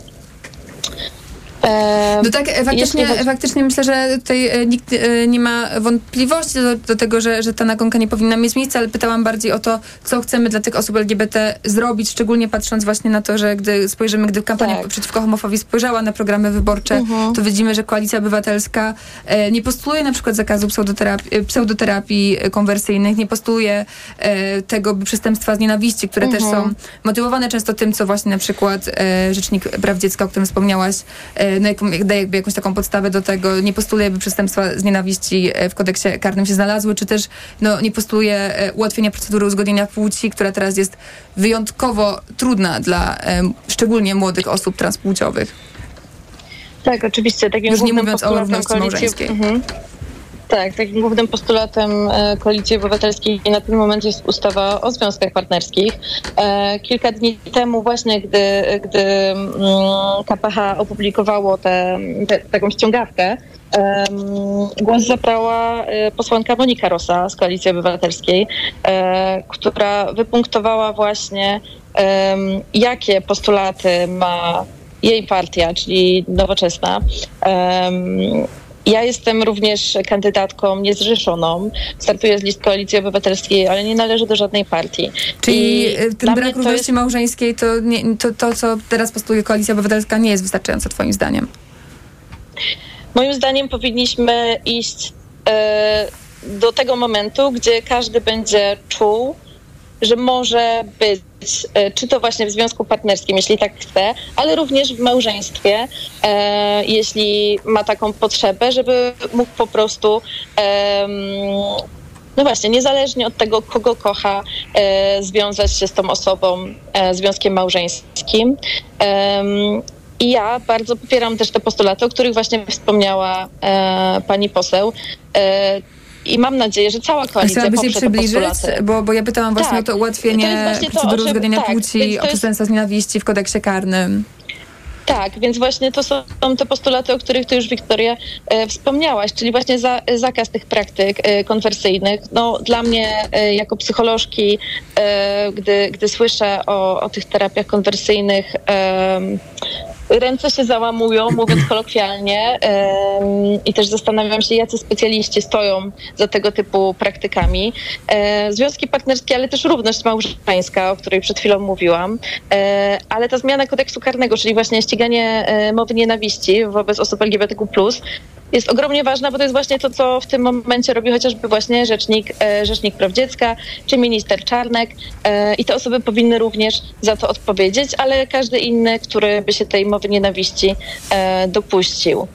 Speaker 8: No tak, e, faktycznie, chodzi... faktycznie myślę, że tutaj e, nikt e, nie ma wątpliwości do, do, tego, że, że ta nagonka nie powinna mieć miejsca, ale pytałam bardziej o to, co chcemy dla tych osób LGBT zrobić, szczególnie patrząc właśnie na to, że gdy spojrzymy, gdy kampania tak. przeciwko homofobii spojrzała na programy wyborcze, uh-huh. to widzimy, że Koalicja Obywatelska nie postuluje na przykład zakazu pseudoterapii, pseudoterapii konwersyjnych, nie postuluje tego przestępstwa z nienawiści, które też są mhm. motywowane często tym, co właśnie na przykład Rzecznik Praw Dziecka, o którym wspomniałaś, no, daje jakby jakąś taką podstawę do tego, nie postuluje, by przestępstwa z nienawiści e, w kodeksie karnym się znalazły, czy też no, nie postuluje e, ułatwienia procedury uzgodnienia płci, która teraz jest wyjątkowo trudna dla szczególnie młodych osób transpłciowych.
Speaker 9: Tak, oczywiście. Takim
Speaker 8: Już nie mówiąc o równości małżeńskiej.
Speaker 9: Mhm. Tak, takim głównym postulatem e, Koalicji Obywatelskiej na ten moment jest ustawa o związkach partnerskich. E, Kilka dni temu właśnie, gdy, gdy mm, KPH opublikowało tę te, taką ściągawkę, głos zabrała e, posłanka Monika Rosa z Koalicji Obywatelskiej, która wypunktowała właśnie jakie postulaty ma jej partia, czyli Nowoczesna. Ja jestem również kandydatką niezrzeszoną. Startuję z list Koalicji Obywatelskiej, ale nie należę do żadnej partii.
Speaker 8: Czyli
Speaker 9: I
Speaker 8: y, ten brak równości
Speaker 9: jest-
Speaker 8: małżeńskiej, to, nie, to, to, co teraz postuluje Koalicja Obywatelska, nie jest wystarczające twoim zdaniem?
Speaker 9: Moim zdaniem powinniśmy iść e, do tego momentu, gdzie każdy będzie czuł, że może być, e, czy to właśnie w związku partnerskim, jeśli tak chce, ale również w małżeństwie, e, jeśli ma taką potrzebę, żeby mógł po prostu. em, no właśnie, niezależnie od tego, kogo kocha, e, związać się z tą osobą e, związkiem małżeńskim. I ja bardzo popieram też te postulaty, o których właśnie wspomniała e, pani poseł. E, I mam nadzieję, że cała koalicja
Speaker 8: Chciałabyś je przybliżyć? Bo, bo ja pytałam właśnie
Speaker 9: Tak.
Speaker 8: o to
Speaker 9: To
Speaker 8: ułatwienie
Speaker 9: to,
Speaker 8: procedury
Speaker 9: że-
Speaker 8: uzgodnienia
Speaker 9: tak,
Speaker 8: płci,
Speaker 9: to
Speaker 8: o
Speaker 9: jest-
Speaker 8: przestępstwa z nienawiści w kodeksie karnym.
Speaker 9: Tak, więc właśnie to są te postulaty, o których ty już, Wiktoria, e, wspomniałaś, czyli właśnie za, zakaz tych praktyk e, konwersyjnych. No, dla mnie, e, jako psycholożki, e, gdy, gdy słyszę o, o tych terapiach konwersyjnych, ręce się załamują, mówiąc kolokwialnie, i też zastanawiam się, jacy specjaliści stoją za tego typu praktykami. E, Związki partnerskie, ale też równość małżeńska, o której przed chwilą mówiłam, E, ale ta zmiana kodeksu karnego, czyli właśnie ściganie e, mowy nienawiści wobec osób LGBTQ+, jest ogromnie ważna, bo to jest właśnie to, co w tym momencie robi chociażby właśnie Rzecznik, Rzecznik Praw Dziecka czy minister Czarnek i te osoby powinny również za to odpowiedzieć, ale każdy inny, który by się tej mowy nienawiści e, dopuścił.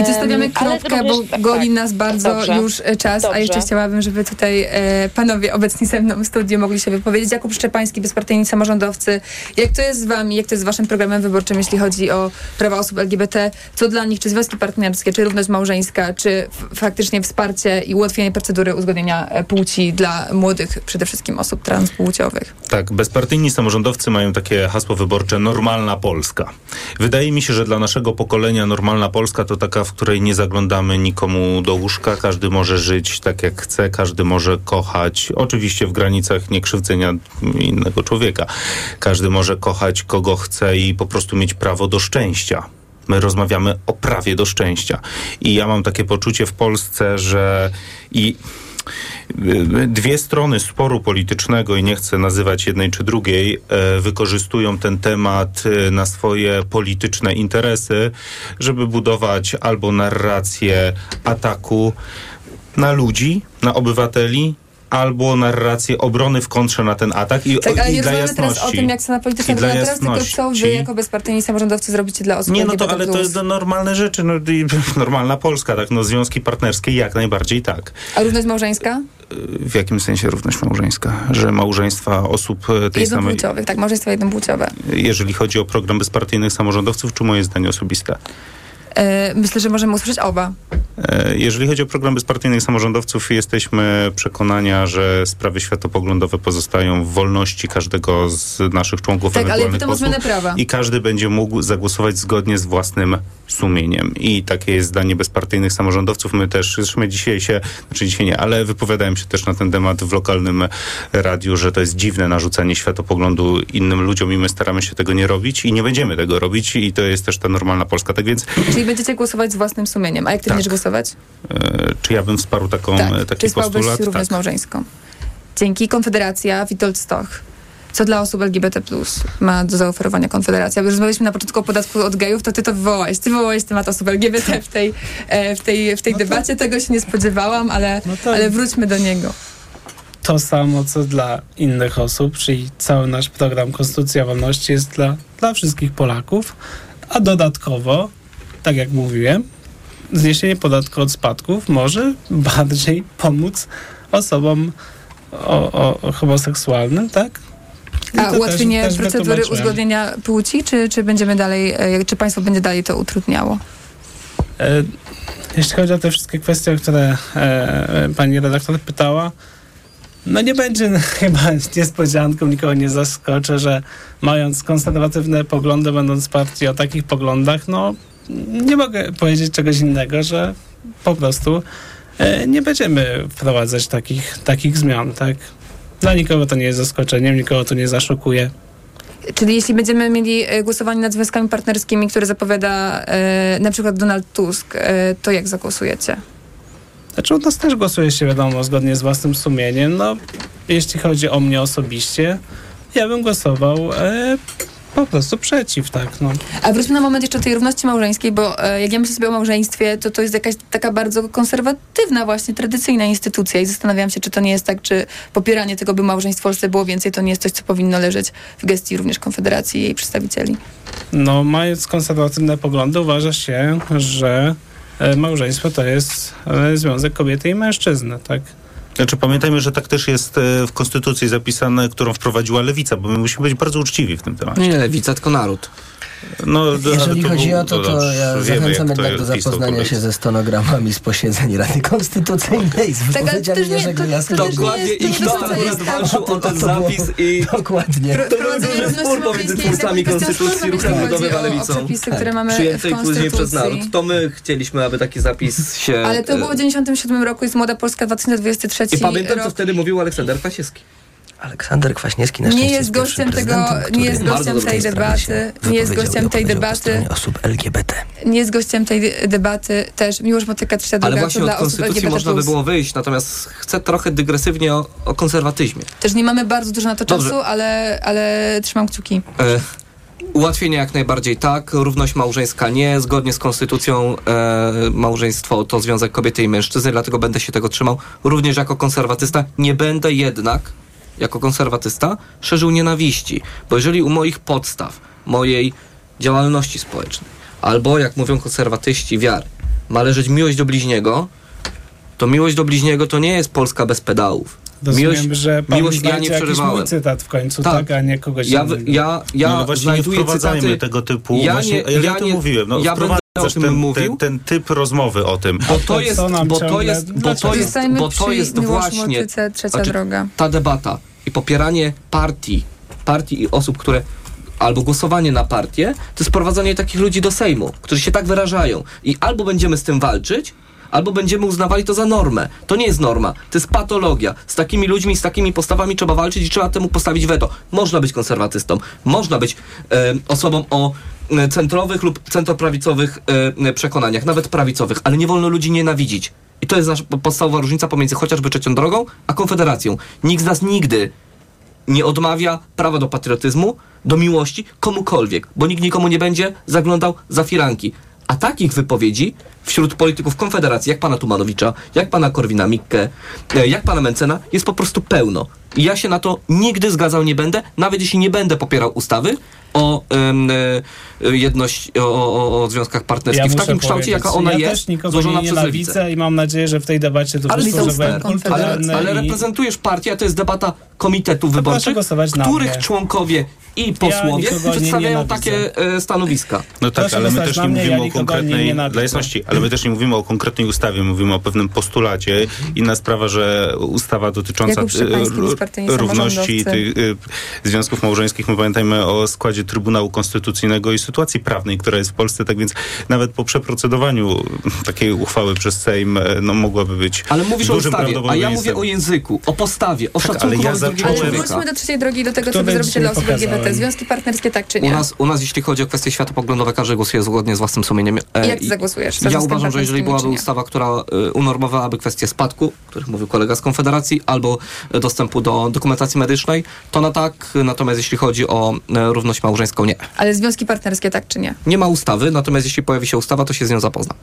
Speaker 8: I zostawiamy kropkę, bo
Speaker 9: również- tak,
Speaker 8: goli
Speaker 9: tak.
Speaker 8: nas bardzo
Speaker 9: Dobrze.
Speaker 8: już e, czas, a
Speaker 9: Dobrze.
Speaker 8: jeszcze chciałabym, żeby tutaj e, panowie obecni ze mną w studiu mogli się wypowiedzieć. Jakub Szczepański, bezpartyjni samorządowcy. Jak to jest z wami, jak to jest z waszym programem wyborczym, jeśli chodzi o prawa osób LGBT? Co dla nich, czy związki partnerskie, czy równość małżeńska, czy faktycznie wsparcie i ułatwienie procedury uzgodnienia e, płci dla młodych, przede wszystkim osób transpłciowych?
Speaker 12: Tak, bezpartyjni samorządowcy mają takie hasło wyborcze normalna Polska. Wydaje mi się, że dla naszego pokolenia normalna Polska to taka, w której nie zaglądamy nikomu do łóżka, każdy może żyć tak jak chce, każdy może kochać, oczywiście w granicach niekrzywdzenia innego człowieka. Każdy może kochać kogo chce i po prostu mieć prawo do szczęścia. My rozmawiamy o prawie do szczęścia. I ja mam takie poczucie w Polsce, że i dwie strony sporu politycznego i nie chcę nazywać jednej czy drugiej, e, wykorzystują ten temat e, na swoje polityczne interesy, żeby budować albo narrację ataku na ludzi, na obywateli, albo narrację obrony w kontrze na ten atak. I,
Speaker 8: Tak, ale
Speaker 12: i
Speaker 8: nie
Speaker 12: dla
Speaker 8: rozmawiamy teraz o
Speaker 12: jasności.
Speaker 8: tym, jak scena polityczna
Speaker 12: I dla
Speaker 8: teraz, tylko co wy
Speaker 12: jasności.
Speaker 8: jako bezpartyjni samorządowcy zrobicie dla osób
Speaker 12: Nie, no to, ale to jest normalne rzeczy, no, normalna Polska, tak, no związki partnerskie jak najbardziej tak.
Speaker 8: A równość małżeńska?
Speaker 12: W jakim sensie równość małżeńska? Że małżeństwa osób e, tej samej...
Speaker 8: Jednopłciowych, tak, małżeństwa jednopłciowe.
Speaker 12: Jeżeli chodzi o program bezpartyjnych samorządowców, czy moje zdanie osobiste?
Speaker 8: E, myślę, że możemy usłyszeć oba.
Speaker 12: E, Jeżeli chodzi o program bezpartyjnych samorządowców, jesteśmy przekonania, że sprawy światopoglądowe pozostają w wolności każdego z naszych członków
Speaker 8: Tak, ale
Speaker 12: ewentualnych
Speaker 8: o
Speaker 12: posłów
Speaker 8: prawa.
Speaker 12: i każdy będzie mógł zagłosować zgodnie z własnym sumieniem. I takie jest zdanie bezpartyjnych samorządowców. My też, zresztą my dzisiaj się, znaczy dzisiaj nie, ale wypowiadałem się też na ten temat w lokalnym radiu, że to jest dziwne narzucanie światopoglądu innym ludziom i my staramy się tego nie robić i nie będziemy tego robić i to jest też ta normalna Polska. Tak więc
Speaker 8: Czyli będziecie głosować z własnym sumieniem. A jak ty
Speaker 12: Tak.
Speaker 8: będziesz głosować?
Speaker 12: E, czy ja bym wsparł taką,
Speaker 8: tak.
Speaker 12: e, taki
Speaker 8: Czy
Speaker 12: postulat?
Speaker 8: równość
Speaker 12: Tak.
Speaker 8: małżeńską? Dzięki. Konfederacja, Witold Stoch. Co dla osób LGBT ma do zaoferowania Konfederacja? Bo rozmawialiśmy na początku o podatku od gejów, to ty to wywołałeś. Ty wywołałeś temat osób LGBT w tej, e, w tej, w tej debacie. Tego się nie spodziewałam, ale,
Speaker 10: to-
Speaker 8: ale wróćmy do niego.
Speaker 10: to samo, co dla innych osób, czyli cały nasz program Konstytucja Wolności jest dla, dla wszystkich Polaków, a dodatkowo, tak jak mówiłem, zniesienie podatku od spadków może bardziej pomóc osobom o, o, o homoseksualnym, tak? I
Speaker 8: A ułatwienie
Speaker 10: też- też
Speaker 8: procedury uzgodnienia płci, czy, czy będziemy dalej, e, czy państwo będzie dalej to utrudniało?
Speaker 10: E, jeśli chodzi o te wszystkie kwestie, o które e, pani redaktor pytała, no nie będzie chyba niespodzianką, nikogo nie zaskoczę, że mając konserwatywne poglądy, będąc partii o takich poglądach, no nie mogę powiedzieć czegoś innego, że po prostu e, nie będziemy wprowadzać takich, takich zmian, tak? Dla nikogo to nie jest zaskoczeniem, nikogo to nie zaszokuje.
Speaker 8: Czyli jeśli będziemy mieli e, głosowanie nad związkami partnerskimi, które zapowiada e, na przykład Donald Tusk, e, to jak zagłosujecie?
Speaker 10: Znaczy u nas też głosuje się, wiadomo, zgodnie z własnym sumieniem. No, jeśli chodzi o mnie osobiście, ja bym głosował e, po prostu przeciw, tak, no.
Speaker 8: A wróćmy na moment jeszcze do tej równości małżeńskiej, bo e, jak ja myślę sobie o małżeństwie, to to jest jakaś taka bardzo konserwatywna, właśnie tradycyjna instytucja i zastanawiam się, czy to nie jest tak, czy popieranie tego, by małżeństw w Polsce było więcej, to nie jest coś, co powinno leżeć w gestii również Konfederacji i jej przedstawicieli.
Speaker 10: No, mając konserwatywne poglądy, uważa się, że e, małżeństwo to jest e, związek kobiety i mężczyzny, tak?
Speaker 12: Znaczy pamiętajmy, że tak też jest e, w Konstytucji zapisane, którą wprowadziła Lewica, bo my musimy być bardzo uczciwi w tym temacie.
Speaker 11: Nie Lewica, tylko naród.
Speaker 12: No,
Speaker 13: Jeżeli chodzi o to, to ja
Speaker 12: wiemy,
Speaker 13: zachęcam
Speaker 12: to
Speaker 13: jednak do zapoznania się ze stenogramami z posiedzeń Rady Konstytucyjnej, z
Speaker 8: Tak, ale to
Speaker 13: wypowiedziami
Speaker 8: też nie-
Speaker 13: Jerzego
Speaker 8: to- to Dokładnie, to i kto akurat tak.
Speaker 14: walczył o ten
Speaker 13: To
Speaker 14: zapis i
Speaker 13: Dokładnie.
Speaker 8: Pro- Wprowadzenie równości małżeńskiej jest jakąś kwestią sporną, jeśli chodzi o- o przepisy, które mamy w
Speaker 14: przyjętej później przez naród.
Speaker 8: Konstytucji.
Speaker 14: To my chcieliśmy, aby taki zapis się...
Speaker 8: Ale to było w
Speaker 14: e,
Speaker 8: 97 roku, jest Młoda Polska 2023
Speaker 14: I pamiętam, co wtedy mówił Aleksander Kwasiewski.
Speaker 13: Aleksander Kwaśniewski na
Speaker 8: Nie jest gościem tego, nie jest gościem tej debaty, nie jest gościem tej debaty,
Speaker 13: osób LGBT.
Speaker 8: nie jest gościem tej debaty też Miłosz Motyka trzecia
Speaker 11: Ale
Speaker 8: droga,
Speaker 11: właśnie
Speaker 8: to
Speaker 11: od
Speaker 8: dla osób
Speaker 11: konstytucji można by było wyjść, natomiast chcę trochę dygresywnie o, o konserwatyzmie.
Speaker 8: Też nie mamy bardzo dużo na to
Speaker 11: Dobrze.
Speaker 8: czasu, ale, ale trzymam kciuki.
Speaker 11: E, ułatwienia jak najbardziej tak, równość małżeńska nie, zgodnie z konstytucją e, małżeństwo to związek kobiety i mężczyzny, dlatego będę się tego trzymał. Również jako konserwatysta nie będę jednak, jako konserwatysta, szerzył nienawiści, bo jeżeli u moich podstaw, mojej działalności społecznej, albo jak mówią konserwatyści wiary, ma leżeć miłość do bliźniego, to miłość do bliźniego to nie jest Polska bez pedałów.
Speaker 10: Rozumiem,
Speaker 11: Miłość,
Speaker 10: że pan
Speaker 11: miłość ja nie przerywałem.
Speaker 10: mój cytat w końcu,
Speaker 11: Tak.
Speaker 10: tak, a nie kogoś
Speaker 11: Ja,
Speaker 10: innego.
Speaker 11: ja, ja
Speaker 12: no, ale właśnie nie wprowadzajmy
Speaker 11: cytaty,
Speaker 12: tego typu,
Speaker 11: ja
Speaker 12: właśnie,
Speaker 11: nie-
Speaker 12: ale ja,
Speaker 11: ja
Speaker 12: to
Speaker 11: nie-
Speaker 12: mówiłem, no,
Speaker 11: ja będę o tym
Speaker 12: ten,
Speaker 11: mówił.
Speaker 12: ten, ten typ rozmowy o tym.
Speaker 11: Bo to jest, bo to
Speaker 10: ciągle-
Speaker 11: jest, bo to jest, bo to jest właśnie
Speaker 8: Motyce trzecia
Speaker 11: znaczy,
Speaker 8: droga.
Speaker 11: ta debata i popieranie partii, partii i osób, które albo głosowanie na partię, to jest sprowadzanie takich ludzi do Sejmu, którzy się tak wyrażają. I albo będziemy z tym walczyć, albo będziemy uznawali to za normę. To nie jest norma, to jest patologia. Z takimi ludźmi, z takimi postawami trzeba walczyć i trzeba temu postawić weto. Można być konserwatystą, można być e, osobą o e, centrowych lub centroprawicowych e, przekonaniach, nawet prawicowych, ale nie wolno ludzi nienawidzić. I to jest nasza podstawowa różnica pomiędzy chociażby trzecią drogą, a konfederacją. Nikt z nas nigdy nie odmawia prawa do patriotyzmu, do miłości komukolwiek, bo nikt nikomu nie będzie zaglądał za firanki. A takich wypowiedzi wśród polityków Konfederacji, jak pana Tumanowicza, jak pana Korwina-Mikke, e, jak pana Mencena, jest po prostu pełno. I ja się na to nigdy zgadzał nie będę, nawet jeśli nie będę popierał ustawy o e, jedność, o, o, o związkach partnerskich w
Speaker 10: muszę
Speaker 11: takim kształcie, jaka ona
Speaker 10: ja
Speaker 11: jest,
Speaker 10: też
Speaker 11: złożona
Speaker 10: nie
Speaker 11: przez lewicę.
Speaker 10: i mam nadzieję, że w tej debacie to
Speaker 11: Ale, ale, ale
Speaker 10: i...
Speaker 11: reprezentujesz partię, a to jest debata komitetów wyborczych, których członkowie i posłowie
Speaker 10: nie
Speaker 11: przedstawiają
Speaker 10: nienawidzę.
Speaker 11: takie e, stanowiska.
Speaker 12: No tak,
Speaker 10: Proszę
Speaker 12: ale my też nie mówimy
Speaker 10: ja
Speaker 12: o
Speaker 10: nie
Speaker 12: konkretnej, dla jasności, ale my też nie mówimy o konkretnej ustawie, mówimy o pewnym postulacie. Inna sprawa, że ustawa dotycząca
Speaker 8: bezpartyjni
Speaker 12: równości tych e, związków małżeńskich, my pamiętajmy o składzie Trybunału Konstytucyjnego i sytuacji prawnej, która jest w Polsce, tak więc nawet po przeprocedowaniu takiej uchwały przez Sejm, e, no mogłaby być
Speaker 11: Ale mówisz o
Speaker 12: dużym
Speaker 11: ustawie, a ja mówię o języku, o postawie, o
Speaker 12: Tak, ale
Speaker 11: szacunku
Speaker 12: ja
Speaker 11: wobec drugiego
Speaker 12: zacząłem-
Speaker 8: Ale wróćmy do trzeciej drogi, do tego, co
Speaker 10: Kto
Speaker 8: wy
Speaker 10: będzie
Speaker 8: zrobicie dla osób? LGBT. Związki partnerskie tak czy nie?
Speaker 11: U nas, u nas, jeśli chodzi o kwestie światopoglądowe, każdy głosuje zgodnie z własnym sumieniem. E,
Speaker 8: Jak ty zagłosujesz? za
Speaker 11: Ja uważam, że jeżeli byłaby ustawa, która e, unormowałaby kwestię spadku, o których mówił kolega z Konfederacji, albo e, dostępu do dokumentacji medycznej, to na tak. Natomiast jeśli chodzi o e, równość małżeńską, nie.
Speaker 8: Ale związki partnerskie tak czy nie?
Speaker 11: Nie ma ustawy, natomiast jeśli pojawi się ustawa, to się z nią zapoznam.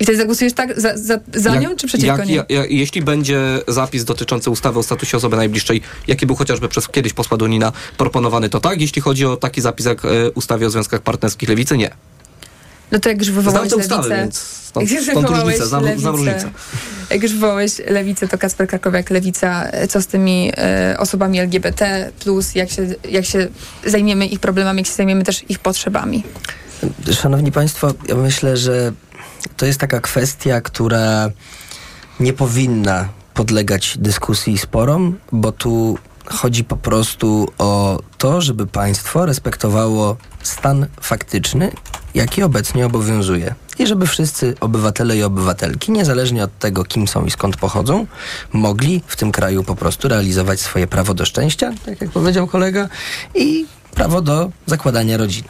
Speaker 8: I wtedy zagłosujesz tak za, za, za
Speaker 11: Jak-
Speaker 8: nią, czy przeciwko
Speaker 11: jak,
Speaker 8: niej?
Speaker 11: ja- ja- jeśli będzie zapis dotyczący ustawy o statusie osoby najbliższej, jaki był chociażby przez kiedyś posła Dunina proponowany, to tak. Jeśli chodzi o taki zapis jak e, ustawie o związkach partnerskich lewicy, nie.
Speaker 8: No to jak już
Speaker 11: Znam
Speaker 8: wywołałeś
Speaker 11: te ustawy,
Speaker 8: lewicę...
Speaker 11: więc stąd,
Speaker 8: jak już
Speaker 11: stąd
Speaker 8: wywołałeś
Speaker 11: różnica, znam, znam
Speaker 8: lewicę,
Speaker 11: różnicę.
Speaker 8: Jak już wywołałeś lewicę, to Kacper Krakowiak, lewica, co z tymi e, osobami LGBT+, plus jak się, jak się zajmiemy ich problemami, jak się zajmiemy też ich potrzebami?
Speaker 13: Szanowni Państwo, ja myślę, że to jest taka kwestia, która nie powinna podlegać dyskusji i sporom, bo tu chodzi po prostu o to, żeby państwo respektowało stan faktyczny, jaki obecnie obowiązuje. I żeby wszyscy obywatele i obywatelki, niezależnie od tego, kim są i skąd pochodzą, mogli w tym kraju po prostu realizować swoje prawo do szczęścia, tak jak powiedział kolega, i prawo do zakładania rodziny.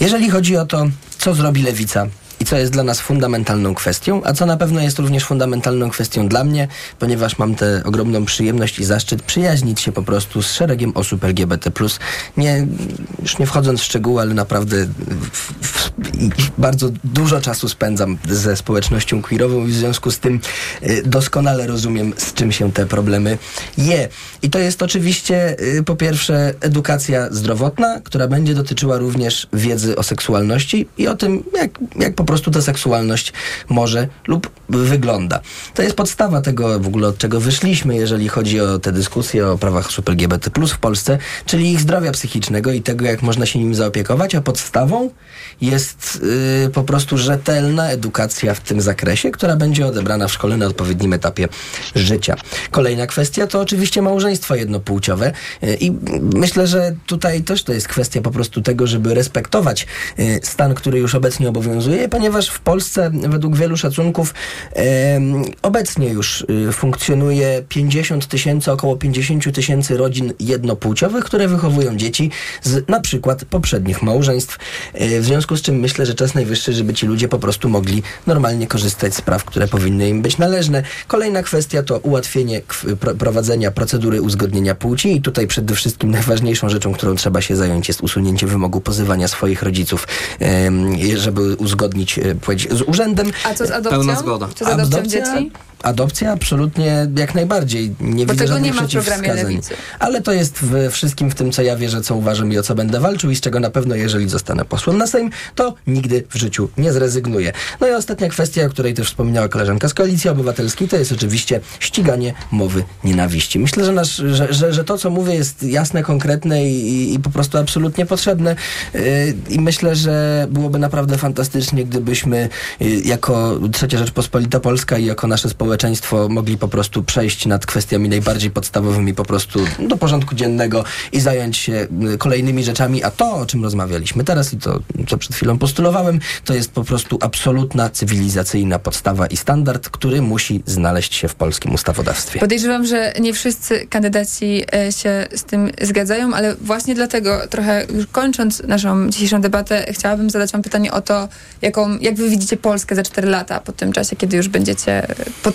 Speaker 13: Jeżeli chodzi o to, co zrobi lewica i co jest dla nas fundamentalną kwestią, a co na pewno jest również fundamentalną kwestią dla mnie, ponieważ mam tę ogromną przyjemność i zaszczyt przyjaźnić się po prostu z szeregiem osób LGBT+. Nie, już nie wchodząc w szczegóły, ale naprawdę w, w, bardzo dużo czasu spędzam ze społecznością queerową i w związku z tym y, doskonale rozumiem, z czym się te problemy je. I to jest oczywiście y, po pierwsze edukacja zdrowotna, która będzie dotyczyła również wiedzy o seksualności i o tym, jak, jak po prostu ta seksualność może lub wygląda. To jest podstawa tego w ogóle, od czego wyszliśmy, jeżeli chodzi o te dyskusje o prawach osób LGBT w Polsce, czyli ich zdrowia psychicznego i tego, jak można się nim zaopiekować, a podstawą jest yy, po prostu rzetelna edukacja w tym zakresie, która będzie odebrana w szkole na odpowiednim etapie życia. Kolejna kwestia to oczywiście małżeństwo jednopłciowe yy, i myślę, że tutaj też to jest kwestia po prostu tego, żeby respektować yy, stan, który już obecnie obowiązuje, ponieważ w Polsce według wielu szacunków obecnie już y, funkcjonuje 50 tysięcy, około 50 tysięcy rodzin jednopłciowych, które wychowują dzieci z na przykład poprzednich małżeństw. Y, w związku z czym myślę, że czas najwyższy, żeby ci ludzie po prostu mogli normalnie korzystać z praw, które powinny im być należne. Kolejna kwestia to ułatwienie prowadzenia procedury uzgodnienia płci i tutaj przede wszystkim najważniejszą rzeczą, którą trzeba się zająć jest usunięcie wymogu pozywania swoich rodziców, żeby uzgodnić e, płeć z urzędem.
Speaker 8: A co z adopcją?
Speaker 11: Pełna zgoda.
Speaker 8: Czy z adopcją
Speaker 13: Adopcja?
Speaker 8: dzieci?
Speaker 13: Adopcja absolutnie jak najbardziej. Nie
Speaker 8: Bo
Speaker 13: widzę
Speaker 8: tego nie ma w programie. Lewicy.
Speaker 13: Ale to jest we wszystkim w tym, co ja wierzę, co uważam i o co będę walczył i z czego na pewno, jeżeli zostanę posłem na Sejm, to nigdy w życiu nie zrezygnuję. No i ostatnia kwestia, o której też wspominała koleżanka z Koalicji Obywatelskiej, to jest oczywiście ściganie mowy nienawiści. Myślę, że, nasz, że, że, że to, co mówię, jest jasne, konkretne i, i po prostu absolutnie potrzebne. Yy, I myślę, że byłoby naprawdę fantastycznie, gdybyśmy yy, jako Trzecia Rzeczpospolita Polska i jako nasze społeczeństwo mogli po prostu przejść nad kwestiami najbardziej podstawowymi po prostu do porządku dziennego i zająć się y, kolejnymi rzeczami, a to, o czym rozmawialiśmy teraz i to, co przed chwilą postulowałem, to jest po prostu absolutna cywilizacyjna podstawa i standard, który musi znaleźć się w polskim ustawodawstwie.
Speaker 8: Podejrzewam, że nie wszyscy kandydaci e, się z tym zgadzają, ale właśnie dlatego trochę już kończąc naszą dzisiejszą debatę, chciałabym zadać wam pytanie o to, jaką, jak wy widzicie Polskę za 4 lata po tym czasie, kiedy już będziecie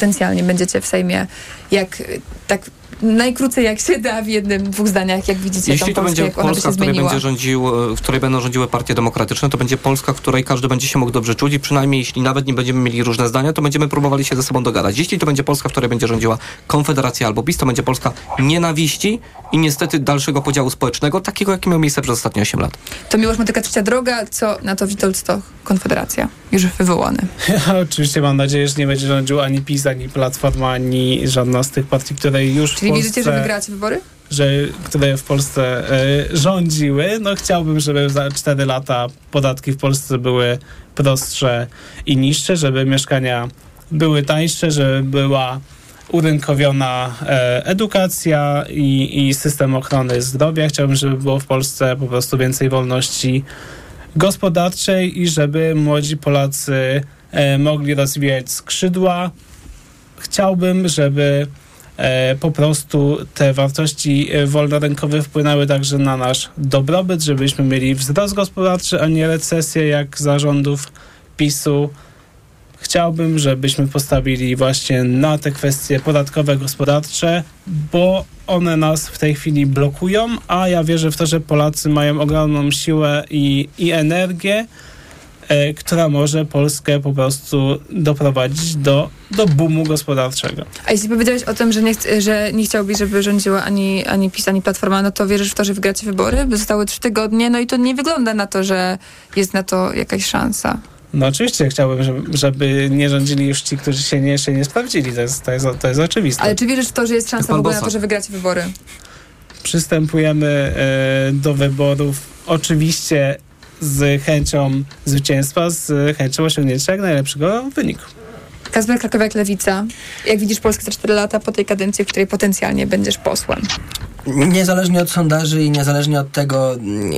Speaker 8: potencjalnie będziecie w Sejmie, jak tak najkrócej jak się da w jednym, dwóch zdaniach, jak widzicie
Speaker 11: Jeśli
Speaker 8: tą
Speaker 11: to
Speaker 8: Polskę,
Speaker 11: będzie Polska, w której, będzie rządził, w której będą rządziły partie demokratyczne, to będzie Polska, w której każdy będzie się mógł dobrze czuć i przynajmniej jeśli nawet nie będziemy mieli różne zdania, to będziemy próbowali się ze sobą dogadać. Jeśli to będzie Polska, w której będzie rządziła Konfederacja albo PiS, to będzie Polska nienawiści i niestety dalszego podziału społecznego, takiego jaki miał miejsce przez ostatnie 8 lat.
Speaker 8: To Miłosz Motyka Trzecia Droga, co na to Witold Stoch, Konfederacja, już wywołany.
Speaker 10: Ja oczywiście mam nadzieję, że nie będzie rządził ani PiS, ani Platforma, ani żadna z tych partii, które już
Speaker 8: Czyli
Speaker 10: Polsce...
Speaker 8: wierzycie, że wygracie wybory?
Speaker 10: że, które w Polsce e, rządziły. No chciałbym, żeby za 4 lata podatki w Polsce były prostsze i niższe, żeby mieszkania były tańsze, żeby była urynkowiona e, edukacja i, i system ochrony zdrowia. Chciałbym, żeby było w Polsce po prostu więcej wolności gospodarczej i żeby młodzi Polacy e, mogli rozwijać skrzydła. Chciałbym, żeby po prostu te wartości e, wolnorynkowe wpłynęły także na nasz dobrobyt, żebyśmy mieli wzrost gospodarczy, a nie recesję jak zarządów PiSu. Chciałbym, żebyśmy postawili właśnie na te kwestie podatkowe, gospodarcze, bo one nas w tej chwili blokują, a ja wierzę w to, że Polacy mają ogromną siłę i, i energię, e, która może Polskę po prostu doprowadzić do, do boomu gospodarczego.
Speaker 8: A jeśli powiedziałeś o tym, że nie, ch- że nie chciałbyś, żeby rządziła ani, ani PiS, ani Platforma, no to wierzysz w to, że wygracie wybory? By zostały trzy tygodnie, no i to nie wygląda na to, że jest na to jakaś szansa.
Speaker 10: No oczywiście chciałbym, żeby, żeby nie rządzili już ci, którzy się nie, jeszcze nie sprawdzili. To jest, to jest, to jest oczywiste.
Speaker 8: Ale czy wierzysz w to, że jest szansa w ogóle na to, że wygracie wybory?
Speaker 10: Przystępujemy e, do wyborów. Oczywiście z chęcią zwycięstwa, z chęcią osiągnięcia jak najlepszego wyniku.
Speaker 8: Kazper Krakowiak, Lewica. Jak widzisz Polskę za 4 lata po tej kadencji, w której potencjalnie będziesz posłem?
Speaker 13: Niezależnie od sondaży i niezależnie od tego,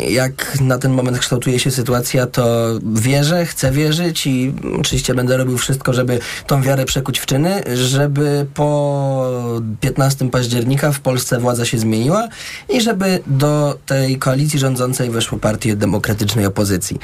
Speaker 13: jak na ten moment kształtuje się sytuacja, to wierzę, chcę wierzyć i oczywiście będę robił wszystko, żeby tą wiarę przekuć w czyny, żeby po 15 października w Polsce władza się zmieniła i żeby do tej koalicji rządzącej weszły partie demokratycznej opozycji.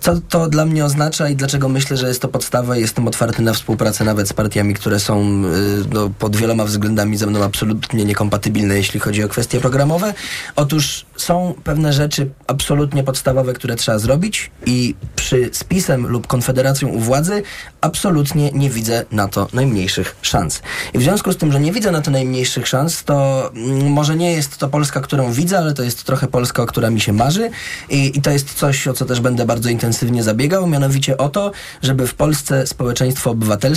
Speaker 13: Co to dla mnie oznacza i dlaczego myślę, że jest to podstawa i jestem otwarty na współpracę nawet z partiami, które są y, no, pod wieloma względami ze mną absolutnie niekompatybilne, jeśli chodzi o kwestie programowe. Otóż są pewne rzeczy absolutnie podstawowe, które trzeba zrobić i przy spisem lub konfederacją u władzy absolutnie nie widzę na to najmniejszych szans. I w związku z tym, że nie widzę na to najmniejszych szans, to mm, może nie jest to Polska, którą widzę, ale to jest trochę Polska, która mi się marzy i, i to jest coś, o co też będę bardzo intensywnie zabiegał, mianowicie o to, żeby w Polsce społeczeństwo obywatelskie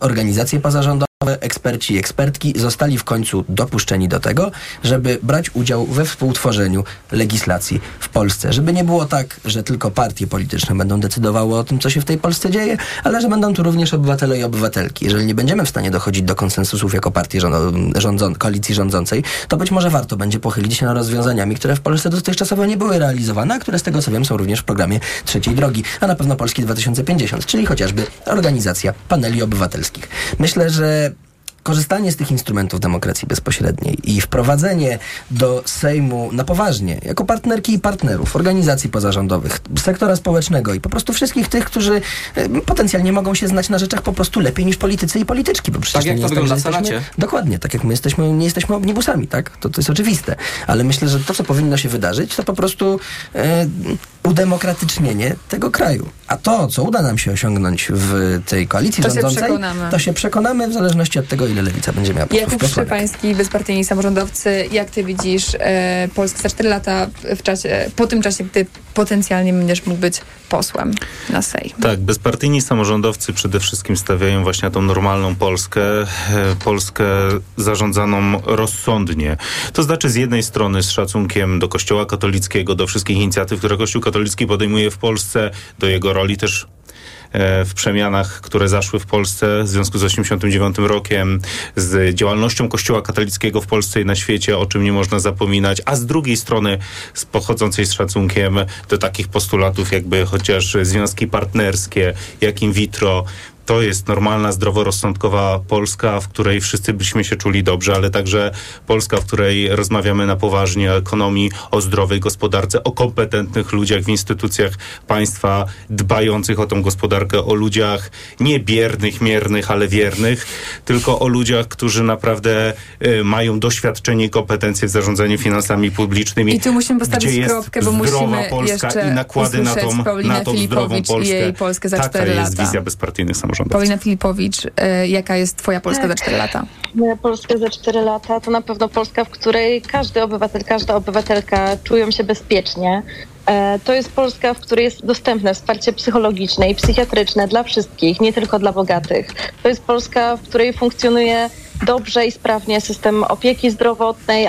Speaker 13: organizacje pozarządowe, eksperci i ekspertki zostali w końcu dopuszczeni do tego, żeby brać udział we współtworzeniu legislacji w Polsce. Żeby nie było tak, że tylko partie polityczne będą decydowały o tym, co się w tej Polsce dzieje, ale że będą tu również obywatele i obywatelki. Jeżeli nie będziemy w stanie dochodzić do konsensusów jako partii rząd- rządzą, koalicji rządzącej, to być może warto będzie pochylić się nad rozwiązaniami, które w Polsce dotychczasowo nie były realizowane, a które z tego co wiem są również w programie Trzeciej Drogi, a na pewno Polski 2050, czyli chociażby organizacja paneli obywatelskich. Myślę, że korzystanie z tych instrumentów demokracji bezpośredniej i wprowadzenie do Sejmu na poważnie, jako partnerki i partnerów, organizacji pozarządowych, sektora społecznego i po prostu wszystkich tych, którzy e, potencjalnie mogą się znać na rzeczach po prostu lepiej niż politycy i polityczki, bo przecież
Speaker 11: Tak jak
Speaker 13: nie
Speaker 11: to wygląda Senacie.
Speaker 13: jesteśmy, Dokładnie, tak jak my jesteśmy, nie jesteśmy omnibusami, tak? To, to jest oczywiste. Ale myślę, że to, co powinno się wydarzyć, to po prostu e, udemokratycznienie tego kraju. A to, co uda nam się osiągnąć w tej koalicji
Speaker 8: To się
Speaker 13: rządzącej,
Speaker 8: przekonamy.
Speaker 13: to się przekonamy w zależności od tego, ile lewica będzie miała posłów
Speaker 8: Jakub. Szczepański, bezpartyjni samorządowcy, jak ty widzisz e, Polskę za 4 lata w czasie, po tym czasie, gdy potencjalnie będziesz mógł być posłem na Sejm?
Speaker 12: Tak, bezpartyjni samorządowcy przede wszystkim stawiają właśnie na tą normalną Polskę, e, Polskę zarządzaną rozsądnie. To znaczy z jednej strony z szacunkiem do Kościoła katolickiego, do wszystkich inicjatyw, które Kościół katolicki podejmuje w Polsce, do jego roli też e, w przemianach, które zaszły w Polsce w związku z 89 rokiem, z działalnością Kościoła katolickiego w Polsce i na świecie, o czym nie można zapominać, a z drugiej strony z pochodzącej z szacunkiem do takich postulatów, jakby chociaż związki partnerskie, jak in vitro, to jest normalna, zdroworozsądkowa Polska, w której wszyscy byśmy się czuli dobrze, ale także Polska, w której rozmawiamy na poważnie o ekonomii, o zdrowej gospodarce, o kompetentnych ludziach w instytucjach państwa, dbających o tą gospodarkę, o ludziach nie biernych, miernych, ale wiernych, tylko o ludziach, którzy naprawdę y, mają doświadczenie i kompetencje w zarządzaniu finansami publicznymi.
Speaker 8: I tu musimy postawić
Speaker 12: gdzie
Speaker 8: kropkę, bo musimy
Speaker 12: Polska
Speaker 8: jeszcze
Speaker 12: i nakłady na tą, na tą zdrową Polskę. Taka
Speaker 8: 4
Speaker 12: jest wizja bezpartyjnych samorządowców.
Speaker 8: Paulina Filipowicz, e, jaka jest twoja Polska za 4 lata?
Speaker 9: Moja Polska za 4 lata to na pewno Polska, w której każdy obywatel, każda obywatelka czują się bezpiecznie. E, To jest Polska, w której jest dostępne wsparcie psychologiczne i psychiatryczne dla wszystkich, nie tylko dla bogatych. To jest Polska, w której funkcjonuje dobrze i sprawnie system opieki zdrowotnej, ale